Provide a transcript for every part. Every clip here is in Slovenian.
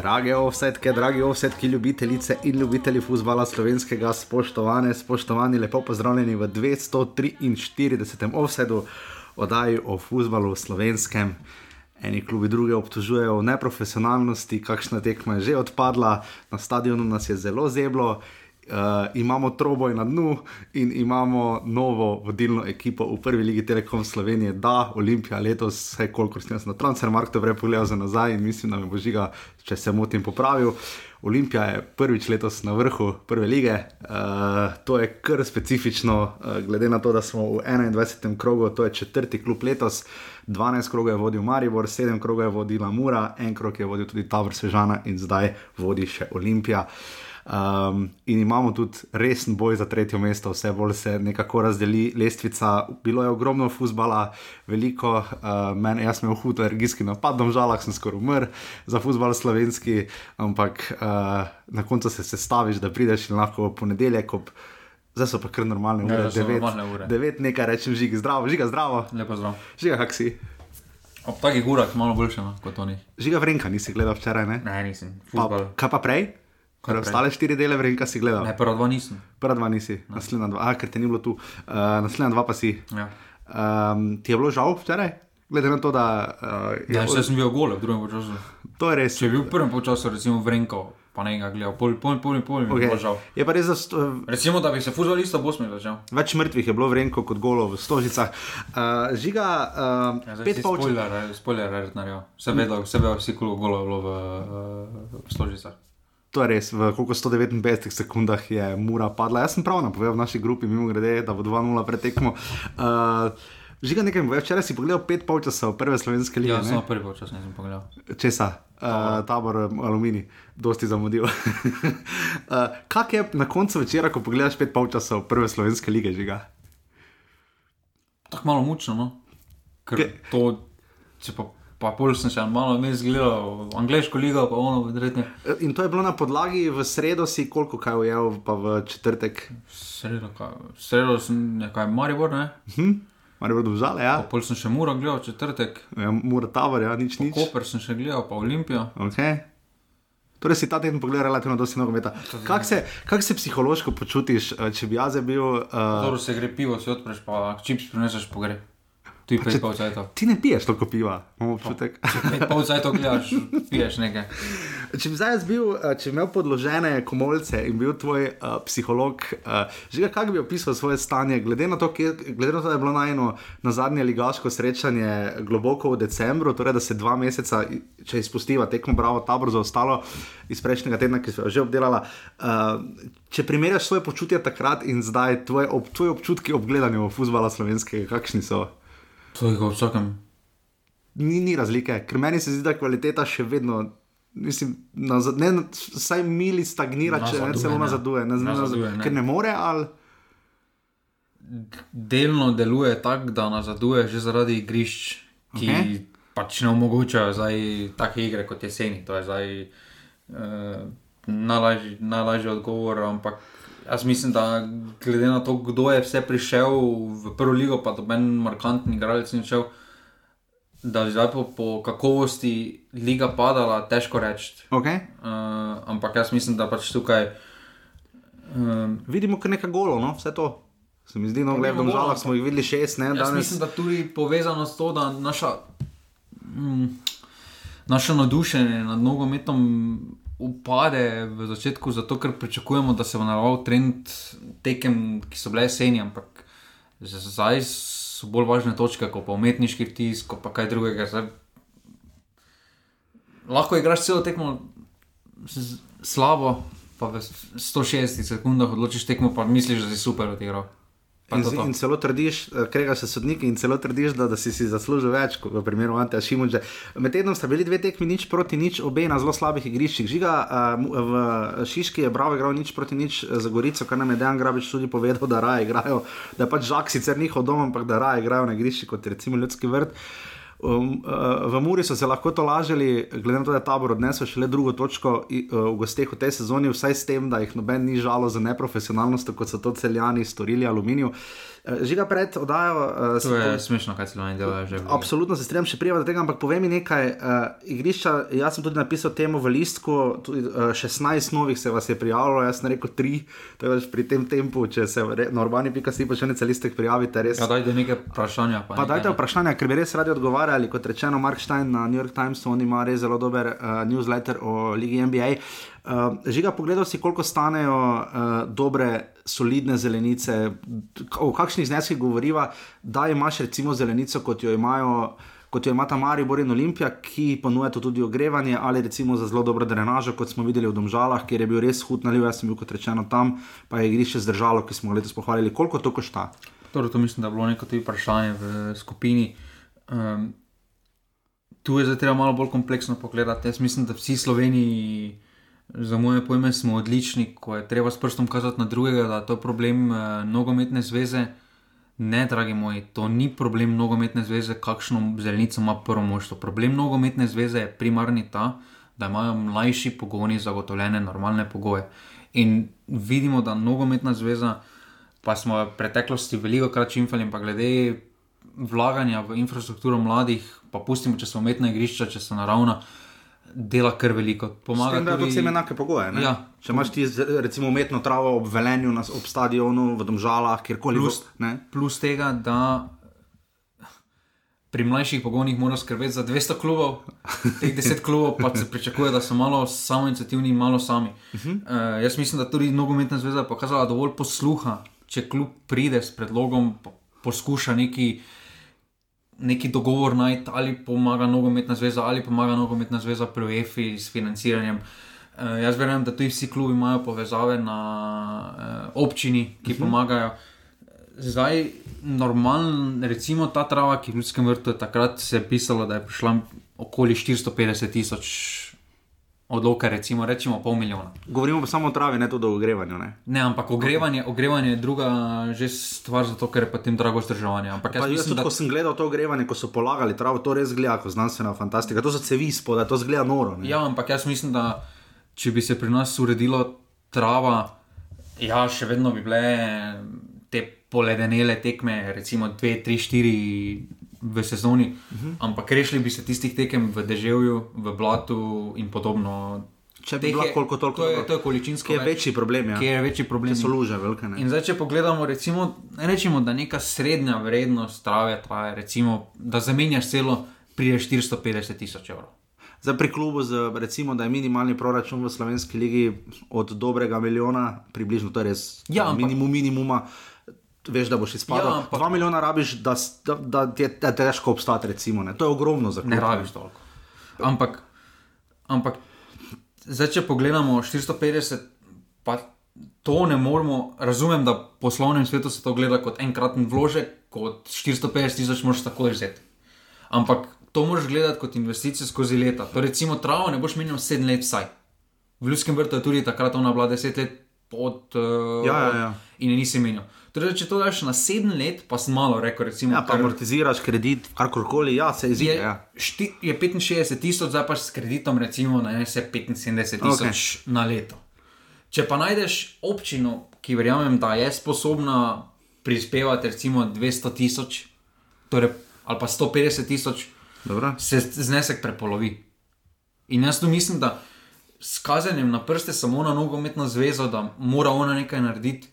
Drage offsetke, dragi offsetki, ljubitelice in ljubitelji futbola slovenskega, spoštovane, spoštovani, lepo pozdravljeni v 243. offsetu oddaji o futbalu slovenskem. Eni klubi druge obtožujejo o neprofesionalnosti, kakšna tekma je že odpadla, na stadionu nas je zelo zeblo uh, imamo troboj na dnu in imamo novo vodilno ekipo v prvi ligi Telekom Slovenije, da Olimpija letos, vse kolikor sem jaz na Transfermarktu vrej pogledal za nazaj in mislim, da me bo žiga, če se motim, popravil. Olimpija je prvič letos na vrhu prve lige, uh, to je kar specifično, uh, glede na to, da smo v 21. krogu, to je četrti klub letos, 12 krogov je vodil Maribor, 7 krogov je vodila Mura, en krog je vodil tudi Tavr Sežana in zdaj vodi še Olimpija. Uh, Um, in imamo tudi resen boj za tretje mesto, vse bolj se nekako razdeli lestvica. Bilo je ogromno fusbala, veliko, uh, meni, jaz sem imel hud alergijski napad, na žalah sem skoraj umrl za fusbal slovenski, ampak uh, na koncu se sestaviš, da prideš in lahko v ponedeljek. Ob, Zdaj so pa kar normalne ure, Ja, so devet, normalne ure. devet nekaj rečem, žiga zdravo, žiga zdravo, Lepo zdrav. žiga kak si. Ob takih urah malo boljše no, kot oni. Žiga vrenka nisi gledal včeraj, ne? Ne, nisem. Pa, kaj pa prej? Kaj prej? ostale štiri dele vrenka si gledal? Ne, prva dva nisem. Prva dva nisi, naslednja dva, a, ker te ni bilo tu, uh, naslednja dva pa si. Ja. Um, ti je bilo žal včeraj, glede na to, da uh, je Ja, še sem bil gole v drugem času. to je res. Če je bil v prvem času, recimo Vrenko, pa ne ga gledal, pol, pol, pol, pol, Okay. okay. žal. Je pa res, da sto, Recimo, da bi se futbolista Bosme začel. več mrtvih je bilo vrenko kot golo v stožicah. Uh, žiga, uh, Ja, zdaj pet si polčasov. spoiler, eh, spoiler, naredil. Vse vedel, vse vedel, vsi koliko golo je bilo v, uh, v Stožicah. To je res, v koliko 159 sekundah je mura padla. Jaz sem prav napovedal v naši grupi, mimo grede, da bo 2-0 pretekmo. Uh, žiga nekaj, mi povej, včeraj si pogledal pet polčasov prve slovenske lige. Ja, samo prvi čas nisem pogledal. Česa? Uh, tabor um, Alumini, dosti zamudil. uh, Kak je na koncu večera, ko pogledaš pet polčasov prve slovenske lige, žiga? Tako malo mučno, no. Ker Ke- to, če pa, pa pol sem še malo vmes gledal, angliško ligo, pa ono, verjetno. Uh, In to je bilo na podlagi v sredo, si koliko kaj ujel, pa v četrtek. Sredo, kaj, sredo sem nekaj Maribor, ne? Hm? Mar je bilo žale, ja? Pa pol sem še Muro gledal, četrtek. ja Mura tabor, ja, nič, nič. Koper sem še gledal, pa Olimpijo. Okay. Torej si ta teden pogledal relativno dosti nogometa. Kako se, kak se psihološko počutiš, eh, če bi jaz bil... Uh, Dobro se gre pivo, si odpreš, pa čips prineseš pogre. Tu je pet pol cajtov. ti ne piješ toliko piva, imam občutek. Pol cajtov gledaš, piješ nekaj. Če bi zdaj bil, eh, če bi imel podložene komolce in bil tvoj uh, psiholog, uh, že kako bi opisal svoje stanje, glede na to, kje, glede na to da je bilo najno na zadnje ligaško srečanje globoko v decembru, torej da se dva meseca, če izpustiva tekmo Bravo tabor za ostalo iz prejšnjega tedna, ki so jo že obdelala. Uh, če primerjaš svoje počutje takrat in zdaj, tvoje, ob, tvoje občutki ob gledanju futbola slovenskega, kakšni so? To je v vsakem. Ni, ni razlike, ker meni se zdi, da kvaliteta še vedno. Mislim, nazad, ne, vsaj mili stagnira, če ne celo nazaduje. Ne, ne, Nazaduje, ne. Ker ne more, ali Delno deluje tako, da nazaduje že zaradi igrišč, ki okay. pač ne omogočajo take igre kot jeseni. To je zdaj uh, najlažji, najlažji odgovor, ampak jaz mislim, da glede na to, kdo je vse prišel v prvo ligo, pa doben markantni igralec ni šel. Da bi zdaj po, po kakovosti liga padala, težko reči. okay. Uh, ampak jaz mislim, da pač tukaj. Um, vidimo kar nekaj golov, no? vse to. Se mi zdi, no, gledam, golov, žalah smo jih videli šest, ne, danes. mislim, da tudi povezano s to, da naša, mm, naše navdušenje nad nogometom upade v začetku, zato ker pričakujemo, da se bo nadaljeval trend tekem, ki so bile jeseni, ampak zdaj so bolj važne točke, kot pa umetniški vtis, kot pa kaj drugega. Zdaj, lahko igraš celo tekmo slabo, pa v 160 sekundah odločiš tekmo, pa misliš, da si super odigral. In, to to. in celo trdiš, eh, krega se sodniki in celo trdiš, da, da si si zaslužil več, kot v primeru Anteja Šimunča. Med tednom sta bili dve tekmi, nič proti nič, obe na zelo slabih igriščih. Žiga uh, v Šiški je Bravo igral nič proti nič eh, za Gorico, kar nam je Dejan Grabič tudi povedal, da raje igrajo, da je pač Žak sicer njihov dom, ampak da raje igrajo na igriščih kot recimo ljudski vrt. Um, uh, v Muri so se lahko to lažili, glede na to, da je tabor odnesel še le drugo točko i, uh, v gosteh v tej sezoni, vsaj s tem, da jih noben ni žalo za neprofesionalnost, kot so to celjani storili aluminiju. Uh, Žiga pred oddajo. Uh, To je smešno, kaj se že. v- Absolutno se strinjam, še prijava do tega, ampak povej mi nekaj. Uh, igrišča, jaz sem tudi napisal temu v listku, tudi, uh, 16 novih se vas je prijavilo, jaz sem rekel 3, tako da pri tem tempu, če se re- na urbani.si pa še ne celistek prijavite, res. Ja, dajte nekaj vprašanja. Pa dajte vprašanja, ker bi res radi odgovarjali. Kot rečeno, Mark Stein na New York Timesu, on ima res zelo dober uh, newsletter o Ligi NBA. Uh, žiga, pogledal si, koliko stanejo uh, dobre, solidne zelenice, o kakšnih zneskih govoriva, da imaš recimo zelenico, kot jo imajo. Kot jo ima ta Maribor in Olimpija, ki ponuja tudi ogrevanje, ali recimo za zelo dobro drenažo, kot smo videli v Domžalah, kjer je bil res hud naliv, jaz sem bil kot rečeno tam, pa je igrišče zdržalo, ki smo ga letos pohvalili. Koliko to košta? Torej, to mislim, da je bilo neko tudi vprašanje v skupini. Um, tu je zdaj treba malo bolj kompleksno pogledati. Jaz mislim, da vsi Sloveniji, za moje pojme, smo odlični, ko je treba s prstom kazati na drugega, da je to problem uh, nogometne zveze. Ne, dragi moji, to ni problem nogometne zveze, kakšno zelenico ima prvo moštvo. Problem nogometne zveze je primarni ta, da imajo mlajši pogoni zagotovljene normalne pogoje. In vidimo, da nogometna zveza, pa smo v preteklosti veliko krat čimfali, pa glede vlaganja v infrastrukturo mladih, pa pustimo, če so umetna igrišča, če so naravna, dela kar veliko. Pomaga Pomaga, da tudi... vsem enake pogoje. ne? Ja. Če imaš ti recimo umetno travo ob velenju, na, ob stadionu, v Domžalah, kjerkoli Plus- ne? Plus tega, da pri mlajših pogonih mora skrbeti za 200 klubov, teh 10 klubov pa se pričakuje, da so malo samoinicijativni in malo sami. Uh -huh. uh, jaz mislim, da tudi nogometna zveza je pokazala dovolj posluha, če klub pride s predlogom, po, poskuša neki. Neki dogovor najti, ali pomaga nogometna zveza, ali pomaga nogometna zveza pri UEFI s financiranjem. Uh, jaz verjamem, da tudi vsi klubi imajo povezave na uh, občini, ki uh -huh. pomagajo. Zdaj, normalen, recimo ta trava, ki je v Ljudskem vrtu, takrat se je pisalo, da je prišla okoli 450 tisoč odloka, recimo, rečemo pol milijona. Govorimo samo o travi, ne tudi o ogrevanju. Ne? Ne, ampak ogrevanje, ogrevanje je druga že stvar, zato ker je potem drago vzdrževanje. Ampak Pa jaz jaz mislim, tudi, da ko sem gledal to ogrevanje, ko so polagali travo, to res zgleda kot znanstvena fantastika. To so cevi spodaj, to zgleda noro. Ne? Ja, ampak jaz mislim, da če bi se pri nas uredilo trava, ja, še vedno bi bile te poledenele tekme, recimo 2, 3, 4 v sezoni, uh -huh. ampak rešili bi se tistih tekem v deževju, v blatu in podobno. Če bi je- koliko toliko To je, to je količinsko. Je več, večji problem, ja. Ki je večji problem. So luže velike. Ne? In zdaj, če pogledamo, recimo, rečemo, da neka srednja vrednost trave traja, recimo, da zamenjaš celo, prije 450 tisoč evrov. Zdaj pri klubu, z, recimo, da je minimalni proračun v slovenski ligi od dobrega milijona, približno to je res Ja, ampak- minimum minimuma. Veš, da boš izpadel. Ja, Ja, ampak- Dva milijona rabiš, da, da, da je da je težko obstati. Recimo, ne. to je ogromno za klub. Ne rabiš toliko. Ampak, ampak zdaj, če pogledamo 450, pa to ne moremo. Razumem, da v poslovnem svetu se to gleda kot enkraten vložek, kot 450 tisoč moraš takoj vzeti. Ampak to moraš gledati kot investicijo skozi leta. To recimo travo ne boš menil 7 let vsaj. V Ljudskem vrtu je tudi takrat ona bila 10 let pod. Uh, Ja, ja, ja. In nisi menil. Torej, če to daš na 7 let, pa sem malo rekel, recimo, Ja, pa kar- amortiziraš kredit, karkoli, ja, se izide. je, Ja. šti, je 65 tisoč, zdaj pa s kreditom, recimo, na se 75 tisoč okay. na leto. Če pa najdeš občino, ki verjamem, da je sposobna prispevati, recimo 200 tisoč, torej, ali pa 150 tisoč, Dobro. se znesek prepolovi. In jaz tu mislim, da s kazanjem na prste samo na nogometno zvezo, da mora ona nekaj narediti.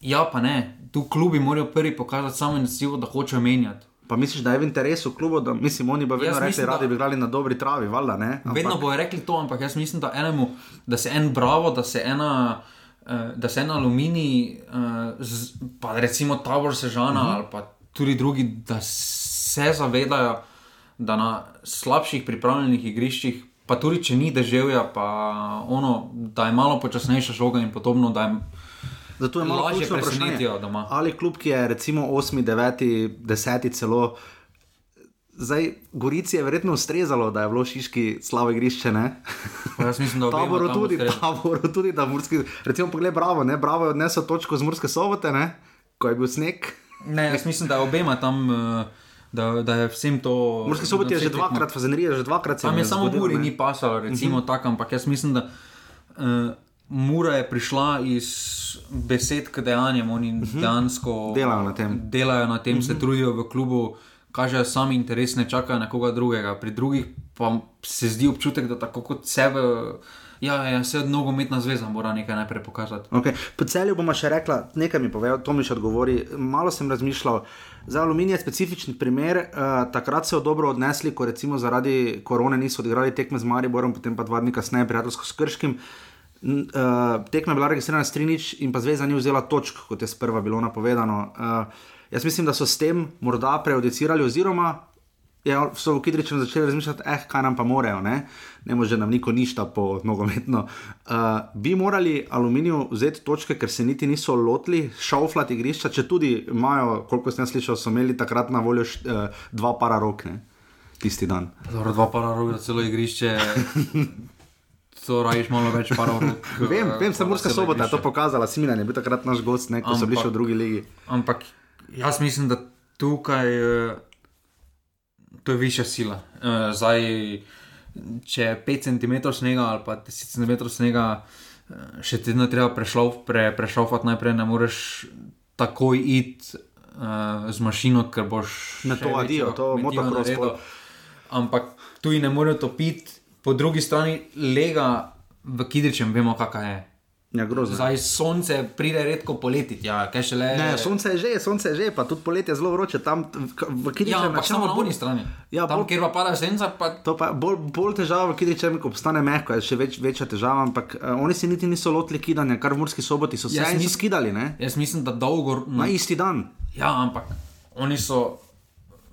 Ja, pa ne, tu klubi morajo prvi pokazati samo iniciativo, da hočejo menjati. Pa misliš, da je v interesu klubu, da mislim, oni bi vedno rekli, da- radi bi igrali na dobri travi, valjda ne? Ampak- Vedno bojo rekli to, ampak jaz mislim, da, enemu, da se en bravo, da se ena. eh, Da se en aluminij, eh, pa recimo Tabor Sežana, uh -huh. ali pa tudi drugi, da se zavedajo, da na slabših pripravljenih igriščih, pa tudi če ni deževja, pa ono, da je malo počasnejša žoga in podobno, da je Zato je malo lažje ključno vprašanje, presenetijo doma. Ali klub, ki je recimo 8, 9, 10 celo. Zdaj, Gorici je verjetno ustrezalo, da je bilo Šiški slabo igrišče, Jaz mislim, da Taboru tam tudi, ustreza. taboru tudi, da Murski, recimo, poglej, bravo, ne, bravo je odnesel točko z Murske sobote, ne, ko je bil sneg. Ne, jaz mislim, da je obema tam uh, Da, da je vsem to. Morski sobot je že dvakrat, fazenerija že dvakrat Tam je samo Muri ne. ni pasalo, recimo uh -huh. tako, ampak jaz mislim, da uh, Mura je prišla iz besed k dejanjem, oni uh -huh. dejansko Delajo na tem. delajo na tem, uh -huh. se trudijo v klubu, kažejo sami interes, ne čakajo na koga drugega. Pri drugih pa se zdi občutek, da tako kot sebe, ja, ja se nogometna zveza mora nekaj najprej pokazati. Okay. Po celju bomo še rekla, nekaj mi povedal, to mi še odgovori. Malo sem razmišljal, za aluminij je specifičen primer. Uh, takrat so jo dobro odnesli, ko recimo zaradi korone niso odigrali tekme z Mariborom, potem pa dva dni kasneje prijateljsko s Krškim. N- Uh, tekma je bila registrirana s Trinič in pa zveza ni vzela točk, kot je sprva bilo napovedano. Uh, jaz mislim, da so s tem morda prejudicirali, oziroma ja, so v Kidričem začeli razmišljati, eh, kaj nam pa morajo, ne, ne može nam niko ništa po nogometno. Uh, bi morali aluminiju vzeti točke, ker se niti niso lotili šauflati igrišča, če tudi imajo, koliko sem slišal, so imeli takrat na voljo št, uh, dva para rok, ne, tisti dan. Dobro, dva para roga, celo igrišče. To rajiš malo več para rok. Vem, vem, sem Murska sobota je to pokazala, Similan je bil takrat naš gost, ne, ko so bili še v drugi ligi. Ampak jaz mislim, da tukaj eh, to je višja sila. Eh, Zdaj, če je 5 cm snega ali pa 10 cm snega, eh, še tedno treba prešlauf, pre, prešlaufati najprej, ne moreš takoj iti uh, z mašino, ker boš Na to adijo, to pol. Ampak tu ne morejo topiti, po drugi strani lega v Kidričem, vemo, kakšna je. Ja, grozno. Zdaj sonce pride redko poleti, ja, kaj še le. Ne, sonce je že, sonce je že, pa tudi poletje je zelo vroče, tam v, v Ja, Kidričem ampak samo na bolj- strani. Ja, Tam, bolj- kjer pa pada senca, pa To pa bolj, bolj težava, ki reče, ko postane mehko, je še več, večja težava, ampak uh, oni se niti niso lotili kidanja, kar v Murski soboti so se Jaz jim nis- skidali, ne? jaz mislim, da dolgo. Na isti dan. Ja, ampak oni so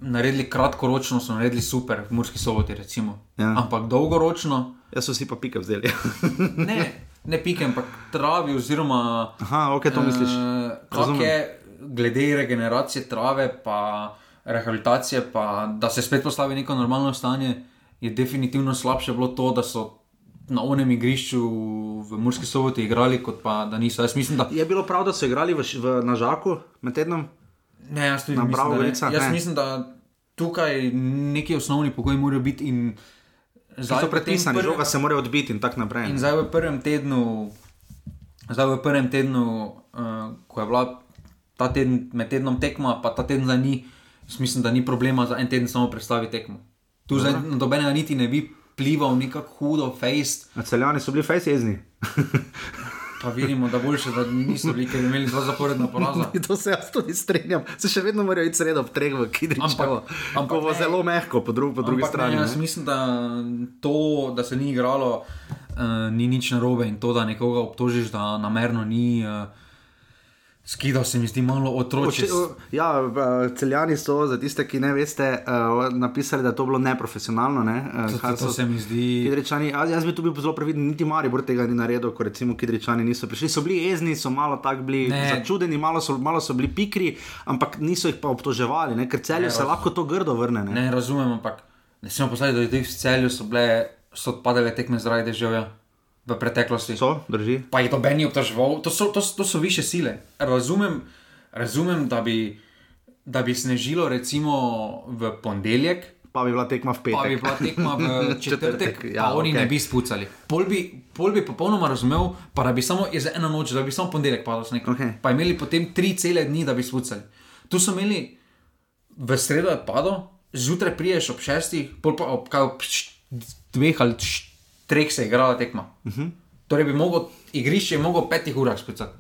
naredili kratkoročno, so naredili super, v Murski soboti, recimo. Ja. Ampak dolgoročno, Jaz so si pa pike vzeli. ne, ne pike, ampak travi, oziroma. Aha, ok, to misliš. Uh, Razumem. je glede regeneracije trave, pa rehabilitacije, pa da se spet postavi neko normalno stanje, je definitivno slabše bilo to, da so na onem igrišču v Murski soboti igrali, kot pa da niso. Jaz mislim, da. Je bilo prav, da so igrali v, v Nažaku med tednom? Ne, jaz tudi mislim, da. Gorica, Jaz ne. mislim, da tukaj neki osnovni pogoji morajo biti in So v tem predpisani, prvem- žoga se mora odbiti in tako naprej. In zdaj v prvem tednu, zdaj v prvem tednu, uh, ko je bila ta teden med tednom tekma, pa ta teden za ni, mislim, da ni problema za en teden samo predstaviti tekmo. Tu zdaj nobenega niti ne bi plival nekako hudo, fejst, celjani so bili fejs jezni. pa vidimo, da boljše, da niso bili, ker imeli dva zaporedna poraza. to se jaz tudi strinjam. Se še vedno morajo iti sredo treh v Kidričevo. Ampak- ampak bo zelo mehko po, dru po drugi Ampak strani. Ne, jaz ne. mislim, da to, da se ni igralo, uh, ni nič narobe in to, da nekoga obtožiš, da namerno ni. Uh, Skidal se mi zdi malo otroče. Ja, celjani so, za tiste, ki ne veste, uh, napisali, da je to bilo neprofesionalno. Ne, uh, To, to so- se mi zdi. Kidričani, jaz bi tu bil zelo previden, niti Maribor tega ni naredil, ko recimo Kidričani niso prišli. So bili jezni, so malo tako bili Ne. začudeni, malo so, malo so bili pikri, ampak niso jih pa obtoževali, ne, ker celju Ne, se raz- lahko to grdo vrne. Ne. Ne razumem, ampak ne smemo postaviti, da ljudi v celju so bile, so odpadale tekme zaradi deževja v preteklosti. So, drži. Pa jih noben ni obtoževal, to so, to, to so više sile. Razumem, razumem da, bi, da bi snežilo recimo v ponedeljek, Pa bi bila tekma v petek. Pa bi bila tekma v četrtek, Četrtek, ja, oni okay. ne bi spucali. Pol bi, pol bi popolnoma razumel, pa da bi samo je za eno noč, da bi samo ponedeljek padal sneg. Okej. Pa imeli potem tri cele dni, da bi spucali. Tu so imeli v sredo je padal, zjutraj priješ ob šestih, pol pa ob, ob š- dveh ali š- treh se je igrala tekma. Uh Mhm. -huh. Torej bi mogel, igrišče je mogel petih urah spucati.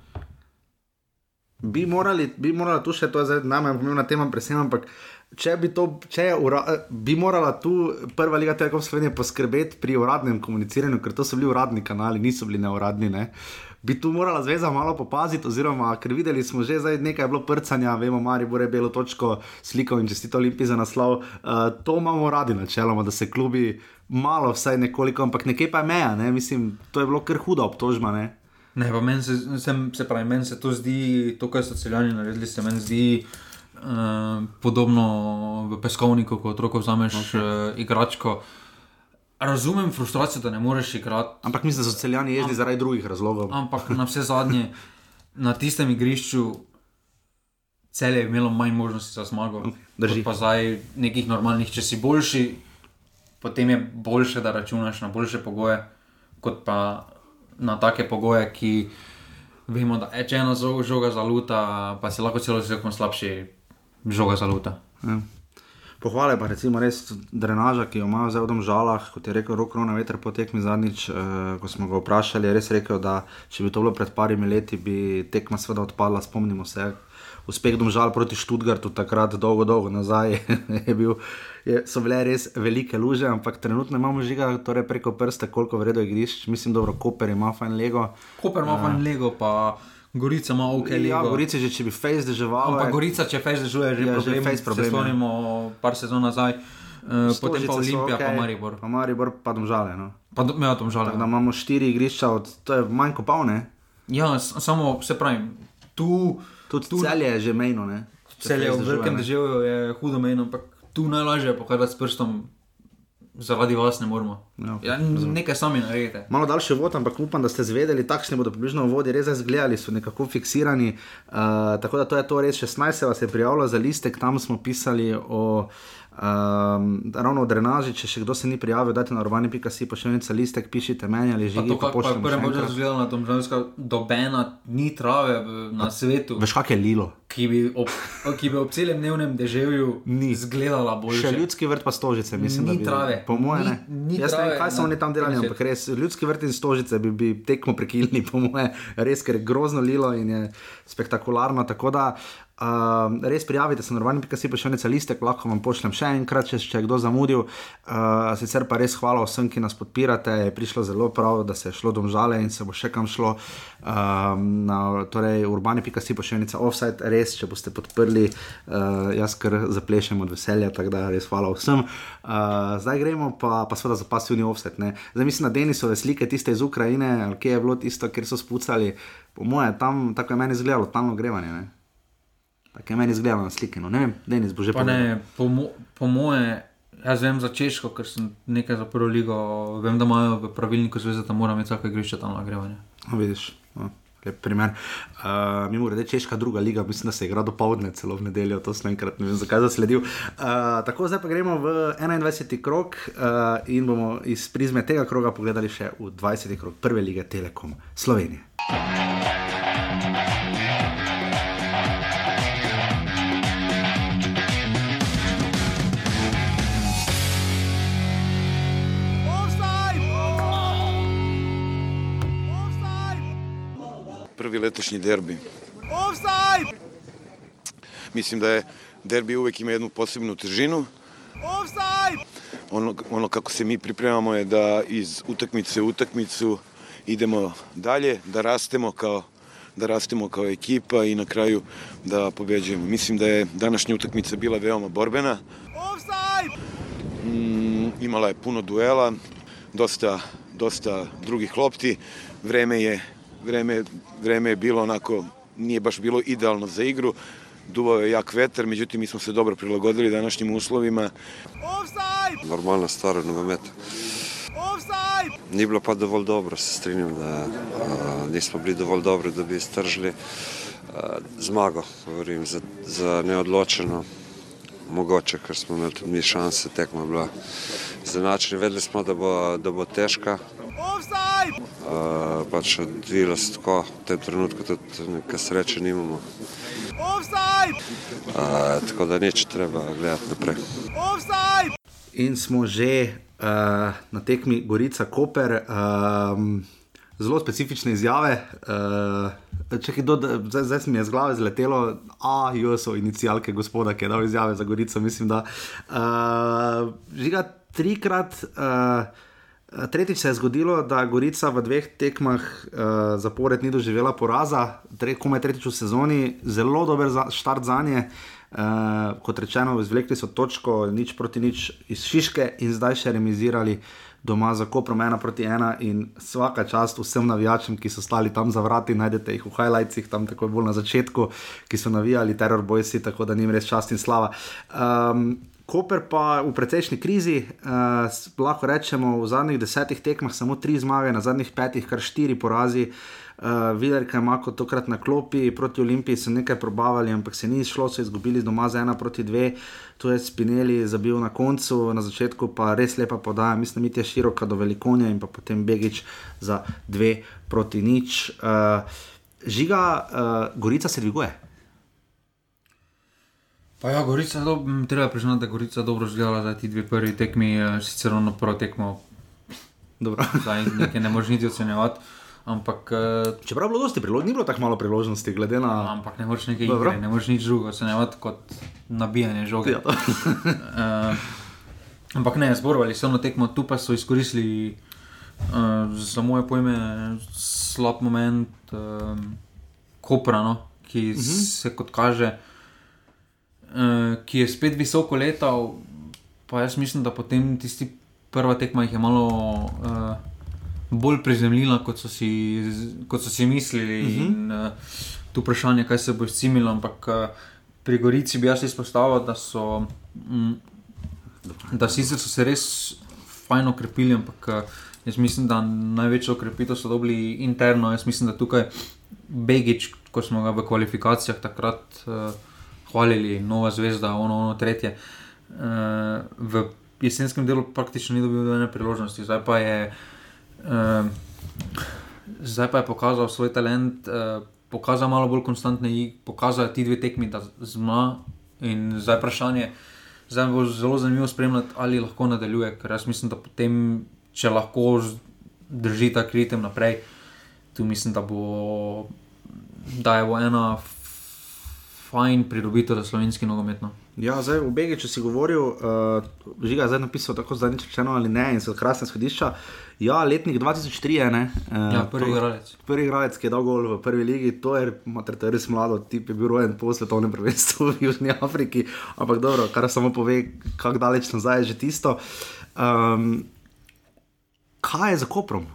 Bi morali, bi morala tu še, to je zdaj najmanj pomembna tema, predvsem, ampak če bi to, če je ura, bi morala tu prva liga Telekom Slovenije poskrbeti pri uradnem komuniciranju, ker to so bili uradni kanali, niso bili neuradni. Ne? Bi tu morala zveza malo popaziti, oziroma ker videli smo že zdaj nekaj je bilo prcanja, vemo, Mari bo rebelo točko slikal in čestito Olimpiji za naslov. Uh, to imamo radi načeloma, da se klubi malo, vsaj nekoliko, ampak nekje pa je meja, ne? mislim, to je bilo kar huda obtožba. Ne? Ne, pa meni se, se, se pravi, meni se to zdi, to, kar so celjani naredili, se meni zdi uh, podobno v peskovniku, ko otroku vzameš okay. uh, igračko. Razumem frustracijo, da ne moreš igrati, Ampak mislim, da so celjani jezdili zaradi drugih razlogov. ampak na vse zadnje, na tistem igrišču cel je imelo manj možnosti za zmago. Drži. Pa zdaj nekih normalnih, če si boljši, potem je boljše, da računaš na boljše pogoje, kot pa na take pogoje, ki vemo, da je če ena žoga za luta, pa si lahko celo sezon slabši žoga za luta. Ja. Pohvale pa recimo res drenaža, ki jo imajo zdaj v domžalah, kot je rekel Rok Rona veter po tekmi zadnjič, eh, ko smo ga vprašali, je res rekel, da če bi to bilo pred parimi leti, bi tekma seveda odpadla, spomnimo se. Uspeh domžal proti Študgartu takrat, dolgo, dolgo nazaj, je bil, je, so bile res velike luže, ampak trenutno imamo žiga torej preko prste, koliko vredo igrišč, mislim, dobro, Koper ima fajn lego. Koper ima fajn Lego, pa Gorica ima ok Lego. Ja, Gorici že, če bi Face deževalo. Ampak Gorica, če fejs držuje, že Ja, že problem, fejst problem, se ja. spomnimo par sezon nazaj, uh, potem pa Olimpija, okay. pa Maribor. Pa Maribor, pa domžale. No. Pa do- ja, tam žal. Tako da imamo štiri igrišča, od, to je manj kot pol, ne? Ja, samo se pravi, tu, Tudi tu celje je že mejno, celje v velikem deževju je hudo mejno, ampak tu najlažje je pokazati s prstom, zaradi vas ne moramo. Ja, Ja, nekaj sami naredite. Malo daljši vod, ampak upam, da ste zvedeli, takšni bodo približno vodi, res zdaj zgledali, so nekako fiksirani. Uh, tako da to je to res 16, se vas je prijavilo za listek, tam smo pisali o. Um, ravno v drenaži, če še kdo se ni prijavil, dajte na urbani.si pošiljnica listek, pišite meni ali to, je pošljemo še prvo enkrat. že zgledalo na tom ženskem, dobena ni trave na svetu, Veš, kak je lilo? ki bi ob, ki bi ob celem dnevnem deževju Ni. izgledala boljše. Še ljudski vrt pa stožice, mislim, Ni bi, trave. Po mojem, Ni- ne. ni Jaz ne vem, kaj so oni tam delali, ampak res ljudski vrt in stožice bi, bi tekmo prekilni, po mojem, res, ker je grozno lilo in je spektakularno. Tako da uh, res prijavite se na urbani.si pošiljnica listek, lahko vam pošljem še enkrat, če, je kdo zamudil. Uh, sicer pa res hvala vsem, ki nas podpirate, je prišlo zelo prav, da se je šlo domžale in se bo še kam šlo. Um, na torej, urbani.si pošiljnica offside, res, če boste podprli, uh, jaz kar zaplešem od veselja, tako da res hvala vsem. Uh, zdaj gremo pa, pa seveda za pasivni offset. Ne. Zdaj mislim na Denisove slike, tiste iz Ukrajine, kje je bilo tisto, kjer so spucali. Po mojem, tam tako je meni izgledalo, talno grevanje. Ne. Tako je meni izgledalo na sliki. No. Ne vem, Denis bo že ne, po, mo, po moje, jaz vem za Češko, ker sem nekaj za prvo ligo, vem, da imajo v pravilniku zveze, da mora imeti vsako igrišče tam nagrevanje. No, vidiš. No. Lep primer. Uh, Mimo grede, češka druga liga, mislim, da se igra do povdne, celo v nedeljo, to sem enkrat ne vem, zakaj zasledil. Uh, tako, zdaj pa gremo v 21. krog uh, in bomo iz prizme tega kroga pogledali še v 20. krog prve lige Telekom Slovenije. Prvi letošnji derbi. Mislim da je derbi uvek ima jednu posebnu težinu. Ono, ono kako se mi pripremamo je da iz utakmice u utakmicu idemo dalje, da rastemo kao da rastemo kao ekipa i na kraju da pobeđujemo. Mislim da je današnja utakmica bila veoma borbena. Mm, imala je puno duela, dosta, dosta drugih lopti. Vreme je, vreme, vreme je bilo onako, nije baš bilo idealno za igru. Duvao je jak vetar, međutim mi smo se dobro prilagodili današnjim uslovima. Normalna stvar v nogometu. Ni bilo pa dovolj dobro, se strinjam, da a, nismo bili dovolj dobri, da bi iztržili a, zmago, govorim, za, za neodločeno. Mogoče, ker smo imeli tudi mi šanse, tekma je bila izenačena. Vedeli smo, da bo, da bo težka. A, pač odvilo se tako, v tem trenutku tudi nekaj sreče nimamo. A, tako da nič treba gledati naprej. In smo že uh, na tekmi Gorica Koper. Um, zelo specifične izjave. Uh, če kdo, zdaj, zdaj se mi je z glave zletelo, a jo so inicijalke gospoda, ki je dal izjave za Gorico. Mislim, da uh, žiga trikrat. Uh, Tretjič se je zgodilo, da Gorica v dveh tekmah uh, zapored ni doživela poraza, tre, komaj tretjič v sezoni, zelo dober za, štart za nje. Uh, kot rečeno, izvlekli so točko, nič proti nič iz Šiške in zdaj še remizirali doma za Koprom ena proti ena. In vsaka čast vsem navijačem, ki so stali tam za vrati, najdete jih v highlightsih, tam tako bolj na začetku, ki so navijali teror bojsi, tako da njim res čast in slava. Um, Koper pa v precejšnji krizi, uh, lahko rečemo, v zadnjih desetih tekmah samo tri zmage, na zadnjih petih kar štiri porazi. Uh, Videli, kaj ima kot tokrat na klopi, proti Olimpiji so nekaj probavali, ampak se ni šlo, so izgubili doma za ena proti dve, tu je Spinelli zabil na koncu, na začetku pa res lepa podaja, mislim, da je široka do velikonja in pa potem Begič za dve proti nič. Uh, žiga, uh, Gorica se dviguje. Pa ja, Gorica, do, treba priznati, da Gorica dobro zgledala za ti dve prvi tekmi, eh, sicer ono prvo tekmo. Zdaj nekaj ne moreš niti ocenjevati. Ampak, eh, Čeprav bilo dosti priložnosti, ni bilo tako malo priložnosti, glede na. Ampak ne moreš nekaj igre, ne moreš nič drugega ocenjevati kot nabijanje žoge. Ja. uh, ampak ne, zborovali so na tekmo, tu pa so izkoristili uh, za moje pojme slab moment, uh, koprano, ki uh mhm. -huh. se kot kaže ki je spet visoko letal. Pa jaz mislim, da potem tisti prva tekma jih je malo uh, bolj prizemljila, kot so si, kot so si mislili. Uh -huh. in, uh, tu vprašanje, kaj se bo izcimilo. Ampak uh, pri Gorici bi jaz izpostavil, da so. Um, Da, sicer so se res fajno okrepili, ampak jaz mislim, da največjo okrepitev so dobili interno. Jaz mislim, da tukaj Begič, ko smo ga v kvalifikacijah takrat uh, hvalili, nova zvezda, ono, ono tretje. Uh, v jesenskem delu praktično ni dobil nobene priložnosti, zdaj pa je, uh, zdaj pa je pokazal svoj talent, uh, pokazal malo bolj konstantne igre, pokazal ti dve tekmi, da zma. In zdaj vprašanje, zdaj bo zelo zanimivo spremljati, ali lahko nadaljuje, ker jaz mislim, da potem, če lahko drži ta kritem naprej, tu mislim, da bo, da je bo ena fajn pridobitev za slovenski nogomet. No. Ja, zdaj v Begi, če si govoril, uh, žiga zdaj napisal tako zdaj rečeno ali ne in so krasne schodišča. Ja, letnik 2003 je ne. Uh, ja, prvi igralec. Prvi igralec, ki je dal gol v prvi ligi, to je, mater, to je res mlado, tip je bil rojen po svetovnem prvenstvu v Južni Afriki, ampak dobro, kar samo pove, kako daleč nazaj je že tisto. Um, kaj je za koprom?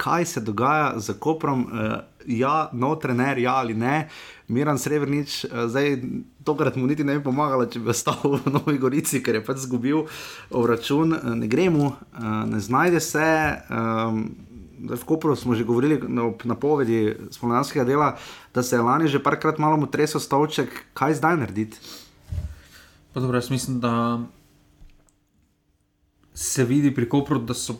Kaj se dogaja z koprom? Uh, ja, no, trener, ja ali ne. Miran Srebrenic, eh, zdaj tokrat mu niti ne bi pomagalo, če bi ostal v Novi Gorici, ker je pač izgubil račun, eh, ne gre mu, eh, ne znajde se. Um, V Kopru smo že govorili na napovedi spomladanskega dela, da se je lani že parkrat malo tresel stolček, kaj zdaj narediti. Dobro, jaz mislim, da se vidi pri Kopru, da, so,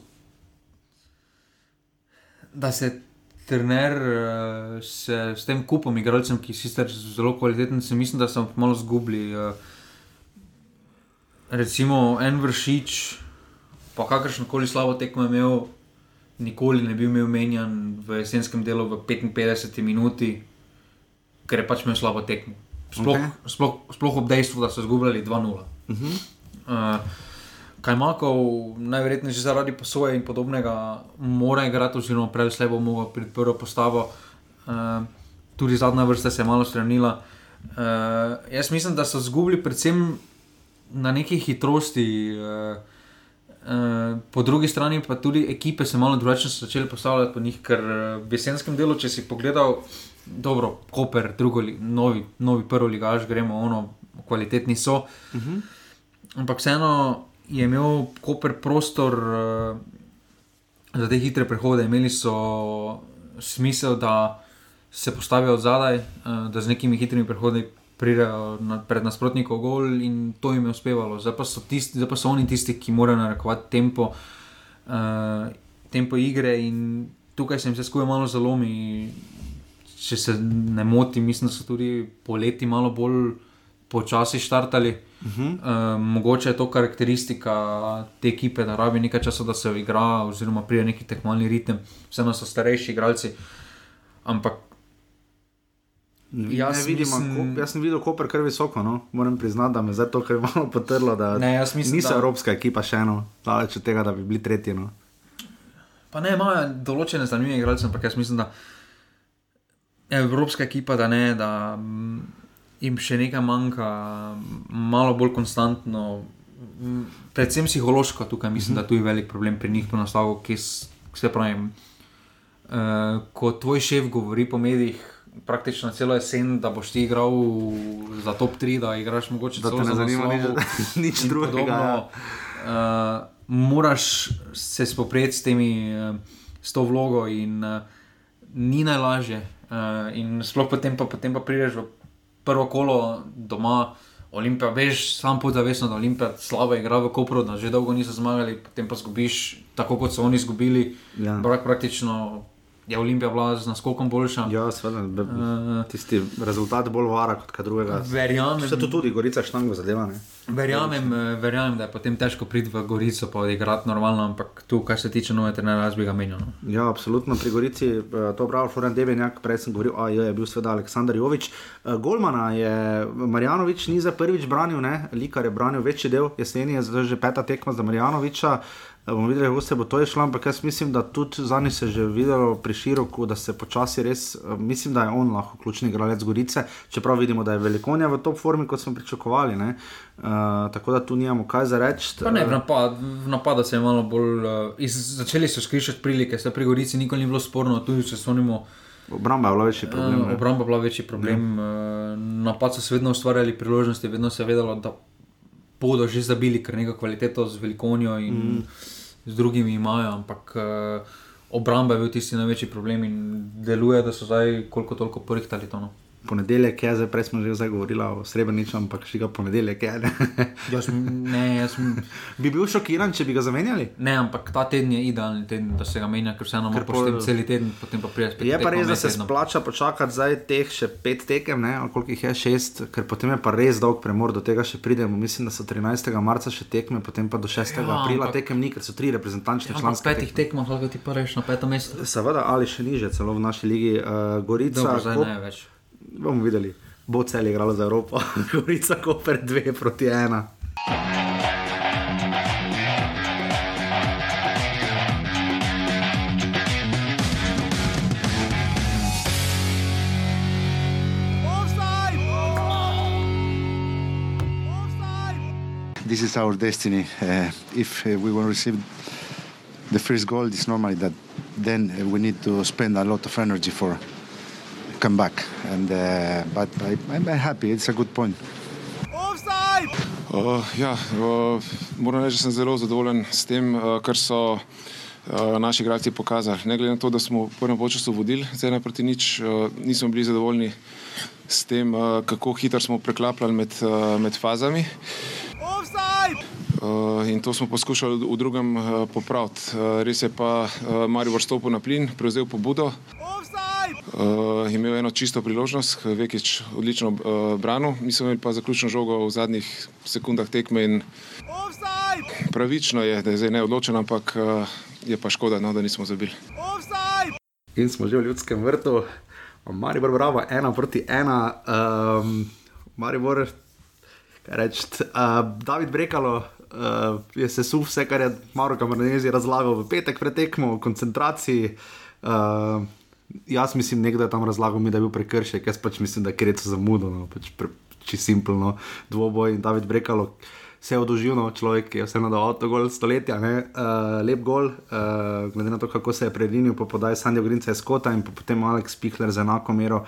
da se trener uh, se s tem kupom igralcem, ki so sicer zelo kvaliteten, se mislim, da sem malo zgubili. Uh, recimo en vršič, pa kakršno koli slabo tekmo imel, nikoli ne bi imel menjan v jesenskem delu v 55 minuti, ker je pač imel slabo tekmo. Sploh, okay. sploh, sploh ob dejstvu, da so izgubljali 2-0. Uh -huh. uh, Kajmakov, najverjetneje zaradi posoje in podobnega, mora igrati, oziroma prej slej bo mogel priti prvo postavo. Uh, tudi zadnja vrsta se je malo strnila. Uh, eh, jaz mislim, da so zgubili predvsem na neki hitrosti. Uh, Uh, po drugi strani pa tudi ekipe se malo drugače začele postavljati po njih, ker v jesenskem delu, če si pogledal, dobro, Koper, drugo, novi, novi prvi ligaž, gremo, ono, kvalitetni so. Uh mhm. -huh. Ampak vseeno, je imel Koper prostor uh, za te hitre prehode, imeli so smisel, da se postavijo zadaj, uh, da z nekimi hitrimi prehodi pridejo na, pred nasprotnikom gol in to jim je uspevalo. Zdaj pa so, tisti, zdaj pa so oni tisti, ki morajo narekovati tempo, uh, tempo igre in tukaj se jim vse skupaj malo zalomi. Če se ne motim, mislim, da so tudi poleti malo bolj počasi štartali. Uh -huh. uh, mogoče je to karakteristika te ekipe, da rabi nekaj časa, da se igra, oziroma pride neki tekmovalni ritem. Vseeno so starejši igralci. Ampak. Jaz, vidimo, mislim, jaz sem videl, je kar visoko. No? Moram priznati, da me je to kar malo potrlo. Ne, mislim, niso da... evropska ekipa še eno, daleč od tega, da bi bili tretji. No? Pa ne, imajo določene zanimive igralce, ampak jaz mislim, da evropska ekipa, da ne. Da, jim še nekaj manjka, malo bolj konstantno, predvsem psihološko, tukaj mislim, da tu je velik problem pri njih, ponastavko, ki se pravi. Uh, ko tvoj šef govori po medijih, praktično celo jesen, da boš ti igral za top 3, da igraš mogoče da te ne zanima nič, nič drugega. Uh, moraš se spoprijeti s, temi, uh, s to vlogo, in uh, ni najlažje. Uh, in sploh potem pa, potem pa prideš v prvo kolo doma. Olimpija, veš, sam podzavestno, da Olimpija slabo igra v Kopru, da že dolgo niso zmagali, potem pa zgubiš, tako kot so oni izgubili. Ja. Praktično je Olimpija bila z naskokom boljša. Ja, seveda, uh, tisti rezultat bolj vara kot kaj drugega. Verjamem. Se to tudi, Gorica štango zadeva. Verjamem, eh, verjamem, da je potem težko priti v Gorico, pa odigrati normalno, ampak tu, kar se tiče nove trenere, jaz bi ga menil. No. Ja, absolutno pri Gorici, eh, to pravi Florian Debenjak, prej sem govoril, a je bil seveda Aleksandar Jovič. Golmana je Marjanovič ni za prvič branil, ne? Likar je branil večji del jeseni, je zdaj že peta tekma za Marjanoviča bomo videli, kako se bo to išlo. Ampak jaz mislim, da tudi za njih se je že videlo pri široku, da se počasi res, mislim, da je on lahko ključni igralec Gorice, čeprav vidimo, da je velikonja v top formi, kot smo pričakovali. Uh, tako da tu nimamo kaj za reči. Ne, v, napad, v napadu se je malo bolj, uh, iz, začeli so skrišati prilike, se pri Gorici nikoli ni bilo sporno, tudi če so njimo. Obramba je bila večji problem. Uh, obramba je bila večji problem. Uh, napad so se vedno ustvarjali priložnosti, vedno se je vedelo, da bodo že zabili, ker neko kvaliteto z velikonijo in mm. Z drugimi imajo, ampak uh, obramba je bil tisti največji problem in deluje, da so zdaj koliko toliko porihtali to. No ponedeljek je, zdaj prej smo že govorili o srebrničem, ampak še ga ponedeljek je. jaz, ne, jaz. Bi bil šokiran, če bi ga zamenjali? Ne, ampak ta teden je idealen teden, da se ga menja, ker vseeno lahko pošteni po... cel teden, potem pa prijeti spet. Je pa res, da se splača počakati zdaj teh še pet tekem, ne, koliko jih je šest, ker potem je pa res dolg premor, do tega še pridemo. Mislim, da so 13. marca še tekme, potem pa do 6. Ja, aprila ampak... tekem ni, ker so tri reprezentančne ja, članske. Na petih tekmah lahko ti pa rečeš na petem mestu. Seveda, ali še niže, celo v naši ligi uh, Gorica. Dobro, zdaj ne več bomo videli, bo cel za Evropo, Gorica Koper 2 proti 1. This is our destiny. Uh, if uh, we want to receive the first goal, it's normally that then uh, we need to spend a lot of energy for come back. And, uh, but I, I'm happy, it's a good point. Uh, ja, uh, moram reči, da sem zelo zadovoljen s tem, uh, kar so uh, naši igralci pokazali. Ne glede na to, da smo v prvem času vodili, zdaj ne proti nič, uh, nismo bili zadovoljni s tem, uh, kako hitro smo preklapljali med, uh, med fazami. Uh, in to smo poskušali v drugem uh, popraviti. Uh, res je pa uh, Marijo Vrstopil na plin, prevzel pobudo. Uh, imel je eno čisto priložnost, Vekič odlično uh, branil, mi smo imeli pa zaključno žogo v zadnjih sekundah tekme in pravično je, da je zdaj neodločen, ampak uh, je pa škoda, no, da nismo zabili. In smo že v ljudskem vrtu, Maribor Bravo, ena proti ena, um, Maribor, kaj reči, uh, David Brekalo. Uh, je se suv vse, kar je Maro Kamarnezi razlagal v petek pred tekmo, v koncentraciji. Uh, jaz mislim, nekdo je tam razlagal, mi, da je bil prekršek, jaz pač mislim, da je kreto zamudno, pač čisto simpelno, dvoboj in David Brekalo. Se je odužil na no, človek, je vseeno dal to gol stoletja, uh, lep gol, uh, glede na to, kako se je predinil, pa podaj Sanjo Grince iz Kota in potem Alex Pihler za enako mero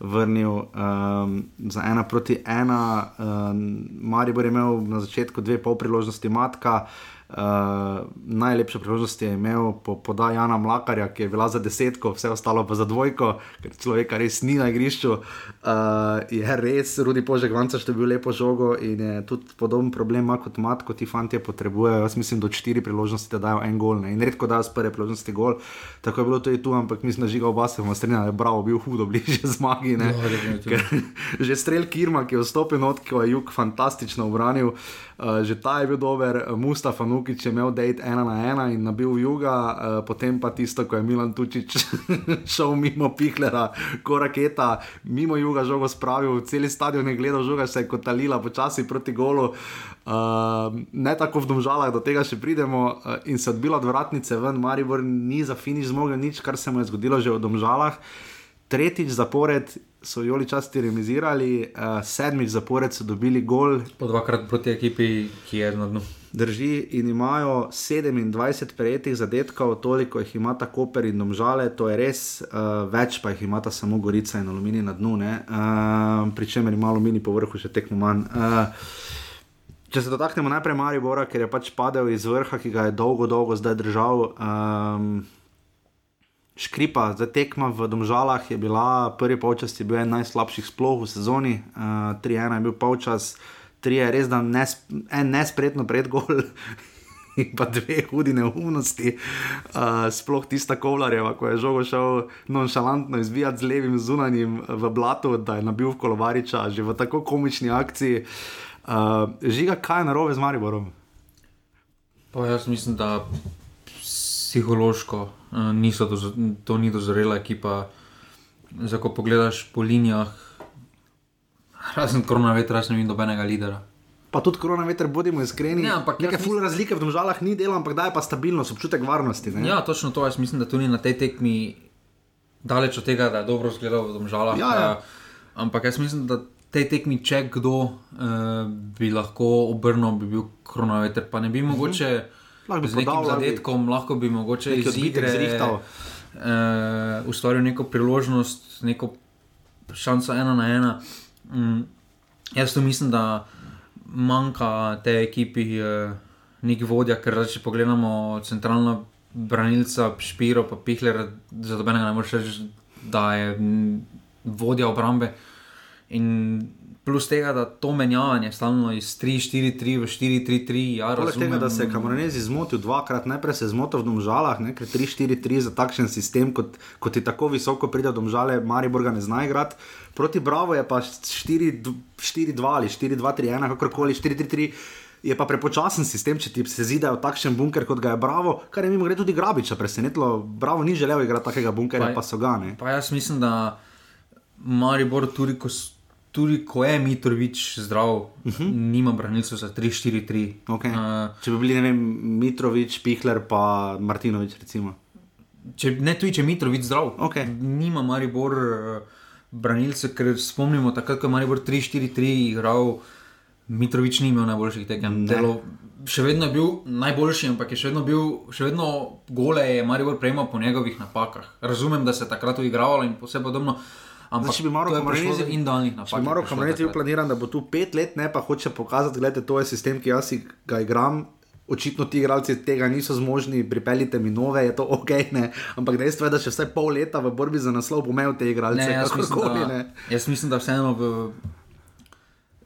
vrnil um, za ena proti ena. Um, Maribor je imel na začetku dve pol priložnosti matka. Uh, Uh, najlepša priložnost je imel po podaji Jana Mlakarja, ki je bila za desetko, vse ostalo pa za dvojko, ker človeka res ni na igrišču. Uh, je res, Rudi Požek, vanca še bil lepo žogo in je tudi podoben problem kot mat, kot ti fanti potrebujejo. Jaz mislim, da štiri priložnosti da dajo en gol ne? in redko dajo z prve priložnosti gol. Tako je bilo tudi tu, ampak mislim, da žiga oba se vam strinja, da je bravo, bil hudo bliže zmagi. No, že strel Kirma, ki je vstopil not, ki je jug fantastično obranil. Uh, Eh, že ta je bil dober, Mustafa Nukič je imel dejt ena na ena in nabil juga, uh, potem pa tisto, ko je Milan Tučič šel mimo Pihlera, ko raketa, mimo juga žogo spravil, cel stadion je gledal žoga, se je kotalila počasi proti golu. Uh, ne tako v domžalah, do tega še pridemo, uh, in se odbila od vratnice ven, Maribor ni za finiš zmogel nič, kar se mu je zgodilo že v domžalah. Tretjič zapored so Joli časti remisirali, uh, sedmič zapored so dobili gol. Po dvakrat proti ekipi, ki je na dnu. Drži in imajo 27 prejetih zadetkov, toliko jih ima ta Koper in Domžale, to je res, uh, več pa jih ima samo Gorica in Aluminij na dnu, uh, pri čemer ima Aluminij po vrhu še tekmo manj. Uh, Če se dotaknemo najprej Maribora, ker je pač padel iz vrha, ki ga je dolgo, dolgo zdaj držal. Um, škripa, za tekma v Domžalah je bila prvi polčas, je bil en najslabših sploh v sezoni, uh, 3-1 je bil polčas, 3 je res dan nes, en nespretno predgol. In pa dve hudi neumnosti, uh, sploh tista kolarjeva, ko je žogo šel nonšalantno izbijati z levim zunanjim v blatu, da je nabil kolovariča, že v tako komični akciji. Uh, žiga, kaj je narobe z Mariborom? Pa jaz mislim, da psihološko uh, niso dozo, to ni dozorela ekipa. Zdaj, ko pogledaš po linijah, razen korona vetra, ne vidim nobenega lidera. Pa tudi korona veter, bodimo iskreni. Ja, ampak nekaj ful razlike v državah ni delo, ampak daje pa stabilnost, občutek varnosti. Ne? Ja, točno to. Jaz mislim, da tudi na tej tekmi daleč od tega, da je dobro zgledal v državah. Ja, ja. uh, ampak jaz mislim, da tej tekmi, če kdo uh, bi lahko obrnil, bi bil koronavirus. Pa ne bi mhm. mogoče lahko z nekim zadetkom, lahko bi mogoče iz igre zrihtal. Uh, ustvaril neko priložnost, neko šanso ena na ena. Um, jaz tu mislim, da manjka tej ekipi uh, nek vodja, ker če pogledamo centralno branilca, Špiro, pa Pihler, za dobenega ne moreš reči, da je vodja obrambe. In plus tega, da to menjavanje stalno iz 3-4-3 v 4-3-3. Ja, Poleg tega, da se je Kamoranezi zmotil dvakrat, najprej se je zmotil v Domžalah, ker 3-4-3 za takšen sistem, kot, kot je tako visoko pride Domžale, Maribor ga ne zna igrati. Proti Bravo je pa 4-2 ali 4-2-3-1, kakorkoli 4-3-3. Je pa prepočasen sistem, če ti se zida v takšen bunker, kot ga je Bravo, kar je mimo grede tudi Grabiča presenetilo. Bravo ni želel igrati takega bunkerja, pa, pa so ga ne. Pa jaz mislim, da Maribor tudi, ko tudi ko je Mitrovič zdrav, uh mhm. -huh. nima branilcev za 3-4-3. Okay. Uh, če bi bili, ne vem, Mitrovič, Pihler, pa Martinovič, recimo. Če, ne, tudi če je Mitrovič zdrav, okay. nima Maribor uh, branilcev, ker spomnimo, takrat, ko je Maribor 3-4-3 igral, Mitrovič ni imel najboljših tekem. Še vedno je bil najboljši, ampak je še vedno bil, še vedno gole je Maribor prejemal po njegovih napakah. Razumem, da se je takrat igravalo in posebej podobno. Ampak, če bi moral kamerovati in dolni napad. Če bi moral kamerovati, planiram, da bo tu pet let, ne pa hoče pokazati, da to je sistem, ki jaz ga igram. Očitno ti igralci tega niso zmožni, pripeljite mi nove, je to ok, ne? ampak dejstvo je, da še vsaj pol leta v borbi za naslov pomejo te igralce. Ne, jaz, mislim, koli, da, jaz mislim, da vseeno v,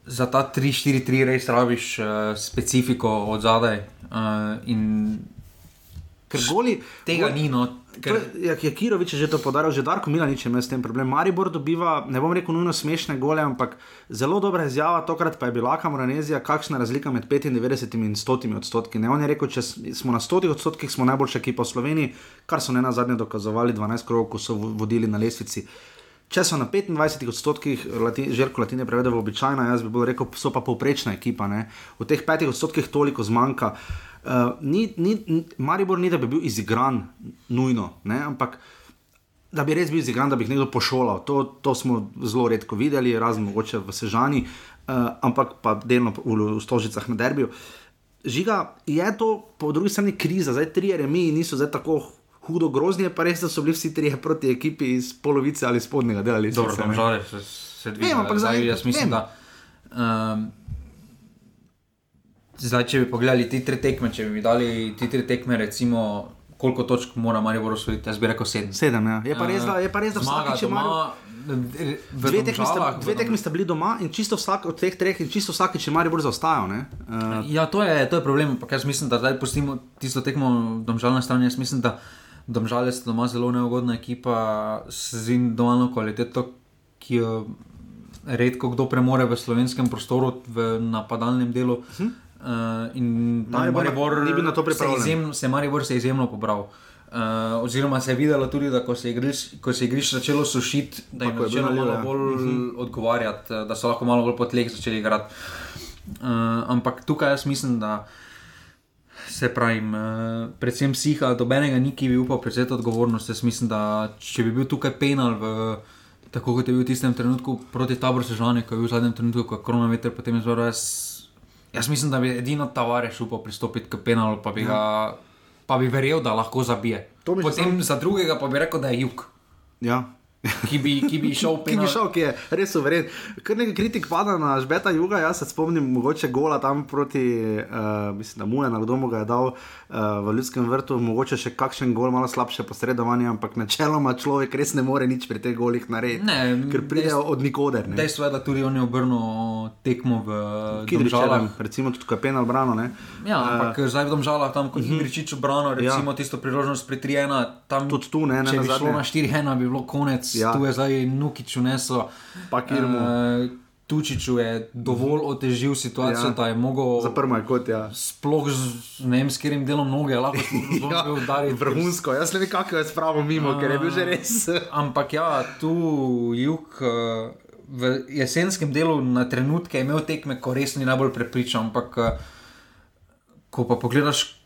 za ta 3-4-3 res rabiš uh, specifiko od zadaj. Uh, Ker goli tega goli, ni. No. Ker... Je, je Kirovič že to podaril, že Darko Milanič ima s tem problem. Maribor dobiva, ne bom rekel nujno smešne gole, ampak zelo dobra izjava, tokrat pa je bila Kamoranezija, kakšna razlika med 95 in 100 odstotki. Ne, on je rekel, če smo na 100 odstotkih, smo najboljša ekipa v Sloveniji, kar so ne na zadnje dokazovali 12 krogov, ko so vodili na lesvici. Če so na 25 odstotkih, žrtvo latine prevede v običajno, jaz bi bolj rekel, so pa povprečna ekipa. Ne? V teh 5 odstotkih toliko zmanjka. Uh, ni, ni, Maribor ni, da bi bil izigran, nujno, ne? ampak da bi res bil izigran, da bi jih nekdo pošolal. To, to smo zelo redko videli, razen mogoče v Sežani, uh, ampak pa delno v, v Stožicah na derbiju. Žiga je to po drugi strani kriza, zdaj tri remi niso zdaj tako. Hudo grozni pa res, so bili vsi trije proti ekipi iz polovice ali spodnjega dela. Dobro, tam žale, se, se dvigne. Vem, ampak zdaj, jaz mislim, vem. da. Um, Zdaj, če bi pogledali ti tri tekme, če bi dali ti tri tekme, recimo, koliko točk mora Marijo osvojiti, jaz bi rekel sedem. Sedem, ja. Je pa res, da, je pa res, da vsakič ima. Dve tekmi, sta, dve tekmi sta bili doma in čisto vsak od teh treh, in čisto vsakeč je Marijo bolj zaostajal. Uh, ja, to je, to je problem. Jaz mislim, da zdaj pustimo tisto tekmo domžalne strani. Jaz mislim, da domžalje so doma zelo neugodna ekipa z individualno kvaliteto, ki jo redko kdo premore v slovenskem prostoru, v napadalnem delu. Uh hm? Uh, in tam Maribor, pripravljen. Se, izjem, se Maribor se je izjemno pobral. Uh, oziroma se je videlo tudi, da ko se je igriš začelo sušiti, da je začelo malo ja. bolj uh mhm. -huh. odgovarjati, eh, da so lahko malo bolj potleh začeli igrati. Uh, ampak tukaj jaz mislim, da se pravim, uh, predvsem psiha, dobenega ni, ki bi upal prevzeti odgovornost. Jaz mislim, da če bi bil tukaj penal, v, tako kot je bil v tistem trenutku proti taboru sežani, ko je bil v zadnjem trenutku, ko je koronavirus, potem zelo res Jaz mislim, da bi edino Tavares upal pristopiti k penalu, pa bi, ja. ga, pa bi verjel, da lahko zabije. Potem sam... za drugega pa bi rekel, da je jug. Ja, ki bi, ki bi šel ki bi šel, ki je res uveren. Ker nekaj kritik pada na žbeta juga, jaz se spomnim mogoče gola tam proti, uh, mislim, da mu je na domu ga je dal uh, v ljudskem vrtu, mogoče še kakšen gol, malo slabše posredovanje, ampak načeloma človek res ne more nič pri teh golih narediti. Ne, ker pridejo od nikoder. Dejstvo je, da tudi on je obrnil tekmo v Kidričalah. Recimo tudi Kapen Albrano. Ne? Ja, ampak uh, zdaj v Domžalah, tam kot uh -huh. Igričič obrano, recimo ja. tisto priložnost pri 3-1, tam tudi tu ne. ne če bi šlo na 4-1, bi bilo konec ja. tu je zdaj Nukič uneslo. Uh, Tučiču je dovolj otežil situacijo, ja. da je mogel. Za prvo je kot ja. Sploh z ne vem, s katerim delom noge, lahko ja, udarjen. Vrhunsko, jaz ne vem, kako je spravo mimo, uh, ker je bil že res. ampak ja, tu jug. Uh, V jesenskem delu na trenutke je imel tekme, ko res ni najbolj prepričan, ampak ko pa pogledaš,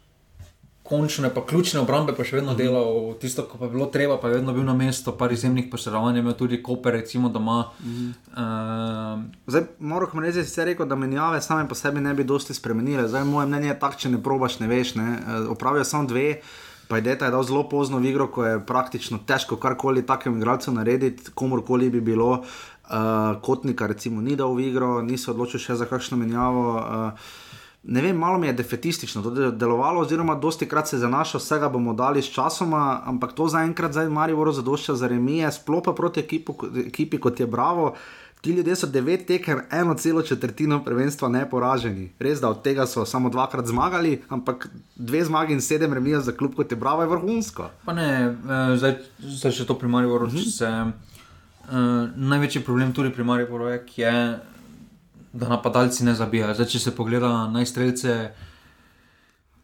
končne, pa ključne obrambe, pa še vedno mhm. delal, tisto, ko pa je bilo treba, pa je vedno bil na mestu, pa izjemnih posredovanj, imel tudi Koper, recimo doma. Mhm. Uh, zdaj, moram reči, si rekel, da menjave same po sebi ne bi dosti spremenile. Zdaj, moje mnenje je tako, če ne probaš, ne veš, ne. Uh, opravijo samo dve. Pa je deta je dal zelo pozno v igro, ko je praktično težko karkoli takem igralcu narediti, komorkoli bi bilo. Uh, kotnika, recimo, ni dal v igro, niso odločili še za kakšno menjavo. Uh, ne vem, malo mi je defetistično to delovalo, oziroma dosti krat se zanaša, vsega bomo dali s časoma, ampak to zaenkrat zdaj Marijo zadošča za remije, sploh pa proti ekipu, ekipi kot je Bravo. Ti ljudje so devet tekem, eno celo četrtino prvenstva neporaženi. Res da od tega so samo dvakrat zmagali, ampak dve zmagi in sedem remijev za klub kot je Bravo, je vrhunsko. Pa ne, eh, zdaj, zdaj še to pri Marijo Voro. Uh, največji problem tudi pri Marijo Voro je, da napadalci ne zabijajo. Zdaj, če se pogleda na strelce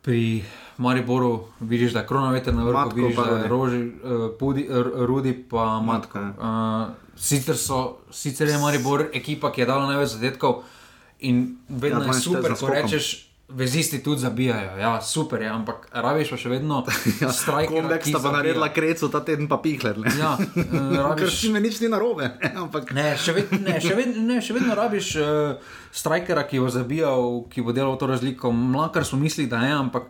pri Mariboru, vidiš, da je kronometer na vrhu, vidiš, da je roži, uh, pudi, r, rudi pa matka. Uh, sicer, so, sicer je Maribor ekipa, ki je dala največ zadetkov in vedno ja, je super, ko rečeš. Vezisti tudi zabijajo, ja, super je, ampak rabiš pa še vedno strajk. Ja, Kombek sta pa naredila krecu, ta teden pa pihler. Ja, uh, rabiš... Me nič ni narobe. ampak... ne, še, ved, ne, še, ved, ne, še vedno rabiš uh, strajkera, ki bo zabijal, ki bo delal to razliko. Mlakar smo mislili, da je, ampak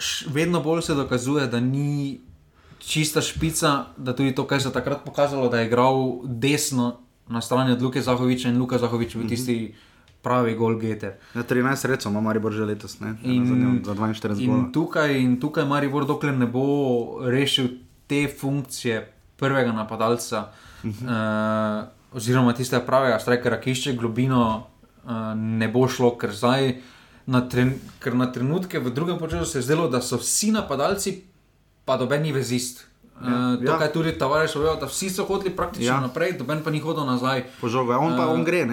š, vedno bolj se dokazuje, da ni čista špica, da tudi to, kar se je takrat pokazalo, da je igral desno na strani od Luka Zahoviča in Luka Zahovič v tisti. Mm -hmm pravi gol geter. Ja, 13 sredstev ima Maribor že letos, ne? In, za 42 in tukaj, in tukaj Maribor, dokler ne bo rešil te funkcije prvega napadalca, uh -huh. uh, oziroma tiste pravega strajkera, ki išče globino, uh, ne bo šlo, ker zdaj. Na, tren, na trenutke v drugem času se je zdelo, da so vsi napadalci, pa dobeni vezist. Uh, to, kar je tudi tovariš povedal, da vsi so hodili praktično ja. naprej, doben pa ni hodil nazaj. Požoga, on pa uh, on gre.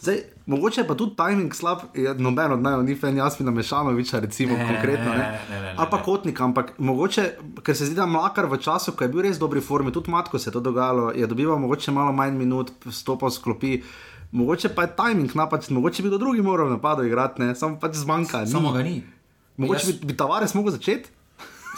Zdaj, mogoče pa tudi timing slab, noben od najbolj ni fen, jaz mi namešamo, viča recimo ne, konkretno. Ne, ne, ne, Ali pa kotnik, ampak mogoče, ker se zdi, da mlakar v času, ko je bil res v dobri formi, tudi matko se je to dogajalo, je dobival mogoče malo manj minut, stopal sklopi. Mogoče pa je timing napačen, mogoče bi do drugih moral napadati, igrati, samo pač zmanjka. Samo ga ni. Mogoče jaz... bi, bi tavares mogel začeti.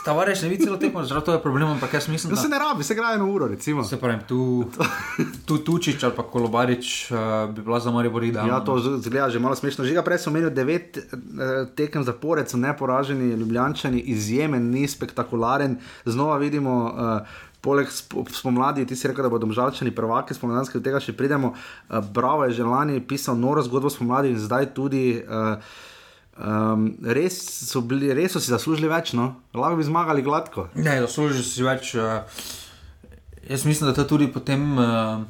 Tavares ne vidi celo tekmo, zato je problem, ampak jaz mislim, da se ne rabi, se gre eno uro. Recimo. Se pravi, tu, tu Tučič ali pa Kolobarič uh, bi bila za Marijo Borida. Ja, to zgleda že malo smešno. Že ga prej sem omenil, devet uh, tekem zapored so neporaženi, ljubljančani, izjemen, ni spektakularen. Znova vidimo. Uh, Poleg spomladi, ti si rekel, da bodo žalčani prvaki, spomladanske, do tega še pridemo. Uh, Bravo je že lani pisal noro zgodbo spomladi in zdaj tudi. Uh, Um, res, so bili, res so si zaslužili več, no? lahko bi zmagali gladko. Ne, zaslužili si več. Uh, jaz mislim, da to tudi potem. Uh,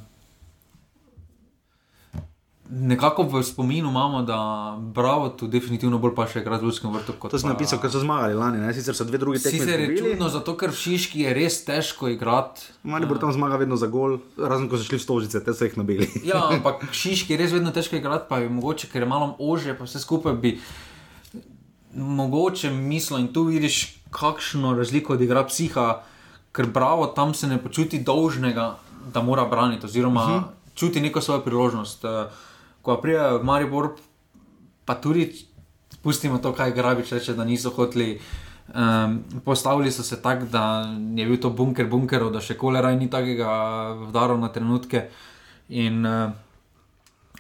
Nekako v spominu imamo, da Bravo tu definitivno bolj paše v Ljudskem vrtu. To si napisal, ker so zmagali lani, ne? sicer so dve druge tekme. Sicer je čudno, zato ker v Šiški je res težko igrati. Mali bo tam zmaga vedno za gol, razen ko so šli v stožice, te so jih nabili. ja, ampak v Šiški je res vedno težko igrati, pa je mogoče, ker je malo ože, pa vse skupaj bi mogoče mislo in tu vidiš, kakšno razliko odigra psiha, ker bravo tam se ne počuti dolžnega, da mora braniti, oziroma uh mhm. -huh. čuti neko svojo priložnost. Eh, ko pride v Maribor, pa tudi pustimo to, kaj grabič reče, da niso hoteli. Um, postavili so se tako, da je bil to bunker bunkerov, da še kolera ni takega vdarov na trenutke. In, uh,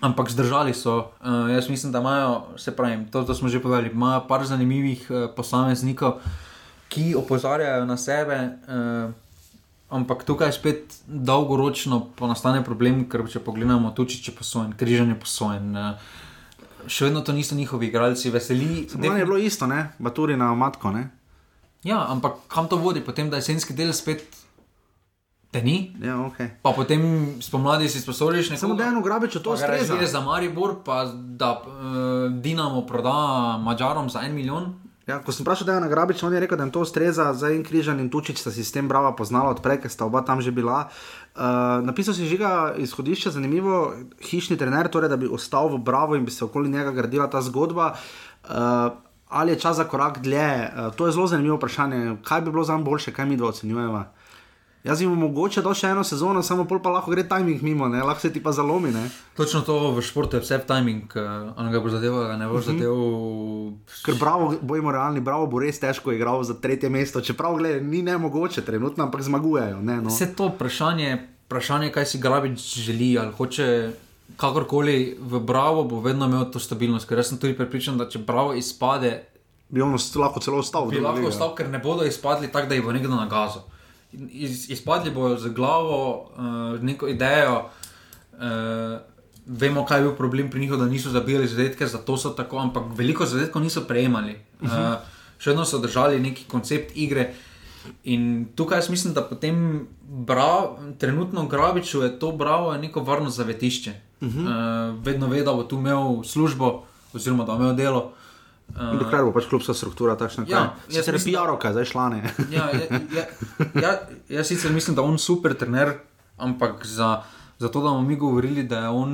Ampak zdržali so. Uh, jaz mislim, da imajo, se pravi, to, to smo že povedali, imajo par zanimivih uh, posameznikov, ki opozarjajo na sebe. Uh, ampak tukaj spet dolgoročno nastane problem, ker če pogledamo tučiče posojen, križanje posojen. Uh, Še vedno to niso njihovi igralci, veseli. Samo je bilo isto, ne, Baturi na matko. Ne? Ja, ampak kam to vodi, potem da jesenski del spet te ni. Ja, okay. Pa potem spomladi si sposodiš nekaj. Samo da eno grabiče to ustreza. Zdaj za Maribor, pa da uh, Dinamo proda Mačarom za en milijon. Ja, ko sem vprašal, da je na Grabič, on je rekel, da jim to ustreza, za en križan in tučič sta sistem brava poznala odprej, ker sta oba tam že bila. Uh, napisal si žiga izhodišče, zanimivo, hišni trener, torej da bi ostal v bravo in bi se okoli njega gradila ta zgodba. Uh, ali je čas za korak dlje? Uh, to je zelo zanimivo vprašanje. Kaj bi bilo za nam boljše, kaj mi dva ocenjujemo? Jaz jim mogoče do še eno sezono, samo pol pa lahko gre timing mimo, ne? lahko se ti pa zalomi. Ne? Točno to v športu je vse timing, ali ga bo zadeval, ali ne bo mhm. zadeval. Ker bravo, bojimo realni, bravo bo res težko igral za tretje mesto, čeprav gled, ni ne mogoče trenutno, ampak zmagujejo. Ne, no. Vse to vprašanje, vprašanje, kaj si Grabič želi ali hoče. Kakorkoli v Bravo bo vedno imel to stabilnost, ker sem tudi prepričan, da če Bravo izpade, bi on lahko celo ostal. Bi lahko ostal, ker ne bodo izpadli tako, da jih bo nekdo nagazil iz, izpadli bojo z glavo, uh, neko idejo. Uh, vemo, kaj je bil problem pri njih, da niso zabili zadetke, zato so tako, ampak veliko zadetkov niso prejemali. Uh, še vedno so držali neki koncept igre. In tukaj jaz mislim, da potem brav, trenutno Grabiču je to bravo je neko varno zavetišče. Uh -huh. uh, vedno ve, da bo tu imel službo, oziroma da bo imel delo. Uh, Uh, Dokler bo pač klubska struktura takšna, ja, kot je PR-oka, zdaj šlane. ja, ja, ja, ja, jaz sicer mislim, da je on super trener, ampak za, za to, da bomo mi govorili, da je on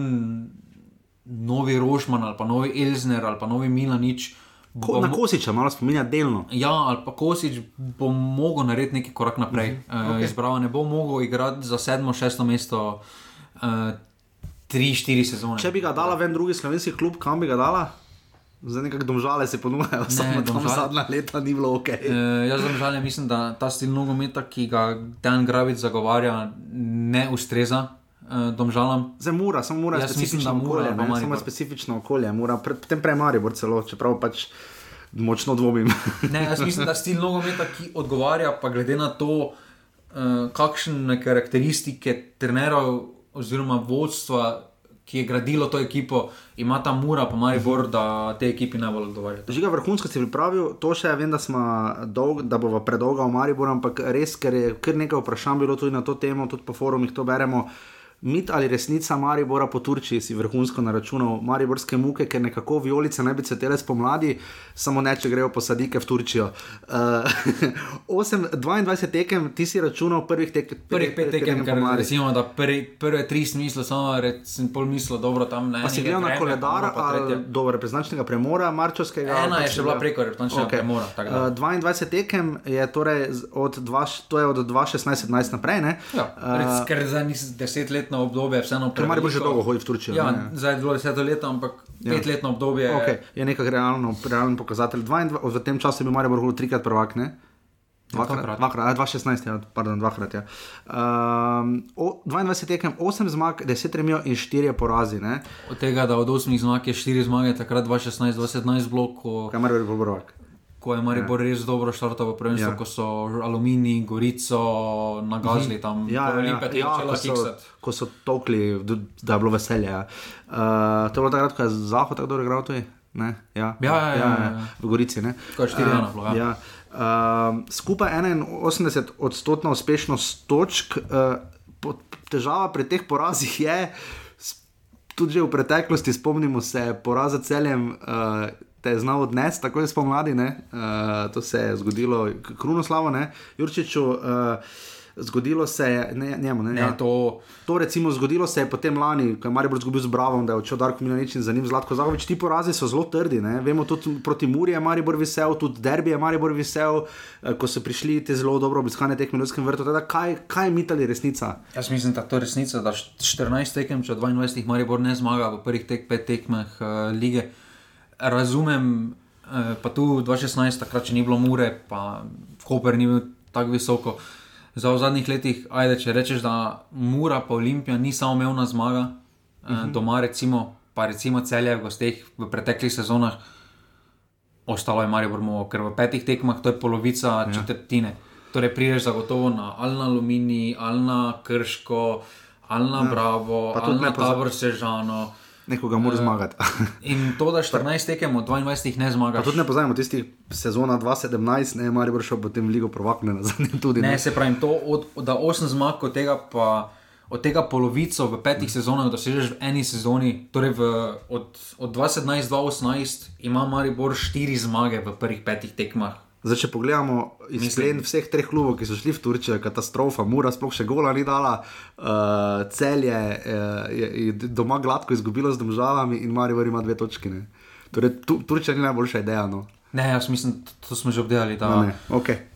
novi Rožman ali pa novi Elzner ali pa novi Milanič. Ko, na Kosiča malo spominja delno. Ja, ali pa Kosič bo mogel narediti neki korak naprej. Uh -huh. okay. uh, Izbrava ne bo mogel igrati za sedmo, šesto mesto. Uh, Tri, štiri sezone. Če bi ga dala v en drugi slovenski klub, kam bi ga dala? Zdaj nekako domžale se ponujajo, samo da zadnja leta ni bilo ok. E, jaz domžale mislim, da ta stil nogometa, ki ga Dan Gravic zagovarja, ne ustreza. E, domžalam. Zdaj mora, samo mora, jaz mislim, da mora, ne, samo specifično okolje, mora, potem prej Marijo, celo, čeprav pač močno dvomim. ne, jaz mislim, da stil nogometa, ki odgovarja, pa glede na to, uh, kakšne karakteristike trenerov oziroma vodstva ki je gradilo to ekipo, ima ta mura, pa mari bor, da te ekipi najbolj odgovarjajo. Žiga vrhunsko si pripravil, to še vem, da, dolg, da bo predolgo v Mariboru, ampak res, ker je kar nekaj vprašanj bilo tudi na to temo, tudi po forumih to beremo mit ali resnica Maribora po Turčiji si vrhunsko naračunal mariborske muke, ker nekako vijolice naj bi cvetele spomladi, samo ne, če grejo posadike v Turčijo. Uh, 8, 22 tekem, ti si računal prvih tek, prvih pet tekem, ker recimo, da prvi, prve tri smisle, samo recimo pol mislo, dobro tam ne. Pa si gledal na koledar, dobro reprezentančnega premora, marčovskega. Ena je še bila preko reprezentančnega okay. premora. Uh, 22 tekem je torej od 2016-2017 naprej, ne? Ja, uh, ker zdaj nisi deset let petletno obdobje, vseeno preveč. Mar bo že dolgo hodil v Turčijo? Ja, ne? zdaj je bilo deset let, ampak ja. petletno obdobje okay. je nekaj realno, realen pokazatelj. V tem času je bil Maribor trikrat prvak, ne? Dvakrat, dvakrat, 2016, ja, pardon, dvakrat. Ja. Um, o, 22 tekem, 8 zmag, 10 remijo in 4 porazi. Ne? Od tega, da od 8 zmag je 4 zmage, takrat 2016, 2017 blok. Kamar je bil prvak? Ko je Maribor ja. res dobro štartoval, prvenstvo, ja. ko so Alumini, Gorico, nagazili mhm. tam, ja, ja, ja, ja, ko, so, ko so tokli, da je bilo veselje. Ja. Uh, to je bilo takrat, ko je Zahod tako dobro igral tudi. Ja. Ja, ja, ja, ja, ja. V Gorici. Kot štiri ena, uh, ja. uh, skupaj 81 odstotna uspešnost točk. Uh, težava pri teh porazih je, tudi v preteklosti, spomnimo se, poraza celjem. Uh, te je znal odnesti, tako je spomladi, uh, to se je zgodilo, Krunoslavo, ne, Jurčiču. Uh, Zgodilo se je, ne, njemu, ne, ne, ja. to... to recimo zgodilo se je potem lani, ko je Marijo izgubil z Bravo, da je odšel Darko Milanič in za njim Zlatko Zahovič. Ti porazi so zelo trdi, ne. vemo tudi proti Muri je Marijo vesel, tudi Derbi je Marijo vesel, eh, ko so prišli te zelo dobro obiskane tekme v Ljudskem vrtu. Teda, kaj, kaj je mitali resnica? Jaz mislim, da to je resnica, da 14 tekem, če 22 Marijo ne zmaga v prvih tek, pet tekmeh uh, lige razumem, eh, pa tu 2016, takrat če ni bilo mure, pa Koper ni bil tako visoko. Za v zadnjih letih, ajde, če rečeš, da mura pa Olimpija ni samo umevna zmaga, uh eh, -huh. Mhm. doma recimo pa recimo celje v gosteh v preteklih sezonah, ostalo je Maribor Movo, ker v petih tekmah to je polovica ja. četrtine. Torej, prideš zagotovo na Alna Alumini, Alna Krško, Alna ja. Bravo, pa tudi na Tabor Sežano. Nekoga mora uh, zmagati. in to, da 14 tekem od 22 ne zmagaš. Pa tudi ne pozajmo tistih sezona 2017, ne Maribor šel potem v Ligo provakne nazaj. Tudi, ne, ne, se pravi, to, od, da 8 zmag od tega pa od tega polovico v petih mm. sezonah dosežeš v eni sezoni, torej v, od, od 2017-2018 ima Maribor štiri zmage v prvih petih tekmah. Zdaj, če pogledamo izgled vseh treh klubov, ki so šli v Turčijo, je katastrofa, Mura sploh še gola ni dala, uh, celje uh, je, je doma gladko izgubilo z državami in Maribor ima dve točke. Torej, tu, Turčija ni najboljša ideja. No. Ne, jaz mislim, to smo že obdelali. No, okay.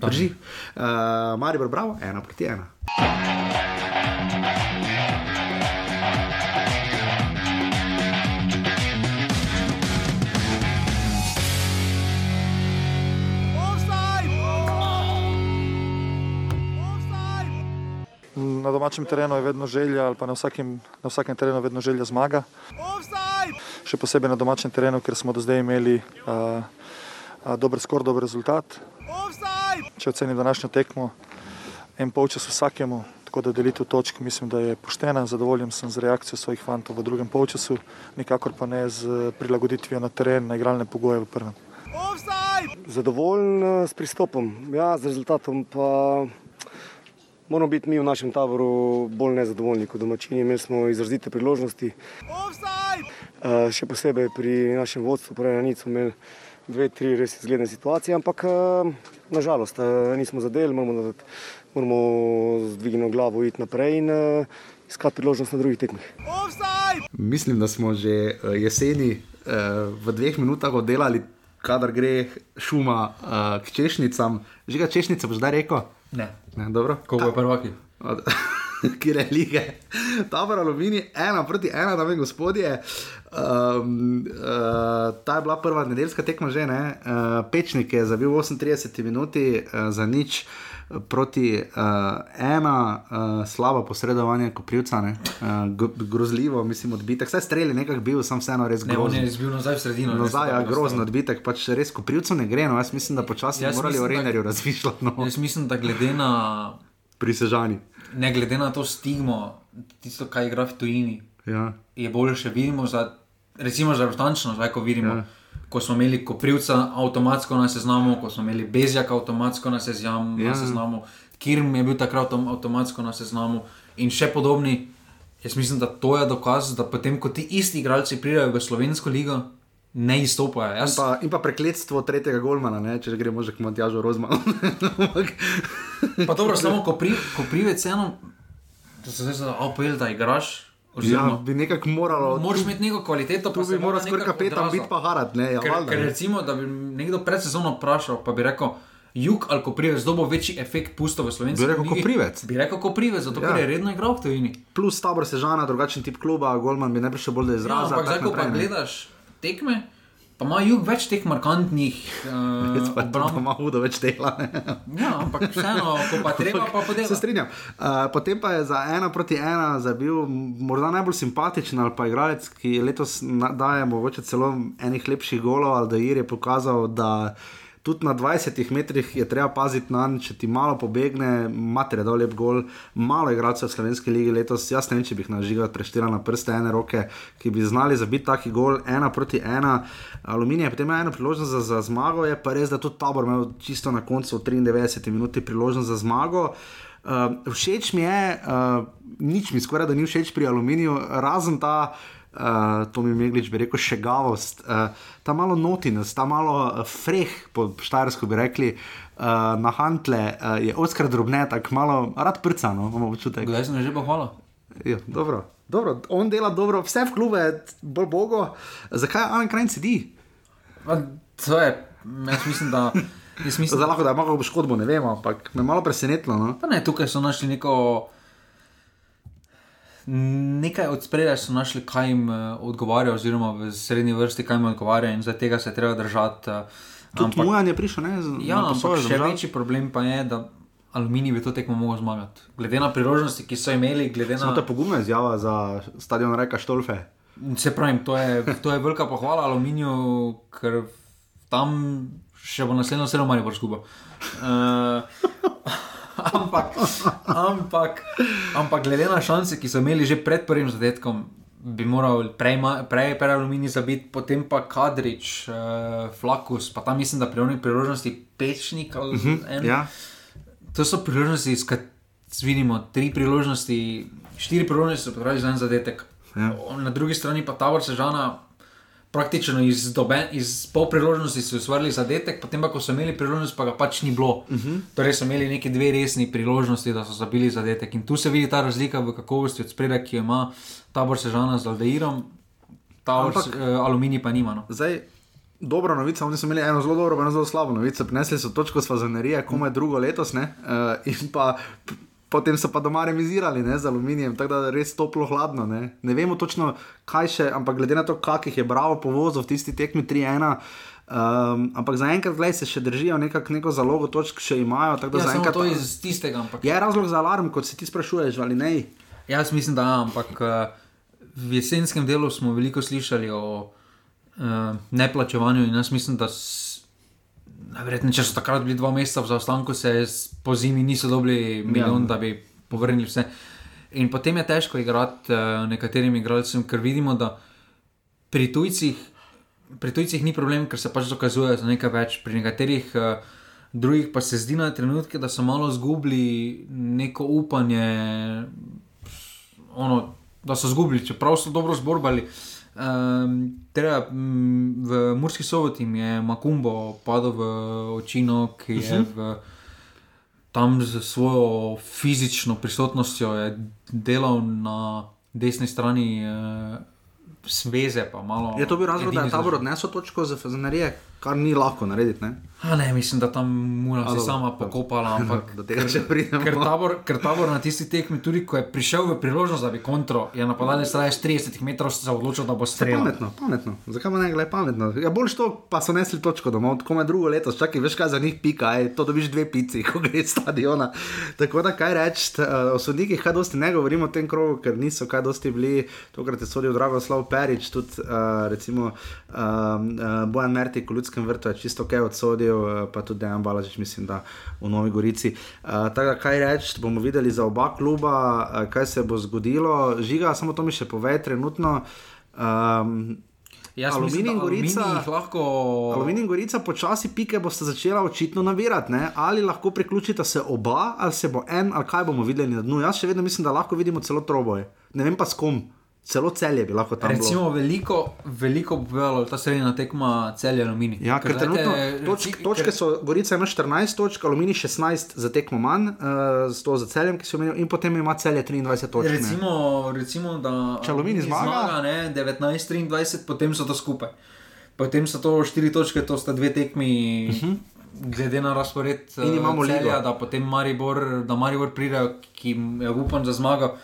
Drži. Uh, Maribor, bravo, ena proti ena. Na domačem terenu je vedno želja, ali pa na vsakem, na vsakem terenu je vedno želja zmaga. Offside! Še posebej na domačem terenu, ker smo do zdaj imeli uh, uh, dober skor, dober rezultat. Offside! Če ocenim današnjo tekmo, en polčas vsakemu, tako da delitev točk mislim, da je poštena. Zadovoljen sem z reakcijo svojih fantov v drugem polčasu, nikakor pa ne z prilagoditvijo na teren, na igralne pogoje v prvem. Zadovoljen s pristopom, ja, z rezultatom pa moramo biti mi v našem taboru bolj nezadovoljni kot domačini. Imeli smo izrazite priložnosti. Uh, še posebej pri našem vodstvu, prej na Nicu, imeli dve, tri res izgledne situacije, ampak uh, nažalost uh, nismo zadeli, moramo, moramo z dvignjeno glavo iti naprej in uh, iskati priložnost na drugih tekmih. Mislim, da smo že jeseni uh, v dveh minutah oddelali, kadar gre šuma uh, k češnicam. Že ga češnice boš zdaj rekel? Ne. ne dobro. Ko bo prvaki. Kjer je lige, tabor aluminij, ena proti ena, da me gospodje. Um, uh, ta je bila prva nedeljska tekma, že ne. Uh, Pečnik je zabil 38 minut uh, za nič proti uh, ena, uh, slabo posredovanje, kot privca, uh, grozljivo, mislim, odbitek. Vse streli, nekako bil, sem vseeno res grozno. Ne, on je izbil nazaj v sredino. Nazaj, ja, grozno odbitek, pač res, ko privcu ne gre, no, jaz mislim, da počasi bi morali o Renerju razmišljati. No. Jaz mislim, da glede na. Prisežani. Ne glede na to stigmo, tisto, kaj igra v tujini, ja. je bolje še vidimo, za, recimo za vrtančno, zdaj ko vidimo. Ja ko smo imeli Koprivca avtomatsko na seznamu, ko smo imeli Bezjak avtomatsko na, sezjam, ja. na seznamu, Kirm je bil takrat avtomatsko na seznamu in še podobni. Jaz mislim, da to je dokaz, da potem, ko ti isti igralci pridejo v slovensko ligo, ne izstopajo. Jaz... In, pa, in pa prekletstvo tretjega Golmana, ne? če gremo že k Matjažu Rozmanu. pa dobro, samo ko, pri, ko pride ceno, da se zdaj za APL, da igraš. Oziroma, ja, bi nekako moralo. Moraš imeti neko kvaliteto, pa bi moral skoraj kapetan biti pa harad. Ne, ja, ker, valda, ker recimo, da bi nekdo pred sezono vprašal, pa bi rekel, jug ali ko privec, dobo večji efekt pusto v Sloveniji. Bi rekel, ko privec. Bi rekel, ko privec, zato ja. ker je redno igral v tujini. Plus tabor sežana, drugačen tip kluba, Golman bi ne prišel bolj da izraza. Ja, ampak zdaj, ko pa gledaš tekme. Pa ima jug več teh markantnih uh, obramb. Ima hudo več dela. ja, ampak vseeno, ko pa treba, pa podela. Se strinjam. Uh, potem pa je za ena proti ena zabil morda najbolj simpatičen ali pa igralec, ki letos daje mogoče celo enih lepših golov, ali da je pokazal, da tudi na 20 metrih je treba paziti na njega, če ti malo pobegne, matere dol lep gol, malo igralcev v slovenski ligi letos. Jaz ne vem, če bi jih nažigal preštela na prste ene roke, ki bi znali zabiti taki gol, ena proti ena. Aluminij je potem eno priložnost za, za zmago, je pa res, da tudi tabor imel čisto na koncu 93 minut priložnost za zmago. Uh, všeč mi je, uh, nič mi skoraj da ni všeč pri aluminiju, razen ta uh, to mi je Meglič, bi rekel, še gavost, uh, ta malo notinost, ta malo uh, freh, po štajersko bi rekli, uh, na hantle uh, je oskar drobne, tako malo rad prcano, imamo občutek. Kdaj sem že pohvalil? Ja, dobro. dobro, on dela dobro, vse v klube, bolj bogo. Zakaj Alan Krajn sedi? To je, jaz mislim, da. Jaz mislim, da lahko da ima škodbo, ne vem, ampak me malo presenetilo. No? Ne, tukaj so našli neko nekaj od spredaj so našli, kaj jim uh, odgovarja, oziroma v srednji vrsti, kaj jim odgovarja, in zdaj tega se treba držati. Uh, Tudi Mujan je prišel, ne? Z, ja, ampak še držati. večji problem pa je, da Aluminij bi to tekmo mogel zmagati. Glede na priložnosti, ki so imeli, glede na. To je pogumna izjava za stadion Reka Štolfe. Se pravi, to je, to je velika pohvala aluminiju, ker tam še bo naslednjo zelo malo skupaj. Uh, ampak, ampak, ampak glede na šanse, ki so imeli že pred prvim zadetkom, bi moral prej, prej, prej aluminij zabiti, potem pa Kadrič, uh, Flakus, pa tam mislim, da pri onih priložnosti pečnik ali uh Mhm, -huh, ja. To so priložnosti, s katerimi vidimo tri priložnosti, štiri priložnosti so potrebovali za en zadetek. Ja. Na drugi strani pa Tabor Sežana. Praktično iz, doben, iz pol priložnosti so ustvarili zadetek, potem pa, ko so imeli priložnost, pa ga pač ni bilo. Uh -huh. Torej so imeli neki dve resni priložnosti, da so zabili zadetek. In tu se vidi ta razlika v kakovosti od spredaj, ki jo ima tabor Sežana z Aldeirom, tabor Ampak- uh, Aluminij pa nima. No. Zdaj, dobra novica, oni so imeli eno zelo dobro, eno zelo slabo novico. Prinesli so točko s Fazanerije, komaj drugo letos, ne? Uh, in pa potem so pa doma remizirali ne, z aluminijem, tako da je res toplo hladno. Ne? ne vemo točno, kaj še, ampak glede na to, kakih je bravo povozil v tisti tekmi 3-1. Um, ampak zaenkrat gledaj, se še držijo nekak, neko zalogo točk, še imajo. Ja, samo zaenkrat- to iz tistega. Ampak, Je razlog za alarm, kot se ti sprašuješ, ali ne? Jaz mislim, da ja, ampak uh, v jesenskem delu smo veliko slišali o uh, neplačevanju in jaz mislim, da. S, Najverjetneje, če so takrat bili dva meseca v zaostanku, se po zimi niso dobili milijon, ja. da bi povrnili vse. In potem je težko igrati uh, nekaterim igralcem, ker vidimo, da pri tujcih, pri tujcih ni problem, ker se pač dokazuje za nekaj več, pri nekaterih uh, drugih pa se zdi na trenutke, da so malo izgubili neko upanje, ono, da so izgubili, čeprav so dobro zborbali. Um, teda, m, v Murski soboti jim je Makumbo padel v očino, ki je v, tam z svojo fizično prisotnostjo je delal na desni strani uh, sveze. pa Malo, Je to bil razlog, da je tabor odnesel točko za Fazanerije, kar ni lahko narediti. Ne? A ne, mislim, da tam mora se sama pokopala. Ampak, Do tega še pridemo. ker, tabor, ker tabor na tisti tekmi, tudi ko je prišel v priložnost, da bi kontro, je napadalec traje 30 metrov, se je odločil, da bo streljal. Pametno, pametno. Zakaj pa ne gre pametno? Ja, bolj to pa so nesli točko domov, tako je drugo leto, čakaj, veš kaj za njih pika, aj, to dobiš dve pici, ko greš iz stadiona. Tako da kaj reči, uh, o sodnikih, kaj dosti ne govorimo o tem krogu, ker niso kaj dosti bili, tokrat je sodil Dragoslav Perič, tudi uh, recimo uh, uh, Bojan Mertik v Ljudskem vrtu je čisto kaj odsodil, uh, pa tudi Dejan Balažič, mislim, da v Novi Gorici. Uh, tako da kaj reči, bomo videli za oba kluba, uh, kaj se bo zgodilo. Žiga, samo to mi še povej trenutno. Um, Jaz Aluminij in Gorica- lahko. Aluminij in Gorica počasi pike boste začela očitno nabirati, ne? ali lahko priključita se oba, ali se bo en, ali kaj bomo videli na dnu. Jaz še vedno mislim, da lahko vidimo celo troboj. Ne vem pa s kom, celo celje bi lahko tam bilo. Recimo, veliko, veliko bo povedalo ta srednja tekma celje aluminij. Ja, ker trenutno točk, točke so, Gorica ima 14 točk, Aluminij 16 za tekmo manj, uh, s to za celjem, ki so omenili, in potem ima celje 23 točk. ne. Recimo, recimo, da Če Aluminij zmaga- zmaga ne, 19-23, potem so to skupaj. Potem so to štiri točke, to sta dve tekmi, uh -huh. glede na razpored. Mhm. In eh, imamo celja, ligo. Da potem Maribor, da Maribor pride, ki je upam za zmago.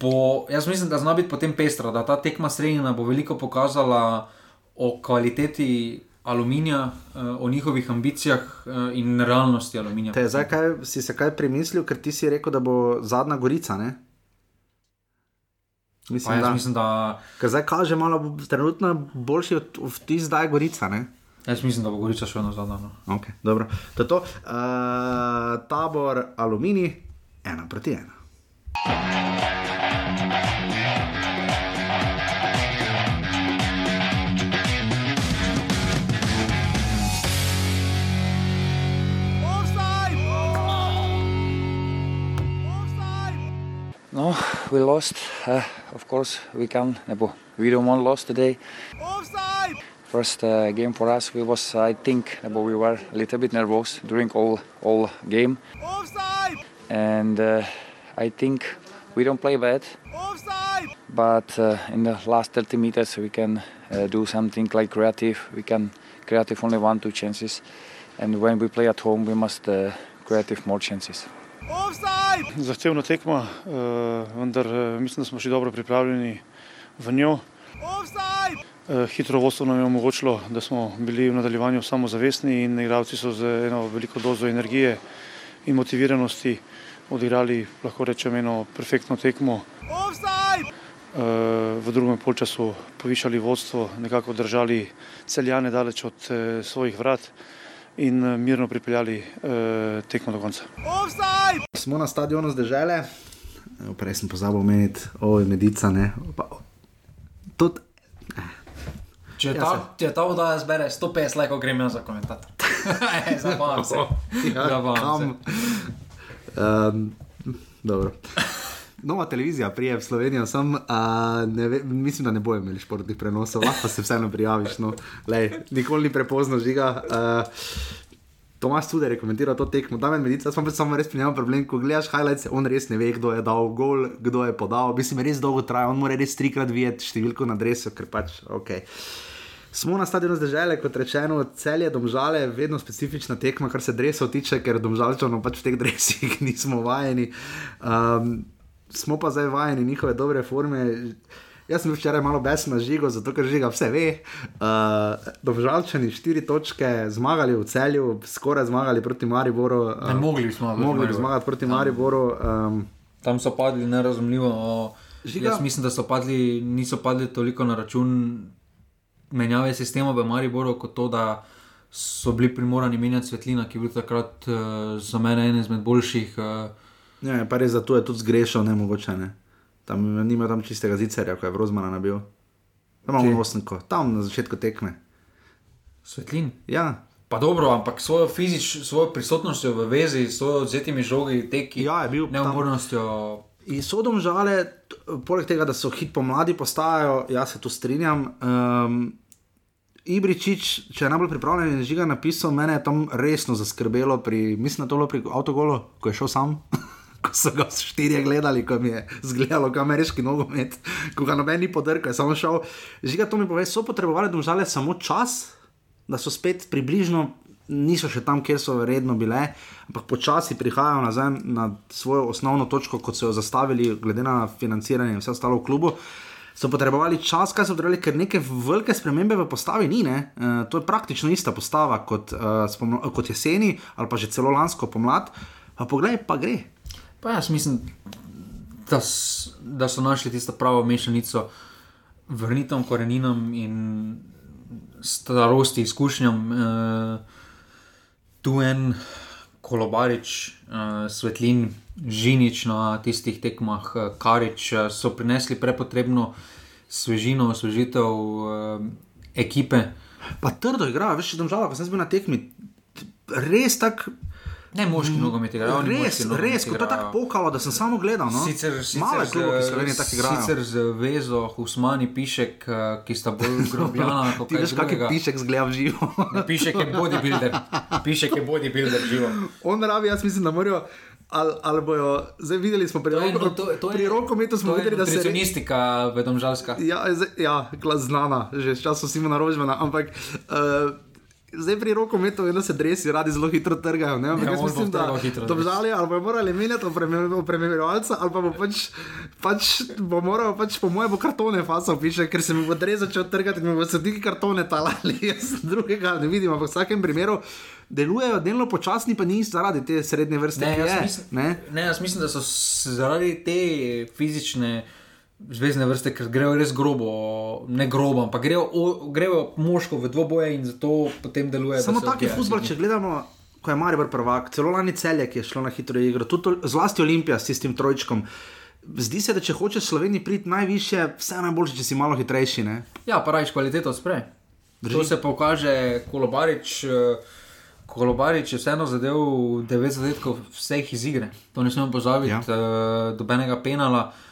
Bo, jaz mislim, da zna biti potem pestra, da ta tekma srednja bo veliko pokazala o kvaliteti aluminija, eh, o njihovih ambicijah eh, in realnosti aluminija. Te, zdaj, kaj, si se kaj premislil, ker ti si rekel, da bo zadnja Gorica, ne? Mislim, da. mislim, da, Ker zdaj kaže malo trenutno boljši od v ti zdaj Gorica, ne? jaz mislim, da bo Gorica še vedno zadnja. No. Okay, dobro. to je to. Uh, tabor Aluminij, ena proti ena. No, we lost. Uh, of course, we can. nebo We don't want lost today. First uh, game for us, we was I think we were a little bit nervous during all all game, and uh, I think we don't play bad. But uh, in the last 30 meters, we can uh, do something like creative. We can creative only one two chances, and when we play at home, we must uh, creative more chances. Zahtevna tekma, uh, vendar uh, mislim, da smo še dobro pripravljeni v njo. Uh, hitro vodstvo nam je omogočilo, da smo bili v nadaljevanju samozavestni in igralci so z eno veliko dozo energije in motiviranosti odigrali, lahko rečem, eno perfektno tekmo. v drugem polčasu povišali vodstvo, nekako držali celjane daleč od svojih vrat in mirno pripeljali tekmo do konca. Smo na stadionu zdržele, prej sem pozabil omeniti, oj, medica, ne. Tud, Če Ja, ta, se- če ta voda zbere 150 lajkov, grem jaz za komentator. Zabavam se. Ja, Zabavam kam? Um, dobro. Nova televizija prije v Slovenijo, sem, uh, ne mislim, da ne bojo imeli športnih prenosov, lahko se vseeno prijaviš. No. Lej, nikoli ni prepozno žiga. Uh, Tomas tudi je komentiral to tekmo, da me medica, jaz pa samo res primerjam problem, ko gledaš highlights, on res ne ve, kdo je dal gol, kdo je podal, mislim, res dolgo traja, on mora res trikrat videti številko na dresu, ker pač ok. Smo na stadionu zdržele, kot rečeno, celje domžale, vedno specifična tekma, kar se dresov tiče, ker domžalčano pač v teh dresih nismo vajeni. Um, smo pa zdaj vajeni njihove dobre forme. Jaz sem včeraj malo besen na žigo, zato ker žiga vse ve. Uh, domžalčani štiri točke, zmagali v celju, skoraj zmagali proti Mariboru. Uh, Ne, mogli zmagati proti Mogli Mariboru. zmagati proti Mariboru. Um, Tam so padli nerazumljivo. Žiga- Jaz mislim, da so padli, niso padli toliko na račun menjave sistema v Mariboru, kot to, da so bili primorani menjati svetlina, ki je bil takrat uh, za mene eden izmed boljših. Uh, Ne, pa res zato je tudi zgrešil, ne mogoče ne. Tam nima tam čistega zicerja, ko je Vrozmana nabil. Tam imamo osnko, tam na začetku tekme. svetlin. Ja, Pa dobro, ampak svojo, fizič, svojo prisotnostjo v vezi, svojo odzetimi žogi, teki, Ja, je bil tam- neumornostjo. In so domžale, t- poleg tega, da so hit pomladi postajajo, jaz se tu strinjam. Um, Ibričič, če je najbolj pripravljen, je žiga napisal, mene je tam resno zaskrbelo, pri, mislim, da to je bilo pri avtogolu, ko je šel sam. Ko so ga štirje gledali, ko je zgledalo, kot ameriški nogomet, ko ga noben ni podrkal, je samo šel. Žiga to mi pove, so potrebovali domžale samo čas, da so spet približno, niso še tam, kjer so redno bile, ampak počasi prihajajo nazaj na svojo osnovno točko, kot so jo zastavili, glede na financiranje in vse ostalo v klubu. So potrebovali čas, kaj so potrebovali, ker neke velike spremembe v postavi ni. E, to je praktično ista postava kot, uh, spomla, kot jeseni ali pa že celo lansko pomlad. Pa poglej, pa gre. Pa jaz mislim, da, da so našli tisto pravo mešanico vrnitom koreninam in starosti, izkušnjam. Uh, tu en kolobarič, uh, svetlin, žinič na tistih tekmah, uh, karič uh, so prinesli prepotrebno svežino, osvežitev uh, ekipe. Pa trdo igrajo, veš, da žal, ko sem bil na tekmi, res tako. Ne moški nogomet igrajo, Res, res, kot to je tako pokalo, da sem samo gledal. No? Sicer, sicer Malo je z- klubov, ki Slovenije tako igrajo. Sicer z vezo, Husmani, Pišek, eh, ki sta bolj grobljana Ti veš, kak je pišek zgleda v živo. Pišek je bodybuilder, Pišek je bodybuilder živo. On rabi, jaz mislim, da morajo. Ali, ali bojo, zdaj videli smo pri, To je- roko, to- to je- pri rokometu, smo je videli, da se nutricionistika vedomžalska. Ja, zdaj- ja glas znana, že s časom Simona Rožmana, ampak uh, zdaj pri rokometu vedno se dresi, radi zelo hitro trgajo. Ne? Ampak Ja, jaz bo mislim, da trgal hitro, to žali, ali bojo morali menjati opreme- opremljevalca, ali pa bo pač, pač bo moral, pač, po mojem, bo kartone fasal piše, ker se mi bo dres začel trgati in mi bo sodniki kartone talali. Jaz drugega ne vidim, ampak v vsakem primeru. Delujejo delno počasni, pa ni zaradi te srednje vrste, Ne, jaz je. mislim, Ne? ne, jaz mislim, da so zaradi te fizične zvezdne vrste, ker grejo res grobo, ne grobo, ampak grejo, o- grejo moško v dvoboje in zato potem deluje. Samo taki futbol, če gledamo, ko je Maribor prvak, celo lani celje, ki je šlo na hitro igro, tudi zlasti Olimpija s tistim trojčkom. Zdi se, da če hočeš Sloveniji priti najviše, vse najboljše, če si malo hitrejši. Ne? Ja, pa rajš kvaliteto sprej. To se pokaže, Kolobarič, eh, Kolobarič je vseeno zadev 9 zadetkov vseh iz igre. To ne smemo pozabiti, ja. uh, dobenega penala. Uh,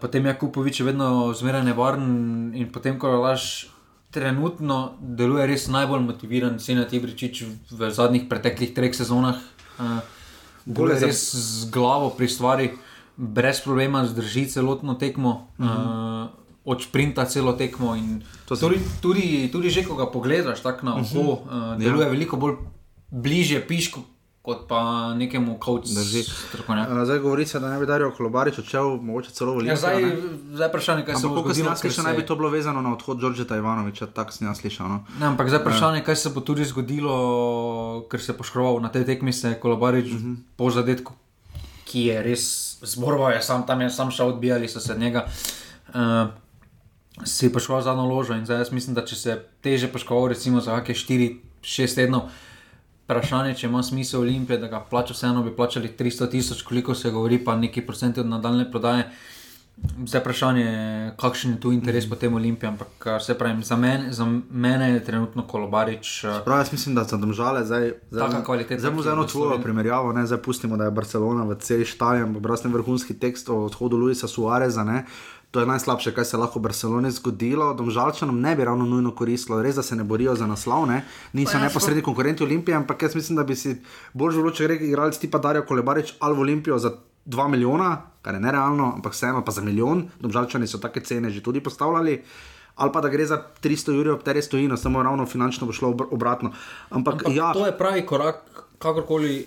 potem je Kupovič vedno zmeraj nevaren in potem, ko laž trenutno deluje res najbolj motiviran, Senat Ibričič v zadnjih preteklih treh sezonah. Uh, Gole za- res z glavo pri stvari, brez problema zdrži celotno tekmo. Uh -huh. uh, Od sprinta celo tekmo. se- Tudi, tudi, tudi že, ko ga pogledaš tako na oko, uh -huh. uh, deluje ja. veliko bolj bliže pišku, kot pa nekemu strokovnjaku. Uh, zdaj govori se, da ne bi Darijo Kolobarič odšel, mogoče celo v Ja, Olimpijo. zdaj, zdaj vprašanje, kaj se bo sem zgodilo. jaz ker slišal, naj bi to bilo vezano na odhod Đorđeta Ivanoviča, tako sem jaz slišal. No? Ne, ampak zdaj vprašanje, kaj se bo tudi zgodilo, ker se je poškodoval na tej tekmi, se je Kolobarič uh Mhm. -huh. po zadetku, ki je res zboroval, je sam tam je sam šel odbijali so se od njega. Uh, si poškodoval zadnjo ložo in zdaj jaz mislim, da če se teže poškodoval, recimo za kakšne 4-6 tednov, vprašanje, če ima smisel Olimpije, da ga plača vseeno, bi plačali 300 tisoč, koliko se govori, pa neki procenti od nadaljne prodaje. Zdaj vprašanje je, kakšen je tu interes mm. po tem Olimpiji, ampak se pravi, za, men, za mene je trenutno kolobarič. Prav, jaz mislim, da so tam žale, zdaj imamo za eno tvojo primerjavo, ne, zdaj pustimo, da je Barcelona v celi štali, ampak brastem vrhunski tekst o odhodu Luisa Suareza. Ne, To je najslabše, kar se lahko v Barceloni zgodilo. Domžalčanom ne bi ravno nujno koristilo, res da se ne borijo za naslov, ne? niso ja, neposredni konkurenti Olimpije, ampak jaz mislim, da bi si bolj želel, če reki igralec tipa Darijo Kolebarič ali v Olimpijo za 2 milijona, kar je nerealno, ampak vseeno pa za milijon. Domžalčani so take cene že tudi postavljali. Ali pa da gre za 300 ur, ob kateri stojino, samo ravno finančno bo šlo obratno. Ampak, ampak ja. to je pravi korak, kakorkoli.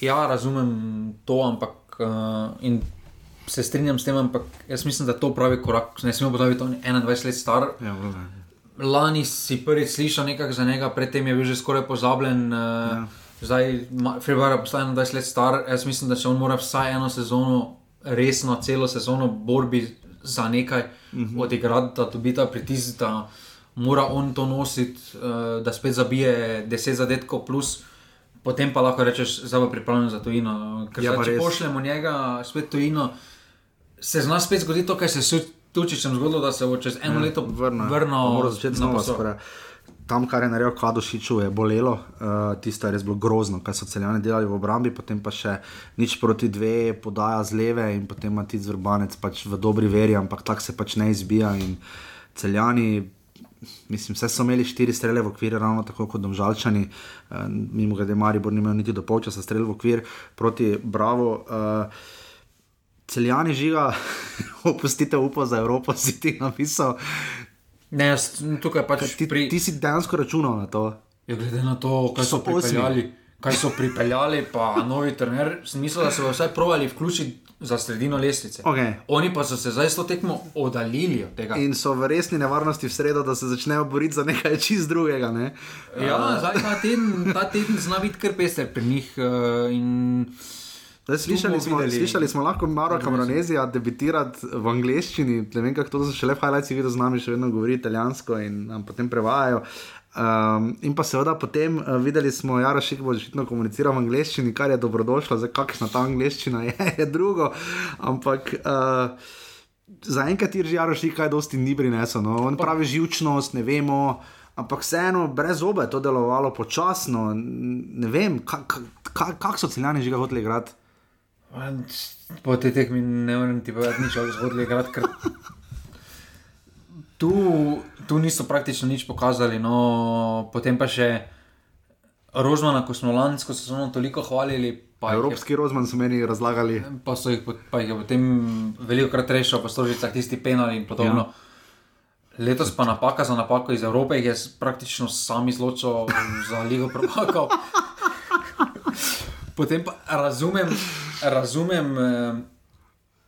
Ja, razumem to, ampak uh, se strinjam s tem, ampak jaz mislim, da to pravi korak. Ne smemo biti 21 let star. Ja, Lani si prvič slišal nekaj za njega, predtem je bil že skoraj pozabljen. Eh, ja. Zdaj, Februar je postal 21 let star. Jaz mislim, da se on mora vsaj eno sezono, resno celo sezono, borbi za nekaj uh mhm. -huh. odigrati, da dobi ta pritisk, da mora on to nositi, eh, da spet zabije 10 zadetkov plus potem pa lahko rečeš, da je pripravljen za tujino. Ker ja, če pošljemo njega spet tujino, se z nas spet zgodi to, kar se je tučičem zgodilo, da se bo čez eno ja, leto vrnil. Tam, kar je naredil Kadošiču, je bolelo, uh, tisto je res bilo grozno, kaj so celjani delali v obrambi, potem pa še nič proti dve, podaja z leve in potem ima ti zvrbanec pač v dobri veri, ampak tako se pač ne izbija. Celjani, mislim, vse so imeli štiri strele v okviru, ravno tako kot domžalčani, uh, mimo grede Maribor, nimajo niti do polčasa strel v okvir proti Bravo. Uh, celjani žiga, opustite upo za Evropo, si ti napisal. Ne, jaz, tukaj pač ti, pri... ti si dejansko računal na to. Ja, glede na to, kaj so, so pripeljali. Kaj so pripeljali, pa novi trener, smisel, da so vse provali vključiti za sredino lestvice. Okay. Oni pa so se zdaj s to tekmo oddaljili od tega. In so v resni nevarnosti v sredo, da se začnejo boriti za nekaj čist drugega. Ne? Ja, uh. zdaj ta teden, ta teden zna biti kar pester pri njih. Uh, in... Zdaj, slišali, smo, slišali smo lahko Maro Kamronezija debitirati v angleščini. Ne vem, kako to so še le v highlightsih, videl z nami še vedno govori italijansko in nam potem prevajajo. Um, in pa seveda potem uh, videli smo, da Jarošik bo očitno komuniciral v angleščini, kar je dobrodošlo, zdaj kakšna ta angleščina je, je drugo. Ampak uh, zaenkrat je že Jarošik kaj dosti ni prinesel. No? On pravi živčnost, ne vemo. Ampak vseeno, brez obe to delovalo počasno. Ne vem, kako kak, kak so celjani že hoteli igrati. Po tej tekmi ne morem ti povedati, nič o zgodbi igrati. Ker... Tu, tu niso praktično nič pokazali. No, potem pa še Rožmana, ko smo lansko sezono toliko hvalili. Evropski je, Rožman so meni razlagali. Pa, so jih, pa jih je potem veliko krat rešil, pa so že tisti penali in podobno. Ja. Letos pa napaka za napako iz Evrope, je praktično sami zločil za Ligo Prvakov. Potem pa razumem, razumem, eh,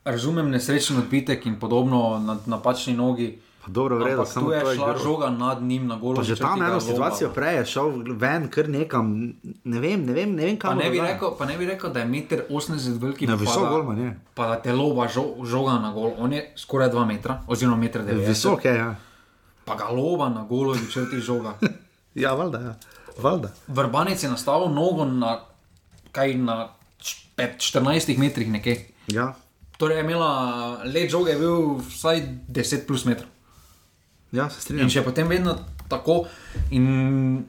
razumem nesrečen odbitek in podobno na napačni nogi. Dobro, vredo, tu je šla gro. žoga nad njim na golo. Že tam eno situacijo prej je šel ven, kar nekam, ne vem, ne vem, ne vem kam. Pa ne, bi rekel, pa ne bi rekel, da je 1,80 m veliki. Ne, visok gol, manj. Pa da te loba žo, žoga na gol, on je skoraj 2 metra, oziroma 1,90 m. Visok je, ja. Pa ga loba na golo in črti žoga. ja, valjda, ja. Valjda. Vrbanec je nastavil nogo na kaj na 14 metrih nekje. Ja. Torej, imela let žoge, je bil vsaj 10 plus metrov. Ja, se strinjam. In še potem vedno tako. In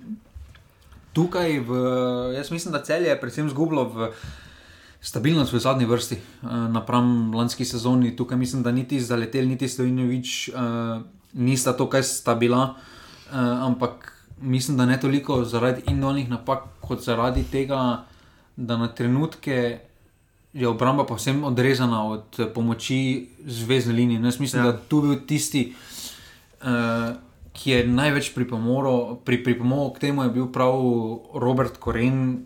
tukaj, v, jaz mislim, da cel je predvsem zgubilo v stabilnost v zadnji vrsti, eh, napram lanski sezoni. Tukaj mislim, da niti zaletel, niti Stojinovič uh, nista to, kaj sta bila, uh, ampak mislim, da ne toliko zaradi indolnih napak, kot zaradi tega da na trenutke je obramba povsem odrezana od eh, pomoči zvezdne linije. Jaz mislim, ja. da tu bil tisti, uh, ki je največ pripomoril pri, k temu, je bil prav Robert Koren,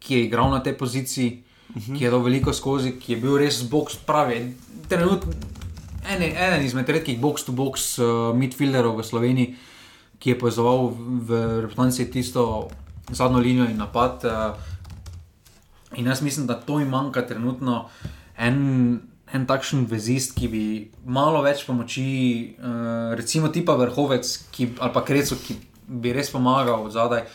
ki je igral na tej poziciji, uh mhm. -huh. ki je dal veliko skozi, ki je bil res box pravi. Trenut, en, eden izmed redkih box-to-box uh, midfielderov v Sloveniji, ki je povezal v reprezentanci tisto zadnjo linijo in napad. Uh, In jaz mislim, da to jim manjka trenutno en, en takšen vezist, ki bi malo več pomoči, uh, recimo tipa vrhovec ki, ali pa krecu, ki bi res pomagal zadaj.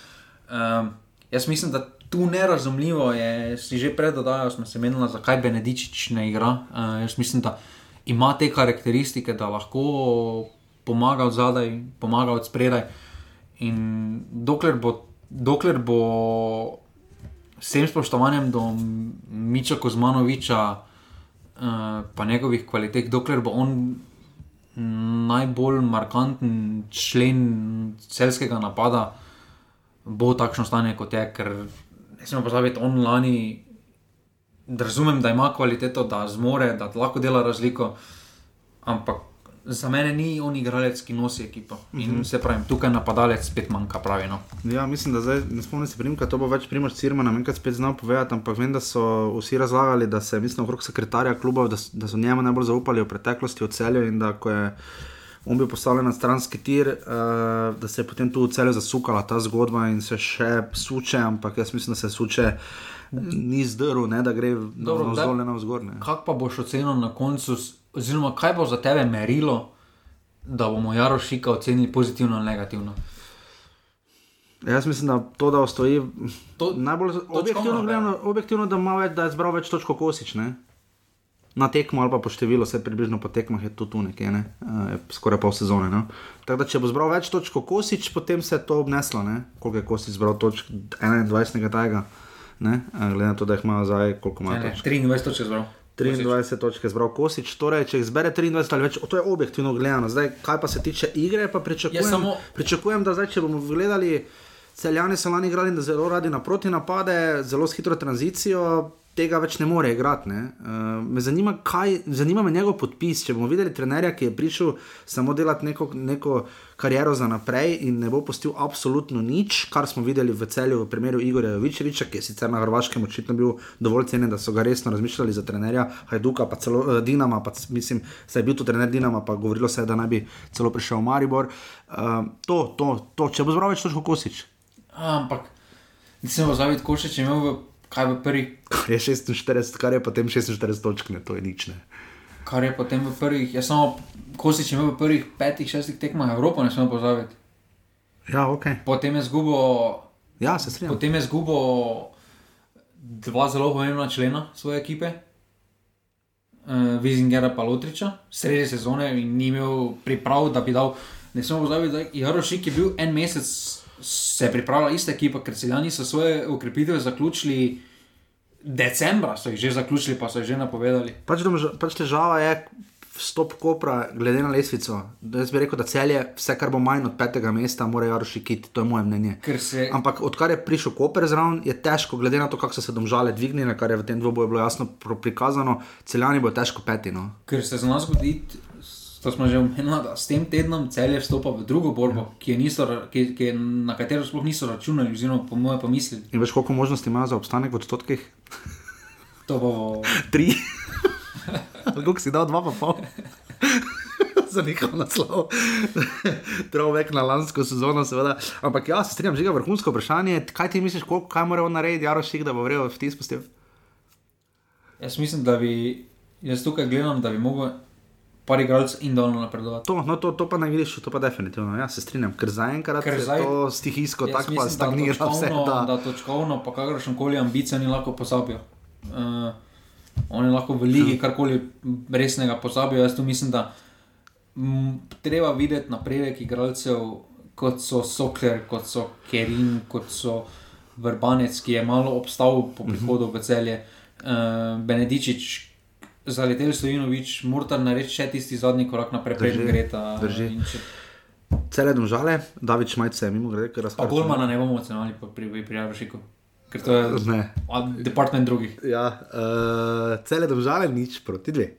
Um, jaz mislim, da tu nerazumljivo je, si že predodajal, smo se menili, zakaj Benedičič ne igra. Uh, jaz mislim, da ima te karakteristike, da lahko pomaga od zadaj, pomaga od spredaj. In dokler bo, dokler bo vsem spoštovanjem do Miča Kozmanoviča, uh, pa njegovih kvalitet, dokler bo on najbolj markanten člen celskega napada, bo takšno stanje kot je, ker ne smemo pozabiti, on lani, da razumem, da ima kvaliteto, da zmore, da lahko dela razliko, ampak za mene ni on igralec, ki nosi ekipo. In mm -hmm. se pravi, tukaj napadalec spet manjka, pravi. No. Ja, mislim, da zdaj ne spomnim se primka, to bo več primož Cirmana, enkrat spet znal povedati, ampak vem, da so vsi razlagali, da se, mislim, okrog sekretarja kluba, da, da so njemu najbolj zaupali v preteklosti, v celju in da ko je. On bil postavljen na stranski tir, uh, da se je potem tu v celju zasukala ta zgodba in se še suče, ampak jaz mislim, da se suče ni zdrl, ne, da gre zgolj na vzgor. Kaj pa boš ocenil na koncu, oziroma kaj bo za tebe merilo, da bomo Jarošika ocenili pozitivno ali negativno? Jaz mislim, da to, da ostoji to, najbolj objektivno, gledano, objektivno, da, več, da je zbral več točk kosič. Ne? Na tekmo ali pa po številu, vse približno po tekmah je to tu nekje, ne? uh, skoraj pol sezone. No? Tako da, če bo zbral več točk kosič, potem se je to obneslo, ne? koliko je kosič zbral točk 21. tega, ne? Uh, glede na to, da jih ima zdaj, koliko ima. 23 točk zbral. 23 točke zbral Kosič, torej če jih zbere 23 ali več, to je objektivno gledano. Zdaj, kaj pa se tiče igre, pa pričakujem, samo... pričakujem da zdaj, če bomo gledali, celjani so lani igrali zelo radi na proti napade, zelo hitro tranzicijo tega več ne more igrati. Ne? Uh, me zanima, kaj, zanima me njegov podpis. Če bomo videli trenerja, ki je prišel samo delati neko, neko kariero za naprej in ne bo postil absolutno nič, kar smo videli v celju v primeru Igorja Jovičeviča, ki je sicer na Hrvaškem očitno bil dovolj cenjen, da so ga resno razmišljali za trenerja Hajduka, pa celo uh, Dinama, pa mislim, da je bil tu trener Dinama, pa govorilo se je, da naj bi celo prišel v Maribor. Uh, to, to, to, če bo zbral več točko kosič. Ampak, nisem pa zavit košič, če imel kaj v prvih. Kar je 46, kar je potem 46 točk, ne, to je nič. Ne. Kar je potem v prvih, jaz samo, ko si če imel v prvih petih, šestih tekmah Evropo, ne smemo pozabiti. Ja, ok. Potem je zgubo. Ja, se strinjam. Potem je zgubo dva zelo pomembna člena svoje ekipe. Uh, Vizingera pa Lotriča, sredi sezone in ni imel priprav, da bi dal. Ne smemo pozabiti, da je Jarošik bil en mesec se je pripravila ista ekipa, ker celjani so svoje ukrepitve zaključili. Decembra so jih že zaključili, pa so jih že napovedali. Pač, pač težava je vstop Kopra, glede na lesvico. Jaz bi rekel, da celje, vse kar bo manj od petega mesta, morajo rušiti, to je moje mnenje. Se... Ampak odkar je prišel Koper zraven, je težko, glede na to, kako so se domžale dvignile, kar je v tem dvoboju bilo jasno prikazano, celjani bo težko petino. Ker se za nas zgodi, To smo že omenili, da s tem tednom celje vstopa v drugo borbo, ja. ki, niso, ki, ki na katero sploh niso računali, oziroma po mojem pomislili. In veš, koliko možnosti ima za obstanek v odstotkih? To bo tri. Kako si dal dva, pa pol. Za njihov naslov, trojk na lansko sezono, seveda. Ampak jaz se strinjam, že je vrhunsko vprašanje. Kaj ti misliš, koliko, kaj mora on narediti, Jarošik, da bo vrel v tis postel? Jaz mislim, da bi, jaz tukaj gledam, da bi mogel par igralcev in dolno napredovati. To, no, to, to pa ne vidiš, to pa definitivno. Ja, se strinjam, ker zaenkrat je zdaj, to stihijsko tako pa stagnira vse. Da, da točkovno, pa kakršen koli ambicijo ni lahko pozabil. Uh, oni lahko v ligi ja. karkoli resnega pozabijo. Jaz tu mislim, da m, treba videti napredek igralcev, kot so Sokler, kot so Kerin, kot so Vrbanec, ki je malo obstal po mhm. prihodu v celje. Uh, Benedičič, zaletel Stojinovič, Murtar nareči še tisti zadnji korak naprej, preden gre ta. Cele domžale, David Šmajce, mimo grede, ker razpravlja. Pa Golmana ne bomo ocenili pri prijavišiku. Ker to je ne. department drugih. Ja, uh, cele domžale, nič proti dve.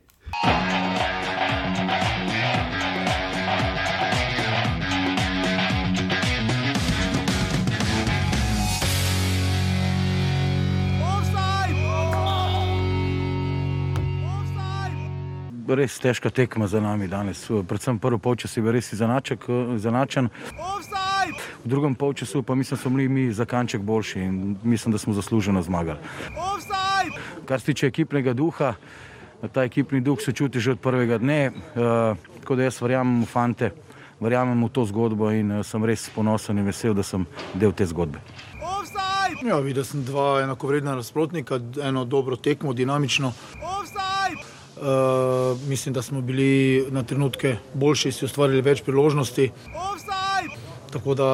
Res težka tekma za nami danes. Predvsem prvi polčas je bil res zanačen. V drugem polčasu pa mislim, da smo bili mi za kanček boljši in mislim, da smo zasluženo zmagali. Kar se tiče ekipnega duha, ta ekipni duh se čuti že od prvega dne. Uh, tako da jaz verjamem v fante, verjamem v to zgodbo in uh, sem res ponosen in vesel, da sem del te zgodbe. Ja, videl sem dva enakovredna nasprotnika, eno dobro tekmo, dinamično. Uh, mislim, da smo bili na trenutke boljši, si ustvarili več priložnosti. Tako da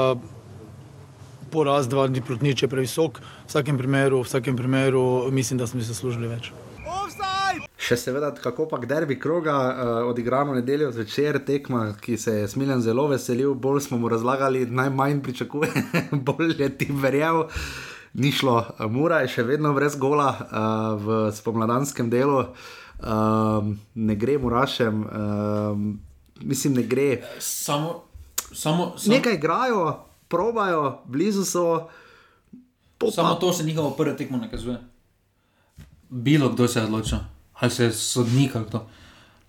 poraz dva ni proti nič previsok. V vsakem primeru, v vsakem primeru mislim, da smo si zaslužili več. Še seveda, kako pa derbi kroga, uh, odigramo nedeljo zvečer, tekma, ki se je smiljen zelo veselil, bolj smo mu razlagali, najmanj pričakuje, bolj je ti verjel. Ni šlo, Mura je še vedno brez gola uh, v spomladanskem delu, uh, ne gre Murašem, uh, mislim, ne gre. Samo, samo, samo. Nekaj igrajo, probajo, blizu so. Samo to se njihovo prvo tekmo nakazuje. Bilo kdo se je odločil ali se sodnik ali to.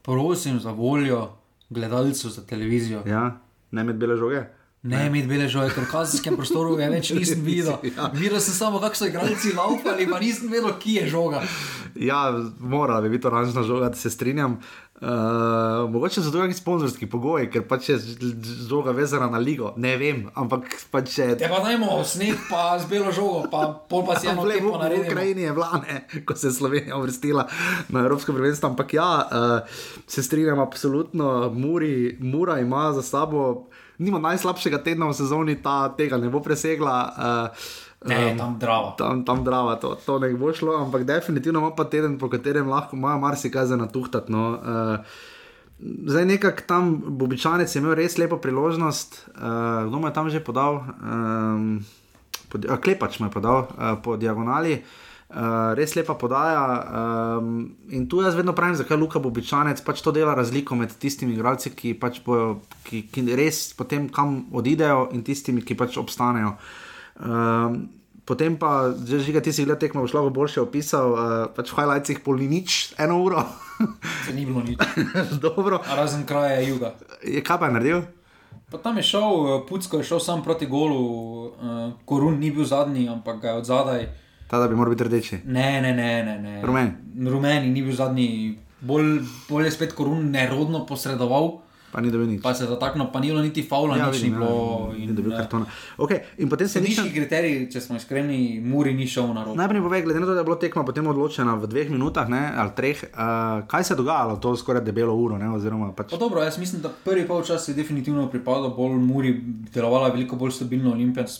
Prosim za voljo gledalcev za televizijo. Ja, ne med bele žoge. Ne, med bele žoge, ker v kazenskem prostoru je več nisem videl. ja. Videl sem samo, kako so igralci laupali, pa nisem vedel, kje je žoga. Ja, mora bi biti oranžna žoga, da se strinjam. Uh, mogoče so drugi sponzorski pogoji, ker pač je žoga vezana na ligo. Ne vem, ampak pač je. Ja, pa dajmo sneg, pa z belo žogo, pa pol pa si eno lepo na redu. V Ukrajini je vlane, ko se je Slovenija uvrstila na Evropsko prvenstvo. Ampak ja, uh, se strinjam, absolutno, Muri, Mura ima za sabo, nima najslabšega tedna v sezoni, ta tega ne bo presegla. Uh, Ne, tam drava. Tam, tam drava, to, to ne bo šlo, ampak definitivno ima pa teden, po katerem lahko ima marsikaj za natuhtati. No. Uh, zdaj nekako tam Bobičanec je imel res lepo priložnost, uh, kdo mu je tam že podal, um, pod, uh, klepač mu je podal uh, po diagonali. Uh, res lepa podaja. Um, in tu jaz vedno pravim, zakaj Luka Bobičanec pač to dela razliko med tistimi igralci, ki pač bojo, ki, ki res potem kam odidejo, in tistimi, ki pač obstanejo. Um, potem pa, že že ti si gledal tekmo, boš lahko boljše opisal, uh, pač v highlightsih pol ni nič, eno uro. Se ni bilo nič. Dobro. Razen kraja juga. Je kaj pa je naredil? Pa tam je šel, Pucko je šel sam proti golu, uh, Korun ni bil zadnji, ampak ga je od zadaj. Ta da bi moral biti rdeči. Ne, ne, ne. ne, ne. Rumeni. Rumeni ni bil zadnji, bolj, bolj je spet Korun nerodno posredoval. Pa ni dobil nič. Pa se zataknil, pa ni bilo niti faula, ja, nič vidim, ni bilo. Ja, in, ni dobil kartona. Okay, in potem se ni. Nižji kriterij, če smo iskreni, Muri ni šel na roko. Najprej povej, glede na to, da je bilo tekma potem odločena v dveh minutah ne, ali treh, uh, kaj se je dogajalo, to skoraj debelo uro. Ne, pač... pa dobro, jaz mislim, da prvi polčas je definitivno pripadal bolj Muri, delovala veliko bolj stabilno, Olimpijec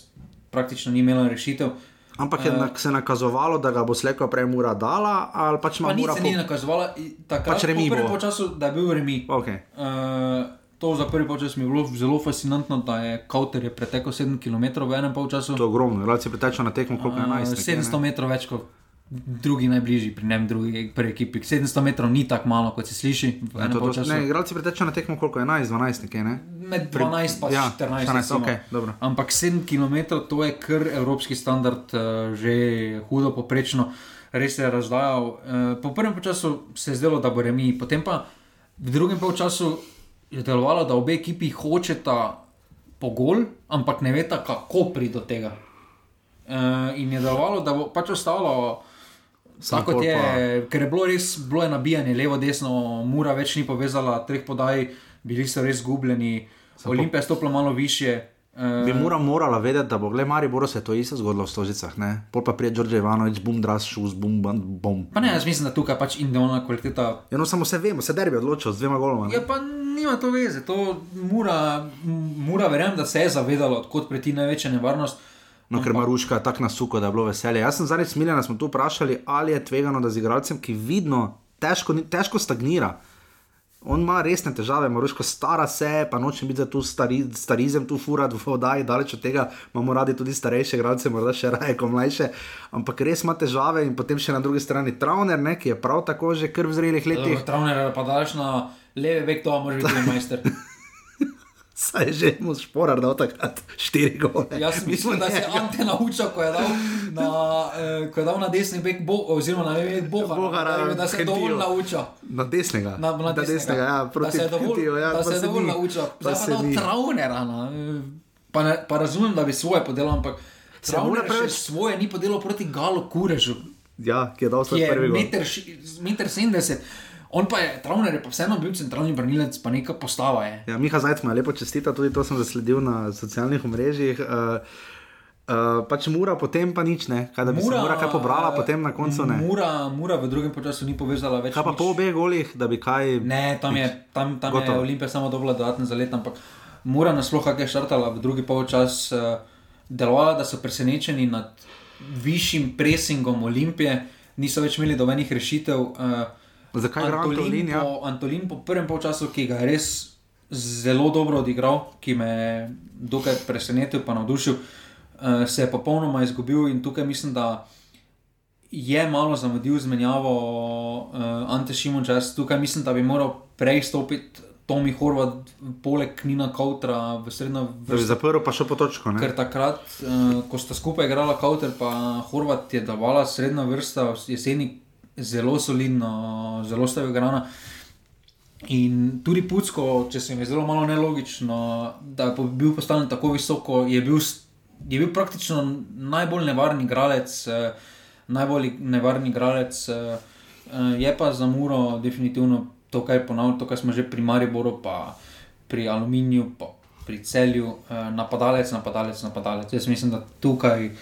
praktično ni imela rešitev. Ampak je uh, se nakazovalo, da ga bo slejko prej mura dala, ali pač ima mura. Se ni nakazovalo, takrat pač remi. Prvi čas, da je bil remi. Okay. Uh, to za prvi čas mi je bilo zelo fascinantno, da je Kauter je pretekel 7 km v enem času. To je ogromno, relacija preteča na tekmo, koliko je 11. Uh, 700 metrov več kot. Drugi najbližji, pri njem, drugi, pri ekipi. 700 metrov ni tako malo, kot se sliši. Ne, to, to, ne, igralci pretečajo na tekmo, koliko je 11, 12, nekaj, ne? Med 12 in ja, 14. 14 okay, Ampak 7 km, to je kar evropski standard, uh, že hudo poprečno, res je razdajal. Uh, po prvem času se je zdelo, da bo remi, potem pa v drugem času je delovalo, da obe ekipi hočeta pogol, ampak ne veta, kako priti do tega. Uh, in je delovalo, da bo pač ostalo. Tako je, ker je bilo res bilo je nabijanje levo, desno, mura več ni povezala, treh podaj, bili so res zgubljeni, Olimpija je stopila malo više. Uh, Bi mora morala vedeti, da bo gledal Maribor, se je to isto zgodilo v Stožicah. Pol pa prije Đorđe Ivanovič, bum, dras, šus, bum, bum, bum. Pa ne, jaz mislim, da tukaj pač individualna kvaliteta. Ja, no samo se vemo, se derbi odločil z dvema goloma. Ja, pa nima to veze, to mora, mora verjamem, da se je zavedalo, odkot preti največja nevarnost. No, ker Maruška je tako nasuko, da je bilo veselje. Jaz sem zadnjič smiljen, da smo tu vprašali, ali je tvegano, da z igralcem, ki vidno težko, težko stagnira. On ima resne težave, Maruško stara se, pa noče biti za tu stari, starizem, tu fura, v vodaji, daleč od tega imamo radi tudi starejše igralce, morda še raje kot mlajše, ampak res ima težave in potem še na drugi strani Trauner, ne, ki je prav tako že kar v zrelih letih. Trauner pa daš na leve vek, to može biti majster. Saj je že mu šporar dal takrat štiri gore. Jaz mislim, da se je Ante naučil, ko je dal na, eh, ko je dal na desni bek, bo, oziroma na levi bek Boga. Boga da, da se je dovolj naučil. Na desnega. Na, na desnega. desnega ja, da se je dovolj, ja, da se je dovolj naučil. Zdaj pa dal traunera. Pa, pa razumem, da bi svoje podelal, ampak traunera preveč... svoje ni podelal proti Galu Kurežu. Ja, ki je dal svoj prvi gol. Meter, meter 70. On pa je, Travner je pa vseeno bil centralni branilec, pa neka postava je. Ja, Miha Zajc mu je lepo čestita, tudi to sem zasledil na socialnih omrežjih. Uh, uh, pač mura, potem pa nič ne, kaj da bi mura, se mura kaj pobrala, eh, potem na koncu ne. Mura, mura v drugem času ni povezala več. Kaj pa nič. po obeh golih, da bi kaj. Ne, tam je, tam, tam je Gotovo. Olimpija samo dobila dodatne zalet, ampak mora nasploh, kaj je štartala v drugi polčas, uh, delovala, da so presenečeni nad višjim presingom Olimpije, niso več imeli dobenih rešitev. Uh, Zakaj igra Antolin, ja? po, Antolin po prvem polčasu, ki ga je res zelo dobro odigral, ki me je dokaj presenetil, pa navdušil, uh, se je popolnoma izgubil in tukaj mislim, da je malo zamudil z menjavo uh, Ante Šimunča. Tukaj mislim, da bi moral prej stopiti Tomi Horvat, poleg Nina Kautra v srednjo bi zaprl, pa še po točko. Ne? Ker takrat, uh, ko sta skupaj igrala Kauter, pa Horvat je davala srednja vrsta, jeseni zelo solidno, zelo sta igrana. In tudi Pucko, če se mi je zelo malo nelogično, da je bil postavljen tako visoko, je bil, je bil praktično najbolj nevarni igralec, eh, najbolj nevarni igralec, eh, eh, je pa za Muro definitivno to, kar je ponavljal, to, kar smo že pri Mariboru, pa pri Aluminiju, pa pri celju, eh, napadalec, napadalec, napadalec. Jaz mislim, da tukaj. Je.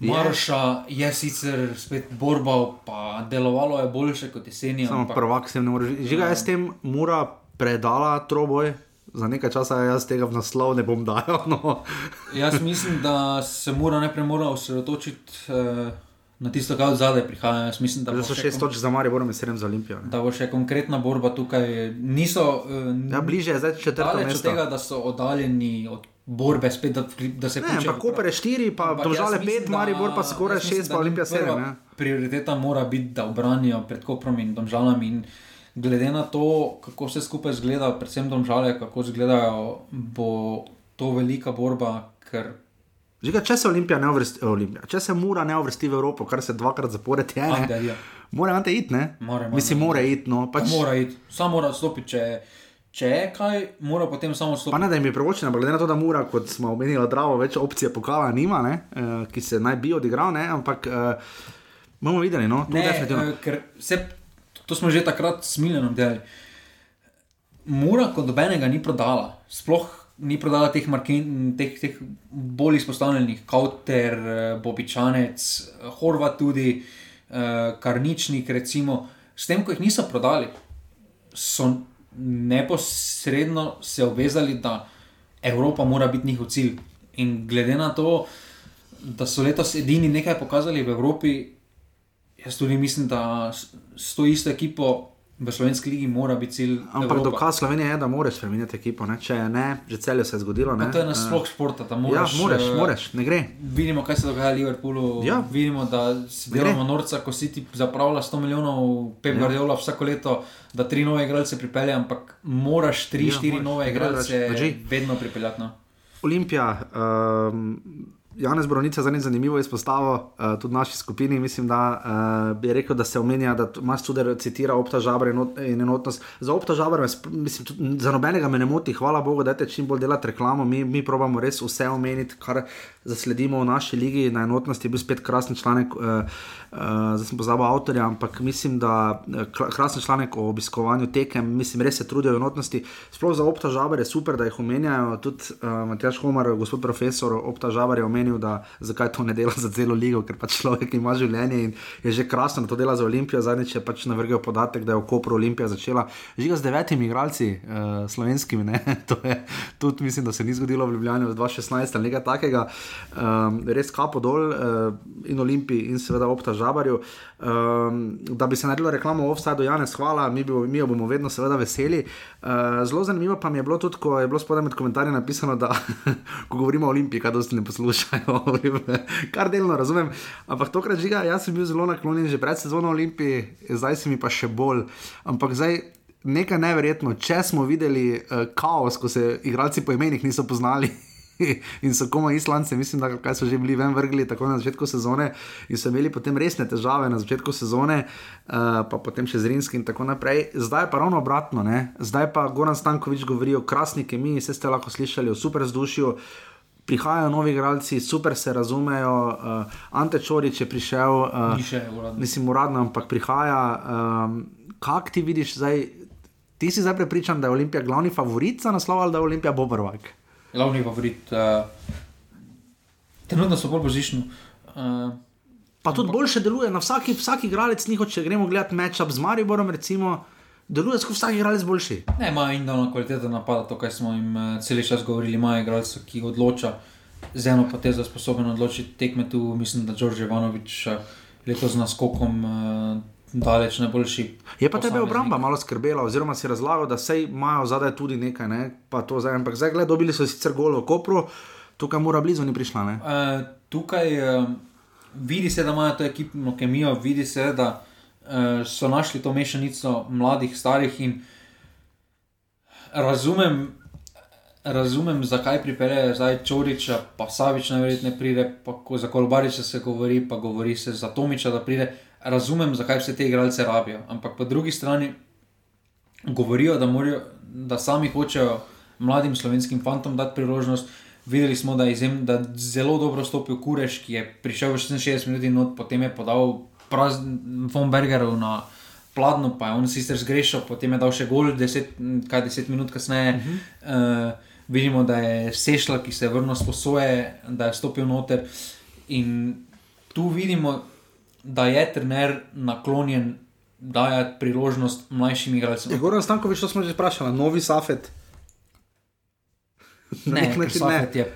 Maroša je sicer spet borba, pa delovalo je boljše kot jeseni. Samo ampak- prvak se ne more. Žiga, jaz s tem mora predala troboj. Za nekaj časa jaz tega v naslov ne bom dajal. No. Jaz mislim, da se mora najprej mora osredotočiti eh, na tisto, kar od zadaj prihaja. Jaz mislim, da bo so še šest točk za Marijo, bomo sedem za Olimpijo. ne. Da bo še konkretna borba tukaj. Niso, eh, Ja, bliže je zdaj četrto daleč od tega, da so oddaljeni od borbe, spet, da, da se ampak Koper je štiri, pa mislim, pet, da- Maribor pa skoraj jaz mislim, šest, da pa Olimpija prva sedem. ja. Prioriteta mora biti, da obranijo pred Koprom in Domžalami. In glede na to, kako vse skupaj izgleda, predvsem Domžale, kako izgledajo, bo to velika borba, ker Žiga, če se Olimpija ne uvrsti, eh, Olimpija, če se mora ne uvrsti v Evropo, kar se dvakrat zapored je, ne, ja. mora ante iti, ne? More, more, Mislim, mora iti, no. Pač, mora iti, samo mora odstopiti. Če, če je kaj, mora potem samo Pa odstopiti. ne, da jim je privoščeno, ampak glede na to, da mora, kot smo omenili, Dravo, več opcije pokala nima, ne, uh, ki se naj bi odigral, ne, ampak uh, bomo videli, no, Ne, definitivno. eh, ker se, to smo že takrat smiljeno delali. Mura kot dobenega ni prodala, sploh ni prodala teh, markin, teh, teh bolj izpostavljenih, Kauter, Bobičanec, Horvat tudi, eh, Karničnik, recimo. S tem, ko jih niso prodali, so neposredno se obvezali, da Evropa mora biti njihov cilj. In glede na to, da so letos edini nekaj pokazali v Evropi, Jaz tudi mislim, da s- to isto ekipo v slovenski ligi mora biti cilj. Ampak Evropa. dokaz Slovenije je, da moraš spremeniti ekipo, ne? če ne, že celje se je zgodilo. Ne? Pa to je nasploh Eh, športa, da moraš. Ja, moraš, eh, moraš, ne gre. Vidimo, kaj se dogaja v Liverpoolu. Ja. Vidimo, da si delamo norca, ko si ti zapravlja 100 milijonov, Pep Ja. Guardiola vsako leto, da tri nove igralce pripelje, ampak moraš tri, Ja, štiri moraš. nove igralce vedno pripeljati. No. Olimpija, um, Janez Bronica za zanimivo izpostavil, uh, tudi v naši skupini. Mislim, da uh, bi rekel, da se omenja, da imaš tudi citira opta žabra in, enot, in enotnost. Za opta žabra, mislim, tudi, za nobenega me ne moti, hvala Bogu, da te čim bolj delate reklamo. Mi, mi probamo res vse omeniti, kar zasledimo v naši ligi. Na enotnosti je bil spet krasen članek, uh, uh, zdaj sem pozabil avtorja, ampak mislim, da kra- krasen članek o obiskovanju tekem, mislim, res se trudijo enotnosti. Sploh za opta žabar je super, da jih omenjajo. Tudi uh, Matjaš Homar, gospod profesor opta žabar je omenil, da zakaj to ne dela za celo ligo, ker pač človek ima življenje in je že krasno, da to dela za Olimpijo. Zadnjič je pač navrgel podatek, da je v Kopru Olimpija začela žiga z devetimi igralci uh, slovenskimi. Ne? to je tudi, mislim, da se ni zgodilo v Ljubljani v 2016 ali nekaj takega. Um, res kapo dol uh, in Olimpiji in seveda opta žabarju. Um, da bi se naredilo reklamo offside, Janes, hvala, mi, bi, mi jo bomo vedno seveda veseli. Uh, zelo zanimivo pa mi je bilo tudi, ko je bilo spodaj med komentarji napisano, da ko govorimo o Olimpiji, kaj dosti ne poslušajo, kar delno razumem. Ampak tokrat žiga, jaz sem bil zelo naklonjen že pred sezono Olimpiji, zdaj se mi pa še bolj. Ampak zdaj. Nekaj neverjetno, če smo videli uh, kaos, ko se igralci po imenih niso poznali in so komaj islandci, mislim, da kaj so že bili ven vrgli tako na začetku sezone in so imeli potem resne težave na začetku sezone, uh, pa potem še z Rinski in tako naprej. Zdaj je pa ravno obratno, ne? zdaj pa Goran Stankovič govori o krasni kemiji, vse ste lahko slišali o super vzdušju. Prihajajo novi igralci, super se razumejo. Uh, Ante Čorič je prišel, uh, Ni še uradno. mislim, uradno, ampak prihaja. Um, Kaj ti vidiš zdaj? Ti si zdaj prepričan, da je Olimpija glavni favorit za naslov ali da je Olimpija Bobrvak? Glavni favorit. Uh, trenutno so bolj božični. Uh, Pa tudi boljše deluje na vsaki, vsaki igralec, njihov, če gremo gledati matchup z Mariborom, recimo, deluje skozi vsak igralec boljši. Ne, imajo indolno kvaliteto napada, to, kar smo jim uh, cel čas govorili, imajo igralca, ki odloča z eno potezo, sposoben odločiti tekme. Tu mislim, da Đorđe Ivanovič letos z naskokom uh, daleč najboljši. Je pa tebe obramba malo skrbela, oziroma si razlagal, da sej imajo zadaj tudi nekaj, ne? pa to zdaj, ampak zdaj gledaj, dobili so sicer golo v Kopru, tukaj mora blizu ni prišla. Ne? Uh, tukaj uh, vidi se, da imajo to ekipno kemijo, vidi se, da so našli to mešanico mladih, starih in razumem. Razumem, zakaj pripeljejo zdaj Čoriča, pa Savič najverjetneje pride, pa ko za Kolbariča se govori, pa govori se za Tomiča, da pride. Razumem, zakaj vse te igralce rabijo, ampak po drugi strani govorijo, da, morajo, da sami hočejo mladim slovenskim fantom dati priložnost. Videli smo, da je izjem, da zelo dobro stopil Kureš, ki je prišel v 66 minut in potem je podal von Bergerov na pladno, pa je on sicer zgrešil, potem je dal še gol, 10, kaj 10 minut kasneje. Uh -huh. uh, vidimo, da je Sešla, ki se je vrnil s posoje, da je stopil noter. In tu vidimo, da je trener naklonjen dajati priložnost mlajšim igralcem. Je Goran Stankovič, to smo že vprašali, novi Safet. Na nek Ne, način Safet je,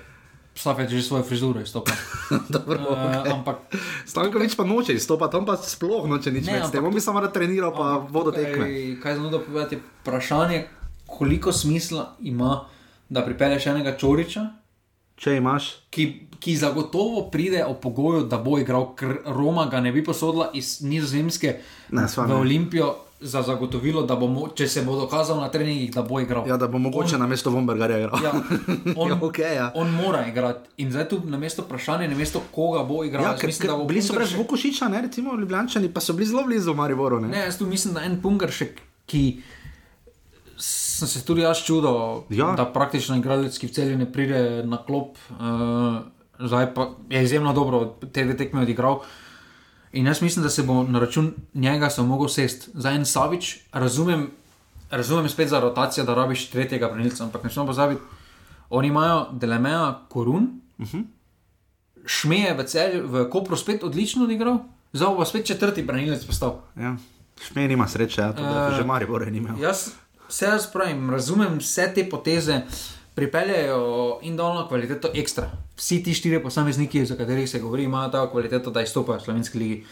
Je že svojo frizuro izstopil. Dobro, Uh, okej. ampak Stankovič pa noče izstopati, on pa sploh noče nič Ne, več. On bi samo rad treniral, pa vodo tukaj, tekme. Kaj znam da povedati, je vprašanje, koliko smisla ima, da pripelješ enega Čoriča, Če imaš, ki, ki zagotovo pride o pogoju, da bo igral, ker Roma ga ne bi posodila iz Nizozemske Ne, v. Olimpijo za zagotovilo, da bo, če se bo dokazal na treningih, da bo igral. ja, da bo mogoče na mesto Vombergarja igral. Ja, on, Ja, okej, ja. on mora igrati. In zdaj tu na mesto vprašanja, na mesto koga bo igral. Ja, ker, mislim, bo bili so brez Vukošiča, ne, recimo Ljubljančani, pa so bili zelo blizu Mariboru. Ne? Ne, jaz tu mislim, da en pungaršek, ki sem se tudi jaz čudil, Ja. da praktično igralec, ki v celju ne pride na klop, uh, zdaj pa je izjemno dobro te dve tekme odigral. In jaz mislim, da se bo na račun njega sem mogel sest. Za en Savič, razumem, razumem spet za rotacijo, da rabiš tretjega branilca, ampak ne smemo pozabiti, oni imajo Delemeja Korun, uh -huh. Šmeje v, v Kopru spet odlično odigral, zdaj bo spet četrti branilec postal. Ja. Šmej nima sreče, ja, to, da Eh, že Maribor je imel. Jaz se jaz pravim, razumem vse te poteze, pripeljejo in dolno kvaliteto ekstra. Vsi ti štirje posamezniki, za katerih se govori, imajo ta kvaliteto, da izstopajo v slovenski ligi.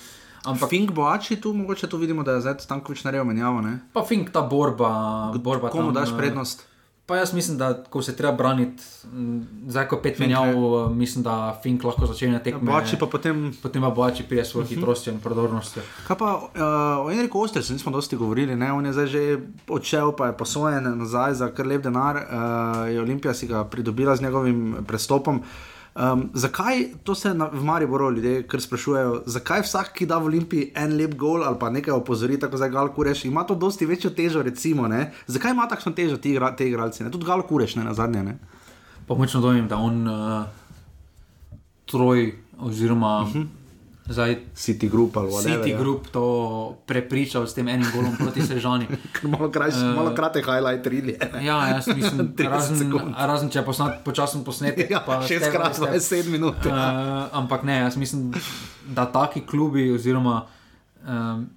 Ampak Fink Boači tu, mogoče tu vidimo, da je zdaj Stankovič naredil menjavo. Ne? pa fink ta borba, borba Komu tam, daš eh, prednost? Pa jaz mislim, da ko se treba braniti, zdaj ko pet menjav, eh, mislim, da Fink lahko začne tekme. Boači pa potem. Potem pa Boači pride s svojo Mhm. hitrostjo in prodornostjo. Kaj pa uh, o Enriku Ostercu nismo dosti govorili, ne? on je zdaj že odšel, pa je posojen nazaj za kar lep denar, uh, je Olimpija si ga pridobila z njegovim prestopom. Um, zakaj to se na, v Mariboru ljudje kar sprašujejo, zakaj vsak, ki da v Olimpiji en lep gol ali pa nekaj opozori, tako zdaj Gal Kureš, ima to dosti večjo težo, recimo, ne? zakaj ima takšno težo ti, igra, te igralci, ne? tudi Gal Kureš, ne na zadnje. Ne? Pa močno dojemim, da on uh, troj oziroma uh -huh. Zdaj City Group ali whatever. City ja. Group to prepričal s tem enim golom proti Sežani. Malo, uh, malo kratek highlight rili. Ja, jaz mislim, 30 razen, razen če je posnat, počasen posnetek. Ja, šestkrat by step. 27 minut, ja. Uh, ampak ne, jaz mislim, da taki klubi, oziroma um,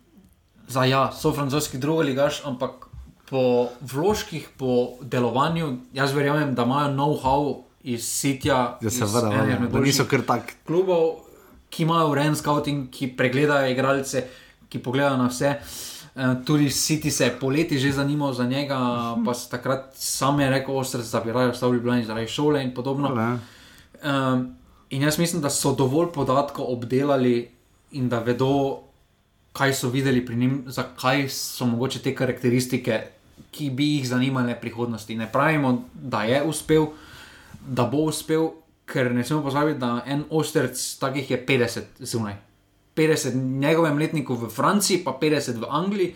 za ja, so francoski drugi ligaš, ampak po vložkih, po delovanju, jaz verjamem, da imajo know-how iz sitja. Ja, seveda, ene ja, izmed da niso boljših kar tak. klubov, ki imajo urejen scouting, ki pregledajo igralce, ki pogledajo na vse. Eh, Tudi City se je poleti že zanimal za njega, pa se takrat sam je rekel, ostrec, da bi raje ostal v Ljubljani zaradi šole in podobno. Um, in jaz mislim, da so dovolj podatkov obdelali in da vedo, kaj so videli pri njim, zakaj so mogoče te karakteristike, ki bi jih zanimale prihodnosti. Ne pravimo, da je uspel, da bo uspel, ker ne smemo pozabiti, da en ostrec takih je 50 zunaj. 50 njegovem letniku v Franciji, pa 50 v Angliji,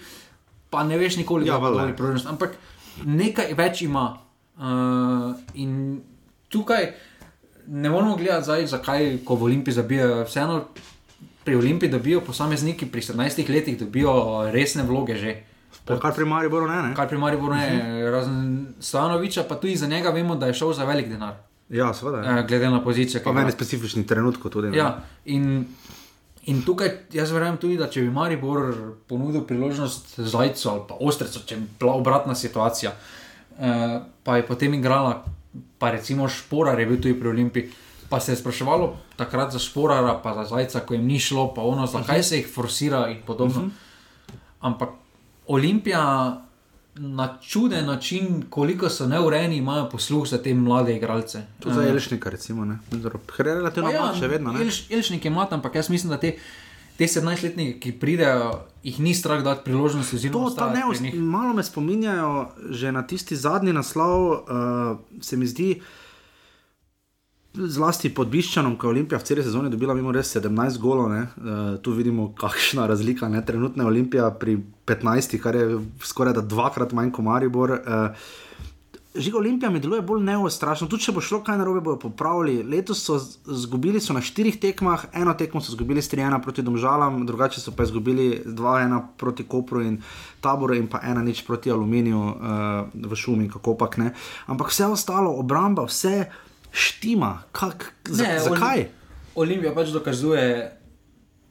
pa ne veš nikoli, Ja, kako bo priložnost. Ampak nekaj več ima. Uh, in tukaj ne moramo gledati zdaj, zakaj, ko v Olimpiji zabijajo. Vseeno pri Olimpiji dobijo posamezniki pri 17 letih, dobijo resne vloge že. Pa kar pri Mariboru ne, ne? Kar pri Mariboru ne, uh -huh. razen Stanoviča, pa tudi za njega vemo, da je šel za velik denar. Ja, seveda. Eh, Glede na pozicijo. Pa meni specifični trenutku tudi. Ne? Ja, in, in tukaj jaz verjamem tudi, da če bi Maribor ponudil priložnost Zajcu ali pa Ostrecu, če bi bila obratna situacija, eh, pa je potem igrala, pa recimo Šporar je bil tudi pri Olimpiji. Pa se je spraševalo takrat za Šporara, pa za Zajca, ko jim ni šlo, pa ono, zakaj se jih forsira in podobno. Uh -huh. Ampak Olimpija na čuden način, koliko so neurejeni, imajo posluh za te mlade igralce. To za Elšnika, recimo, ne. Relativno ja, mlad, še vedno, ne. Elš, Elšnik je mlad, ampak jaz mislim, da te, te 17-letniki, ki pridejo, jih ni strah dati priložnosti. oziroma To, ta njih. malo me spominjajo že na tisti zadnji naslov, uh, se mi zdi. Zlasti pod Biščanom, ko je Olimpija v celi sezoni dobila mimo res 17 golov, ne? uh, tu vidimo, kakšna razlika je trenutna Olimpija pri 15, kar je skoraj da dvakrat manj kot Maribor. Uh, Žiga Olimpija mi deluje bolj neostrašno, tudi če bo šlo kaj narobe, bojo popravili. Letos so izgubili na štirih tekmah, eno tekmo so izgubili s 3-1 proti Domžalam, drugače so pa izgubili 2-1 proti Kopru in Taboru in pa 1-0 proti Aluminiju uh, v šumi, kako pač ne. Ampak vse ostalo, obramba, vse štima. Kak, za, Ne, zakaj? Olim- Olimpija pač dokazuje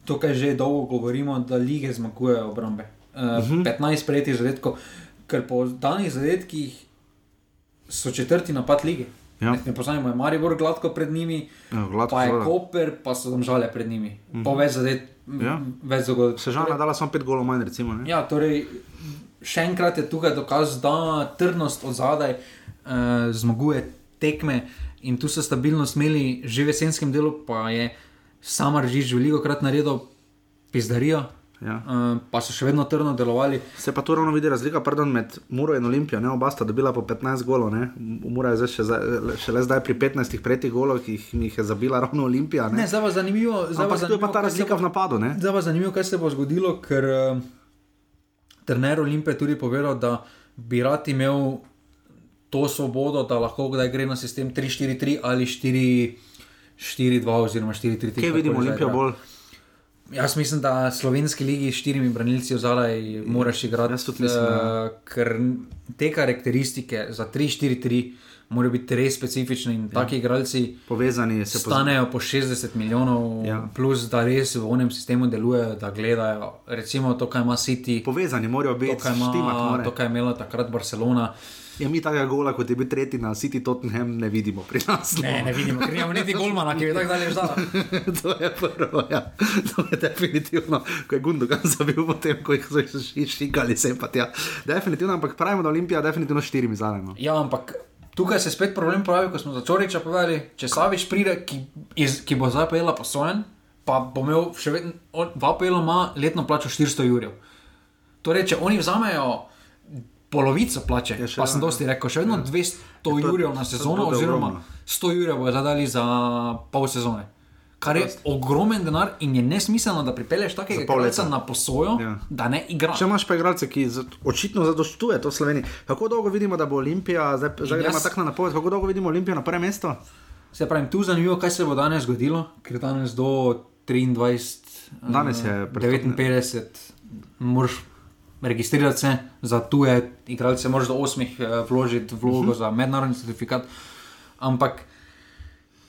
to, kar že dolgo govorimo, da lige zmagujejo obrambe. Uh, uh -huh. 15 prejetih zadetkov, ker po danih zadetkih so četrti napad lige. Ja. Ne, ne pozabimo, je Maribor gladko pred njimi, Ja, gladko, pa je seveda. Koper, pa so domžale pred njimi. Uh -huh. Po več zadet, Ja. več zagodov. Sežana dala samo 5 golov manj, recimo. Ne? Ja, torej, še enkrat je tukaj dokaz, da trdnost od zadaj uh, zmaguje tekme in tu so stabilnost imeli že v jesenskem delu, pa je sama režiž veliko krat naredil pizdarijo, Ja. uh, pa so še vedno trdno delovali. Se pa tu ravno vidi razlika pardon, med Muro in Olimpijo. Ne? Oba sta dobila po 15 golov. Ne? Mura je zdaj še, za- šele zdaj pri 15 pretih golov, ki jih, jih je zabila ravno Olimpija. Ne? Ne, zdaj pa zanimivo, zdaj pa ta kaj se razlika bo- v napadu. Ne? Zdaj pa zanimivo, kaj se bo zgodilo, ker uh, trener Olimpije je tudi povedal, da bi rad imel to svobodo, da lahko kdaj gre na sistem 3-4-3 ali 4-4-2 oziroma 4-3-3. Kje vidimo Olimpijo bolj? Jaz mislim, da slovenski ligi s štirimi branilci zadaj moraš igrati. Jaz tudi mislim, ja. eh, ker te karakteristike za 3-4-3 morajo biti res specifične in ja. taki igralci Povezani se stanejo po 60 milijonov, Ja. ja. plus da res v onem sistemu delujejo, da gledajo. Recimo to, kar ima City, Povezani morajo to, biti, kar štimat ima, to, kar je imela takrat Barcelona. Ja, mi takega gola, kot je bil tretji na City Tottenham, ne vidimo pri nas. Ne, ne vidimo, ker nimamo niti Golmana, ki bi tako dalje ždala. to je prvo, ja. To je definitivno, ko je Gundogan zabil potem, ko jih so šikali sem pa tja. Definitivno, ampak pravimo, da Olimpija definitivno štirimi zadajno. Ja, ampak tukaj se spet problem pojavi, ko smo za Čoriča povedali, če Savič pride, ki, iz, ki bo zdaj pejela posojen, pa bo imel še vedno, on- Vapelo ima letno plačo 400 jurjev. Torej, če oni vzamejo polovico plače, Ja, še pa sem ja, dosti rekel, še vedno 200 Ja, to- jurjev na sezono, oziroma ogromno. 100 jurjev bo zadali za pol sezone. Kar je ogromen denar in je nesmiselno, da pripelješ takega igralca na posojo, Ja. ja. da ne igra. Če imaš pa igralce, ki očitno zadoštuje to Sloveniji, kako dolgo vidimo, da bo Olimpija, zdaj, zdaj gremo tako na napoved, kako dolgo vidimo Olimpijo na prvem mestu? Se pravi, tu je zanimivo, kaj se bo danes zgodilo, ker danes do 23, Danes je eh, prestopne- 59, moraš registrirati se za tuje igralce, moraš do 8 eh, vložiti vlogo uh -huh. za mednarodni certifikat. Ampak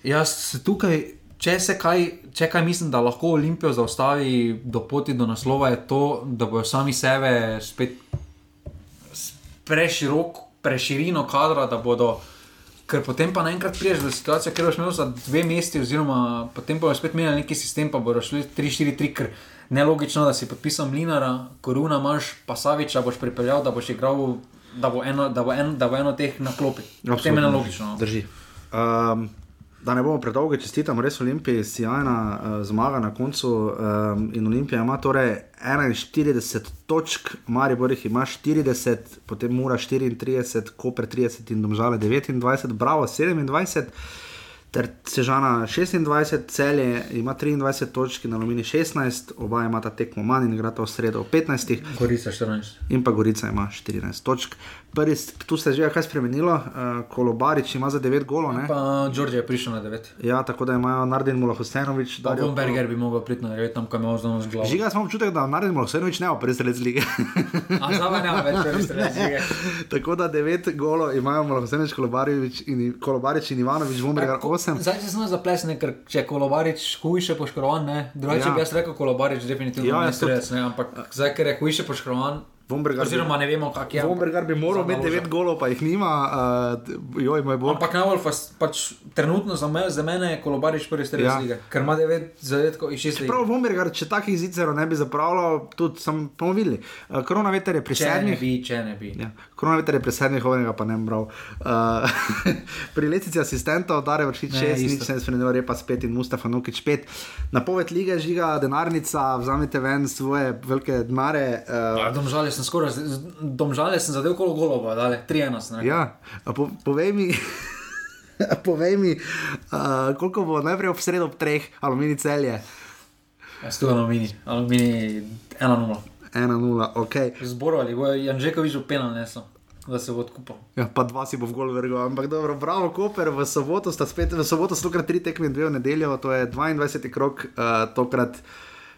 jaz tukaj, če se kaj, če kaj mislim, da lahko Olimpijo zaustavi do poti do naslova, je to, da bojo sami sebe spet preširok, preširino kadra, da bodo. Ker potem pa naenkrat prideš do situacije, ker boš imel za dve mesti, oziroma potem boš spet imel neki sistem, pa boš šli 3-4-3, ker nelogično, da si podpisal Mlinara, Koruna imaš, pa Saviča boš pripeljal, da boš igral, da bo eno, da bo en, da bo eno teh na klopi. Potem je nelogično. no. Drži. Um, da ne bomo predolgo čestitali, res Olimpiji, sjajna uh, zmaga na koncu. Um, in Olimpija ima torej 41 točk, Maribor jih ima 40, potem Mura 34, Koper 30 in Domžale 29, Bravo 27. ter Sežana 26, celje ima 23 točk, na Alumini 16, oba imata tekmo manj in igrata v sredo v 15. Gorica 14. In pa Gorica ima 14 točk. Prvi, tu se je že kaj spremenilo, uh, Kolobarič ima za 9 golov. Ne? Pa Đorđe je prišel na 9. Ja, tako da imajo Nardin Mula Husenovič. Bomberger bi mogel priti na 9, tam kam je ozno z glavo. Žiga smo občutek, da Nardin Mula Husenovič ne bo prvi strelec lige. A zdaj ne več prvi strelec lige. tako da 9 golov imajo Mula Husenovič, Kolobarič in, Kolobarič in Ivanovič, Bomberger 8. Zdaj se znam zaplesne, ker če je Kolobarič hujše poškodovan, drugače ja. bi jaz rekel Kolobarič definitivno ja, ne strelec, ampak zdaj, ker je hujše poškodovan. Vombergar Oziroma, ne vemo, kak je. Vombergar bi moral imeti 9 golov, pa jih nima. Uh, joj, Ampak najbolj pač, trenutno za, me, za mene je kolobarič prvi strelec ja. lige, ker ima 9 zadetkov in 6 let. Prav Vombergar, če takih zicero ne bi zapravljal, tudi sem pomovili. Uh, korona veter je pri sedmih. Če ne bi, če ne bi. Ja. Korona veter je pri sedmih, ovnega pa ne bral. Uh, pri letici asistentov, Dare vršič 6, nič ne spremenilo, repa spet in Mustafa Nukič 5. Napoved lige žiga denarnica, vzamite ven svoje velike denare. Uh, sem skoraj, domžale sem zadev kolo golova, da je 3-1. Ja, po, povej mi. Povej mi, uh, koliko bo najprej ob sredo ob treh, aluminij celje. Jaz tu aluminij, aluminij 1-0. 1-0, ok. Zborovali, bo Janžekovič upenal nesel, da se bo odkupil. Ja, pa dva si bo v gol vrgel, ampak dobro, bravo, Koper, v soboto sta spet, v soboto so tokrat tri tekme in dve v nedeljo, to je 22. krok, uh, tokrat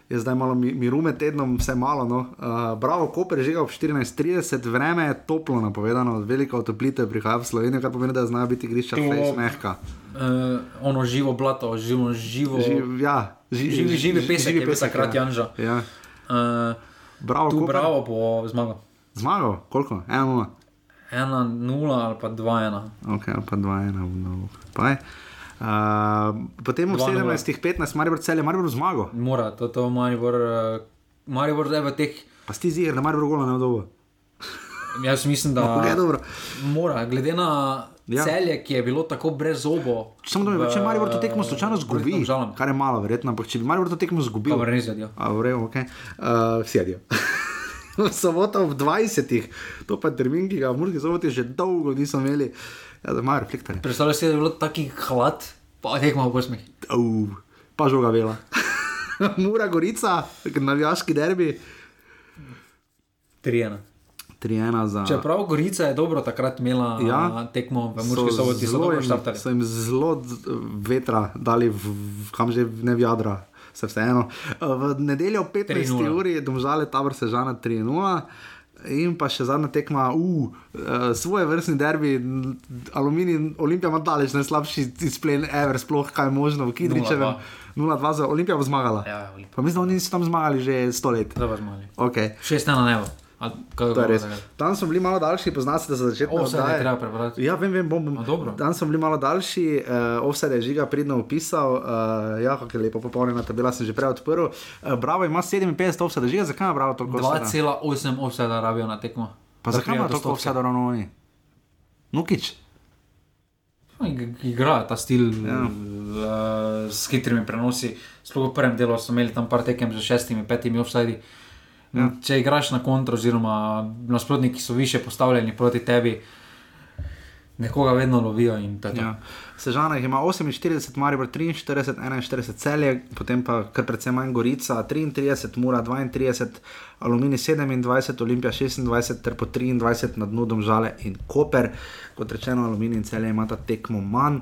je zdaj malo miru med tednom, vse malo. No. Uh, bravo, Koper je že ob 14:30, vreme je toplo napovedano, velika otoplitev prihaja v Slovenijo, kar pomeni, da znajo biti igrišča fejs mehka. Uh, ono živo blato, živo, živo. Živ, ja, ži, živi, živi pesek, živi pesek, krat ja. Janža. Ja. Uh, bravo, tu, bravo bo zmagal. Zmagal, koliko? 1-0. 1-0 ali pa 2-1. Ok, ali pa 2-1, no. pa je. Uh, potem v 17-15, Maribor cel je Maribor zmagal. Mora, to je Maribor, uh, Maribor zdaj v teh. Pa si zir, da Maribor gola ne dolgo. Jaz mislim, da okay, mora, glede na ja. celje, ki je bilo tako brez zobo. Samo da bi, če Maribor to tekmo slučajno zgubi, kar je malo verjetno, ampak če bi Maribor to tekmo zgubil. Pa res jadijo. A, v redu, ok. Uh, vsi jadijo. Soboto v 20, to pa termin, ki ga v Murki soboti že dolgo niso imeli. Ja, da imajo reflektorje. Predstavljaj si, da je bilo taki hlad, pa tek malo posmeh. Uh, pa žoga vela. Mura Gorica, navijaški derbi. 3-1. 3-1 za. Čeprav Gorica je dobro takrat imela ja, tekmo v Murski soboti, zelo dobro štartali. So jim zelo vetra dali v, v kam že ne v jadra. Vseeno. V nedeljo 15. uri je domžale tabor sežana 3-0. In pa še zadnja tekma, uh, uh, svoje vrstni derbi, aluminij, Olimpija ima daleč najslabši izplen, ever, sploh kaj je možno, v Kidričevem. 0-2 za Olimpijo bo zmagala. Ja, mislim, da oni so tam zmagali že sto let. Dobro zmagali. Okay. Šest na nebo. Tam smo bili malo daljši, poznate se za začetek. Vse je treba prebrati. Ja, vem, vem, bom. bom. Tam smo bili malo daljši, uh, vse je žiga pridno opisal. Uh, ja, kako je lepo popolnjena tabela, sem že prej odprl. Uh, bravo, ima 57 ovsa, da žiga, zakaj ima bravo toliko? 2,8 ovsa, da rabijo na tekmo. Pa zakaj ima toliko ovsa, da ravno oni? Nukič. Igra ta stil ja. uh, s hitrimi prenosi. Sploh v prvem delu smo imeli tam par tekem z šestimi, petimi offsajdi. Ja. Če igraš na kontro, oziroma nasprotniki so više postavljeni proti tebi, nekoga vedno lovijo. Ja. Sežana jih ima 48, Maribor 43, 41 celje, potem pa kar precej manj Gorica 33, Mura 32, Aluminij 27, Olimpija 26, ter po 23 nad nudom Žale in Koper. Kot rečeno, Aluminij in celje imata tekmo manj.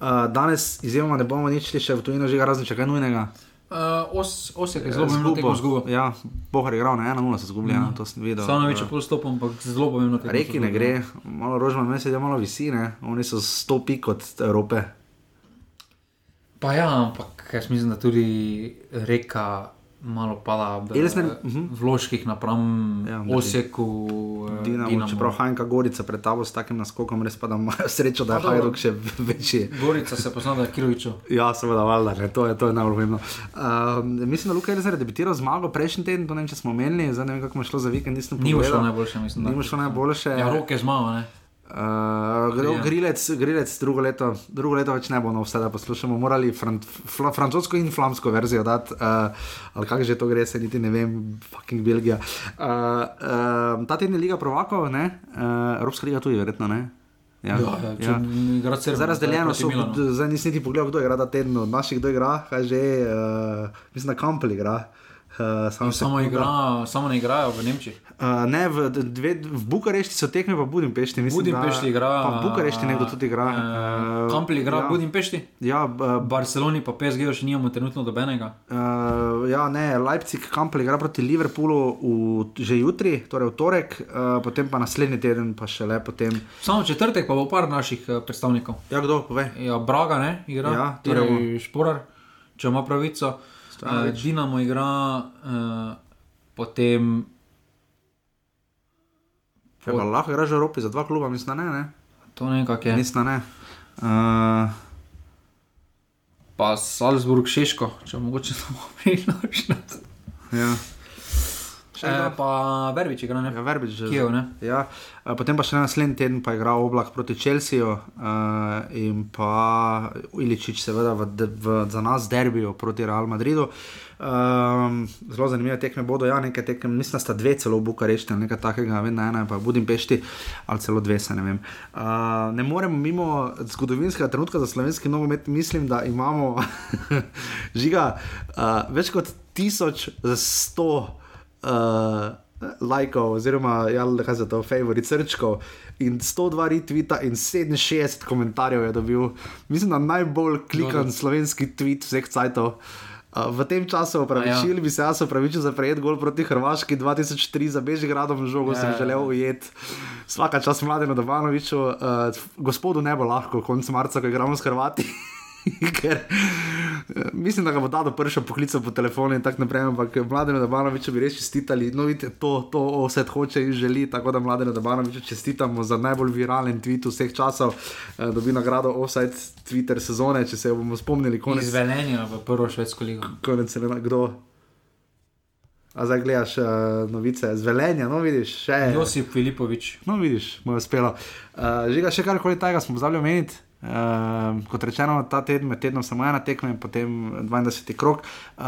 Uh, danes izjemoma ne bomo nič šli še v tujino, že razen če kaj nujnega. Uh, os, os je zelo pomembno, zgubo. Ja, Bohar je igral na 1-0, se zgublja, mm. to sem videl. Samo več pol stopom, ampak zelo pomembno. Reki ne gre, malo rožman mesec je malo visine, oni so 100 pik od Evrope. Pa ja, ampak jaz mislim, da tudi reka malo pala v mhm. vložkih napram ja, Oseku. Eh, Dinamo, Dinamo. Čeprav Hajnka Gorica pred tabo s takim naskokom, res pa da ima srečo, da je Hajduk še večji. Gorica se pozna, da je Kirovičo. Ja, seveda, valjda, ne, to je, je najbolj pomembno. Uh, mislim, da Luka je res debitiral zmago prejšnji teden, to ne vem, če smo omenili, zdaj ne vem, kako je šlo za vikend, nisem pogledal. Ni šlo najboljše, mislim. Ni šlo najboljše. Ja, roke zmago, ne. Uh, grilec, grilec drugo, leto, drugo leto več ne bo na vse, da poslušamo. Morali fran, fla, francosko in flamsko verzijo dati, uh, ali kako že to gre, se niti ne vem, fucking Belgija. Uh, uh, ta teden je Liga Provokov, uh, Evropska liga tudi, verjetno ne. Ja, Ja, ja, Cervena, Zdaj razdeljeno so, zdaj nisi niti pogledal, kdo igra ta teden, od naših kdo igra, kaj že, uh, mislim, da Kampel igra. Uh, samo, Samo, sekunda. igra, samo ne igrajo v Nemčiji. Uh, ne, v, dve, v Bukarešti so tekme, pa Budimpešti. Mislim, Budimpešti da, igra. Pa v Bukarešti nekdo tudi igra. Uh, Kampel igra ja. v Budimpešti. Ja, V Barceloni pa PSG še nimamo trenutno dobenega. Uh, ja, ne, Leipzig, Kampel igra proti Liverpoolu v, že jutri, torej v torek, uh, potem pa naslednji teden, pa še le potem. Samo četrtek pa bo par naših eh, predstavnikov. Ja, kdo pove? Ja, Braga ne, igra, Ja, torej. Šporar, če ima pravico. Uh. Dinamo igra, uh, potem Ja, pa lahko igraš v Evropi za dva kluba, mislim, da ne. ne? to nekako je. Mislim, da ne. Uh, Pa Salzburg, Češko, če mogoče samo priložnost. ja. Še E, kdo? pa Verbič igra, ne? Ja, Verbič že. Kijev, ne? Ja, eh, potem pa še naslednji teden pa igra oblak proti Čelsiju uh, in pa Iličič, seveda v, v, za nas derbijo proti Real Madridu. Um, zelo zanimive tekme bodo, ja, nekaj tekem, mislim, da sta dve celo v Bukarešti nekaj takega, vem, da ena je pa v Budimpešti ali celo dve, se ne vem. Uh, ne moremo mimo zgodovinskega trenutka za slovenski nogomet, mislim, da imamo žiga uh, več kot tisoč sto uh, lajkov, oziroma ja, kaj za to, favorit srčkov. In 102 retvita in 67 komentarjev je dobil, mislim, da najbolj klikan slovenski tweet vseh cajtov. Uh, v tem času opravičil Ja. bi se jaz opravičil za prejet gol proti Hrvaški 2003 za Bežigradom žogo, Ja, sem ja. želel ujeti. Vsaka čas mlademu Dobanoviču, uh, gospodu ne bo lahko, konc marca, ko igramo s Hrvati. Ker eh, mislim, da ga bo Dado pršel poklical po telefonu in tako naprej, ampak mlademu Dabanoviču bi res čestitali. No, vidite, to, to vse hoče in želi, tako da mlademu Dabanoviču čestitamo za najbolj viralen tweet vseh časov. Eh, Dobi nagrado Offside Twitter sezone, če se jo bomo spomnili, konec, Iz Velenja v prvo švedsko ligo. konec selena, kdo. A zdaj gledaš uh, novice z velenja, no vidiš, še Josip Filipovič. No, vidiš, mu je uspelo. Uh, Žiga, še karkoli tega smo pozabili omeniti. Uh, kot rečeno, ta teden, med tednom samo ena tekma in potem 22. krok. Uh,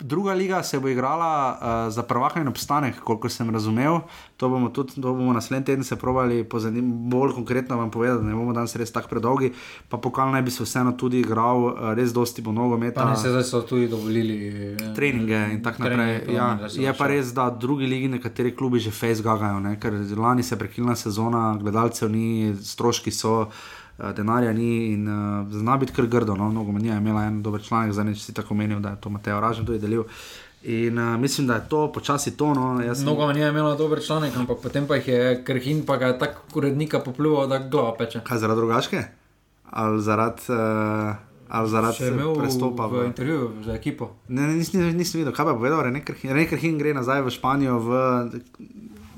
druga liga se bo igrala uh, za prvaka in obstanek, koliko sem razumel. To bomo tudi, to bomo naslednji teden se provali pozanim, bolj konkretno vam povedati, da ne bomo danes res tako predolgi. Pa pokal naj bi se vseeno tudi igral, uh, res dosti bo nogometa Pa ne se zdaj so tudi dovolili. eh, treninge in tako naprej. treninge, Ja, je bo pa res, da drugi ligi nekateri klubi že fejs gagajo, ne? ker lani se je prekinila sezona, gledalcev ni, stroški so. Eh, Denarja ni in uh, zna biti kar grdo. No? Nogometnija je imela en dober članek, zdaj si tako menil, da je to Mateo Ražen tudi delil. In uh, mislim, da je to počasi to. No? Jaz sem- Mnogo manj je imelo dober članek, ampak potem pa jih je krhin, pa ga je tako urednika popljuval, da glava peče. Kaj zaradi drugačke? Ali zaradi, uh, ali zaradi Še je imel prestopa? v intervjuju za ekipo. Ne, ne, nisem, nisem videl, kaj pa je povedal, Rene Krhin gre nazaj v Španijo, v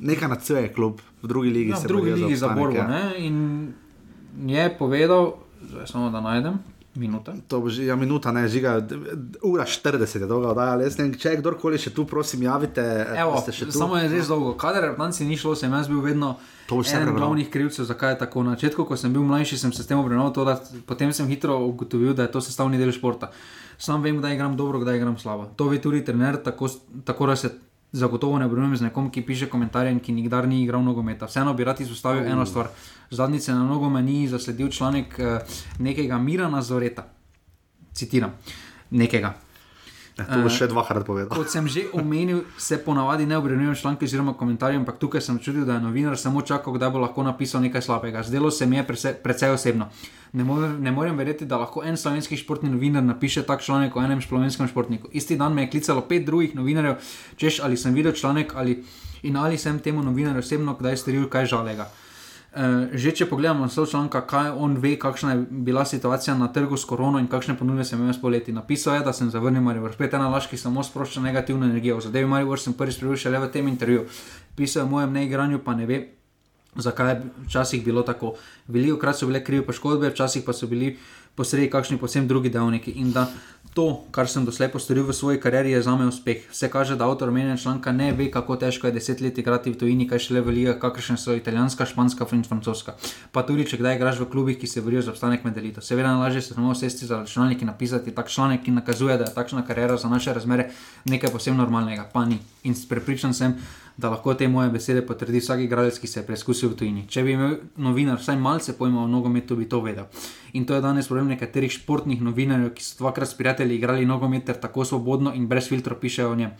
nekaj na CE klub, v drugi ligi. Ja, se v drugi ligi za obstanek, borbo. ja. In je povedal, zdaj samo da najdem, minuta. To bo že ja, minuta, ne žiga, ura 40 je dolga oddaja. Jaz ne vem, če kdorkoli še tu, prosim, javite. Evo, da tu. samo je res dolgo. Kadar reprezentanci ni šlo, sem jaz bil vedno eden glavnih krivcev, zakaj je tako. Na začetku, ko sem bil mlajši, sem se s tem obremenil, to, da potem sem hitro ugotovil, da je to sestavni del športa. Sam vem, kdaj igram dobro, kdaj igram slabo. To ve tudi trener, tako, tako da se zagotovo ne obremenim z nekom, ki piše komentarje in ki nikdar ni igral nogometa. Vseeno bi rad izpostavil eno stvar. Zadnjice na nogome ni zasledil članek eh, nekega Mirana Zoreta. Citiram. Nekega. Ja, to boš še dvakrat povedal. Kot sem že omenil, se ponavadi ne obremenjujem članki oziroma komentarje, ampak tukaj sem čutil, da je novinar samo čakal, kdaj bo lahko napisal nekaj slabega. Zdelo se mi je prese- precej osebno. Ne morem, ne morem verjeti, da lahko en slovenski športni novinar napiše tak članek o enem slovenskem športniku. Isti dan me je klicalo pet drugih novinarjev, češ ali sem videl članek ali, in ali sem temu novinarju osebno kdaj storil kaj žalega. Uh, že če pogledamo naslov članka, kaj on ve, kakšna je bila situacija na trgu s korono in kakšne ponudbe sem imel s poleti. Napisal je, da sem zavrnil Maribor. Spet ena laž, ki samo sprošča negativno energijo. V zadevi Maribor sem prvi sprejel šele v tem intervjuju. Pisal je o mojem neigranju, pa ne ve, zakaj je včasih bilo tako. Veliko krat so bile krive poškodbe, včasih pa so bili posredi kakšni posebni drugi dejavniki. In da to, kar sem doslej postoril v svoji karieri, je za me uspeh. Vse kaže, da avtor omenjena članka ne ve, kako težko je deset let igrati v tujini, kaj šele velija, kakršne so italijanska, španska francoska. Pa tudi, če kdaj igraš v klubih, ki se borijo za obstanek med elito. Seveda, najlažje se samo sesti za računalnik in napisati tak članek, ki nakazuje, da je takšna karjera za naše razmere nekaj posebno normalnega. Pa ni. In prepričan sem, da lahko te moje besede potrdi vsak igralec, ki se je preizkusil v tujini. Če bi imel novinar vsaj malce pojma o nogometu, bi to vedel. In to je danes problem nekaterih športnih novinarjev, ki so dvakrat s prijatelji igrali nogomet ter tako svobodno in brez filtra pišejo o njem.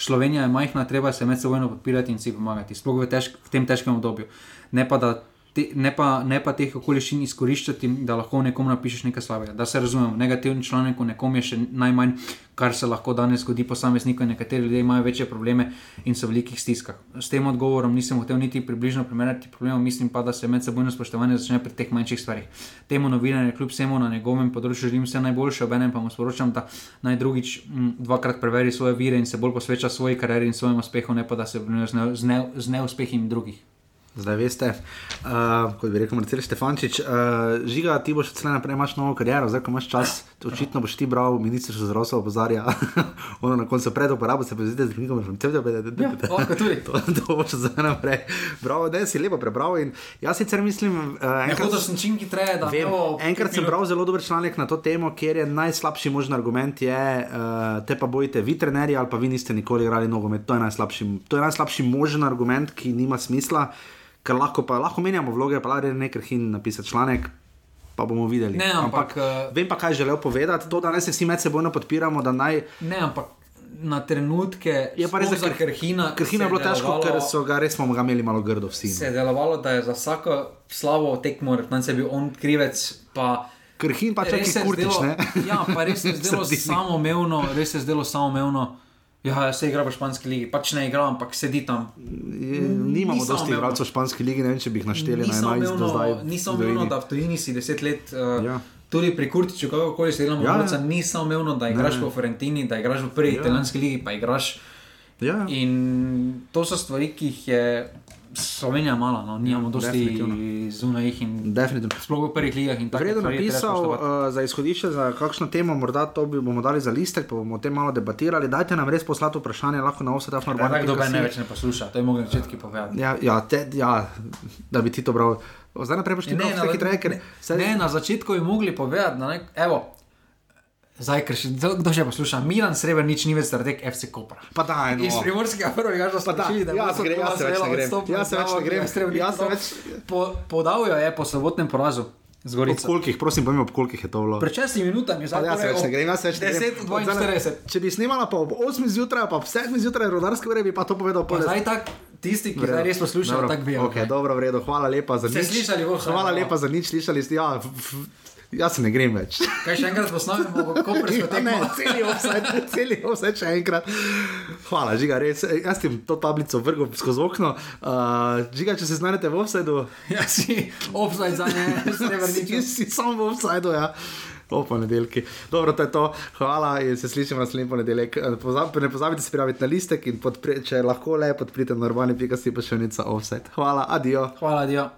Slovenija je majhna, treba se med seboj podpirati in si pomagati, sploh v, težk, v tem težkem obdobju. Ne pa da te, ne, pa, ne pa teh okoliščin izkoriščati, da lahko nekomu napišeš nekaj slabega. Da se razumemo, negativni članek o nekom je še najmanj, kar se lahko danes zgodi posamezniku. Nekateri ljudje imajo večje probleme in so v velikih stiskah. S tem odgovorom nisem hotel niti približno primerjati problemov, mislim pa, da se medsebojno spoštovanje začne pri teh manjših stvarih. Temu novinarju, kljub vsemu na njegovem področju, želim vse najboljše, obenem pa mu sporočam, da naj drugič m, dvakrat preveri svoje vire in se bolj posveča svoji karieri in svojemu uspehu, ne pa da se vrne z neuspehi ne, ne drugih. Zdaj veste, uh, kot bi rekel, Marcel Štefančič, uh, žiga, ti boš celo naprej, imaš novo kariero, zdaj ko imaš čas, očitno boš ti bral, ministr za zdravstvo opozarja, ono na koncu pred uporabo se pozite z drugim, že vse vse vse. To boš zdaj naprej. Bravo, da si lepo prebral in jaz sicer mislim, uh, enkrat, sem činki treje, da vem, enkrat sem bral zelo dober članek na to temo, kjer je najslabši možen argument, je, uh, te pa bojite vi trenerji ali pa vi niste nikoli igrali nogomet, to je najslabši, to je najslabši možen argument, ki nima smisla ker lahko, pa, lahko menjamo vloge, pa lahko nekaj hin napisati članek. Pa bomo videli. Ne, ampak, ampak, uh, vem pa, kaj želel povedati. To, da ne se vsi med seboj podpiramo. Naj... Ne, ampak na trenutke je pa res, da je Krhina. Krhina je bilo težko, ker so ga res ga imeli malo grdo vsi. Se je delovalo, da je za vsako slabo tekmo, da je bil on krivec. Krhin pa če ti kurtiš. Ja, pa res je zdelo samoumevno, res je zdelo samoumevno. Ja, se igra v španski ligi, pač ne igra, ampak sedi tam. Je, nimamo dosti igralcev v španski ligi, ne vem, če bi jih našteli na 11 do zdaj. Nisem umevno, da v tujini si 10 let. Uh, ja. Tudi pri Kurtiču, kako koli se delamo, ja, ja. nisem umevno, da igraš ne. v Ferentini, da igraš v prvi ja. italijanski ligi, pa igraš. Ja. In to so stvari, ki jih je Slovenija malo, no? nimamo ja, dosti zunaj jih in sploh v prvih ligah. Vredno napisal uh, za izhodišče, za kakšno temo, morda to bi bomo dali za listek, pa bomo o tem malo debatirali. Dajte nam res poslati vprašanje, lahko na vse ta format. Kdo ga ne več ne posluša, to je mogoče začetki povedati. Ja, ja, te, ja, da bi ti to bral. Zdaj naprej boš ti ne, na, hitreje, ker, ne, na začetku bi mogli povedati, ne, evo, Zdaj, ker še kdo že posluša, Milan Srebr, nič ni več strateg FC Kopra. Pa da, eno. Iz primorskega prvega, že smo začeli, da ja, se gre, ja, se več ne gre. Ja, se več ne gre. Ja, se več. Podal jo je po sobotnem porazu. Ob kolikih, prosim, povem, ob kolikih je to bilo? Pred 6 minutami, zdaj ja, se več ne gre, ja, se več ne gre. 10, 42. Če bi snimala pa ob 8 zjutraj, pa ob 7 zjutraj, rodarske ure, bi pa to povedal po Zdaj tak, tisti, ki zdaj res poslušajo, tako bi. Ok, dobro, v redu, hvala lepa za nič. Ste slišali, voh. Hvala lepa za nič, slišali ste, ja. Jaz se ne grem več. Kaj še enkrat posnovimo, kako prečko temo? Celi offset, celi offset še enkrat. Hvala, žiga, res. Jaz ti to tablico vrgom skozi okno. Uh, žiga, če se znajdete v offsetu. Ja, si offset za ne, ne vrniti. Si samo v offsetu, ja. O ponedeljki. Dobro, to je to. Hvala in se slišimo naslednji ponedeljek. Pozab, ne pozabite se prijaviti na listek in podpre, če lahko le podprite normalni pika si pa še nica offset. Hvala, adijo. Hvala, adijo.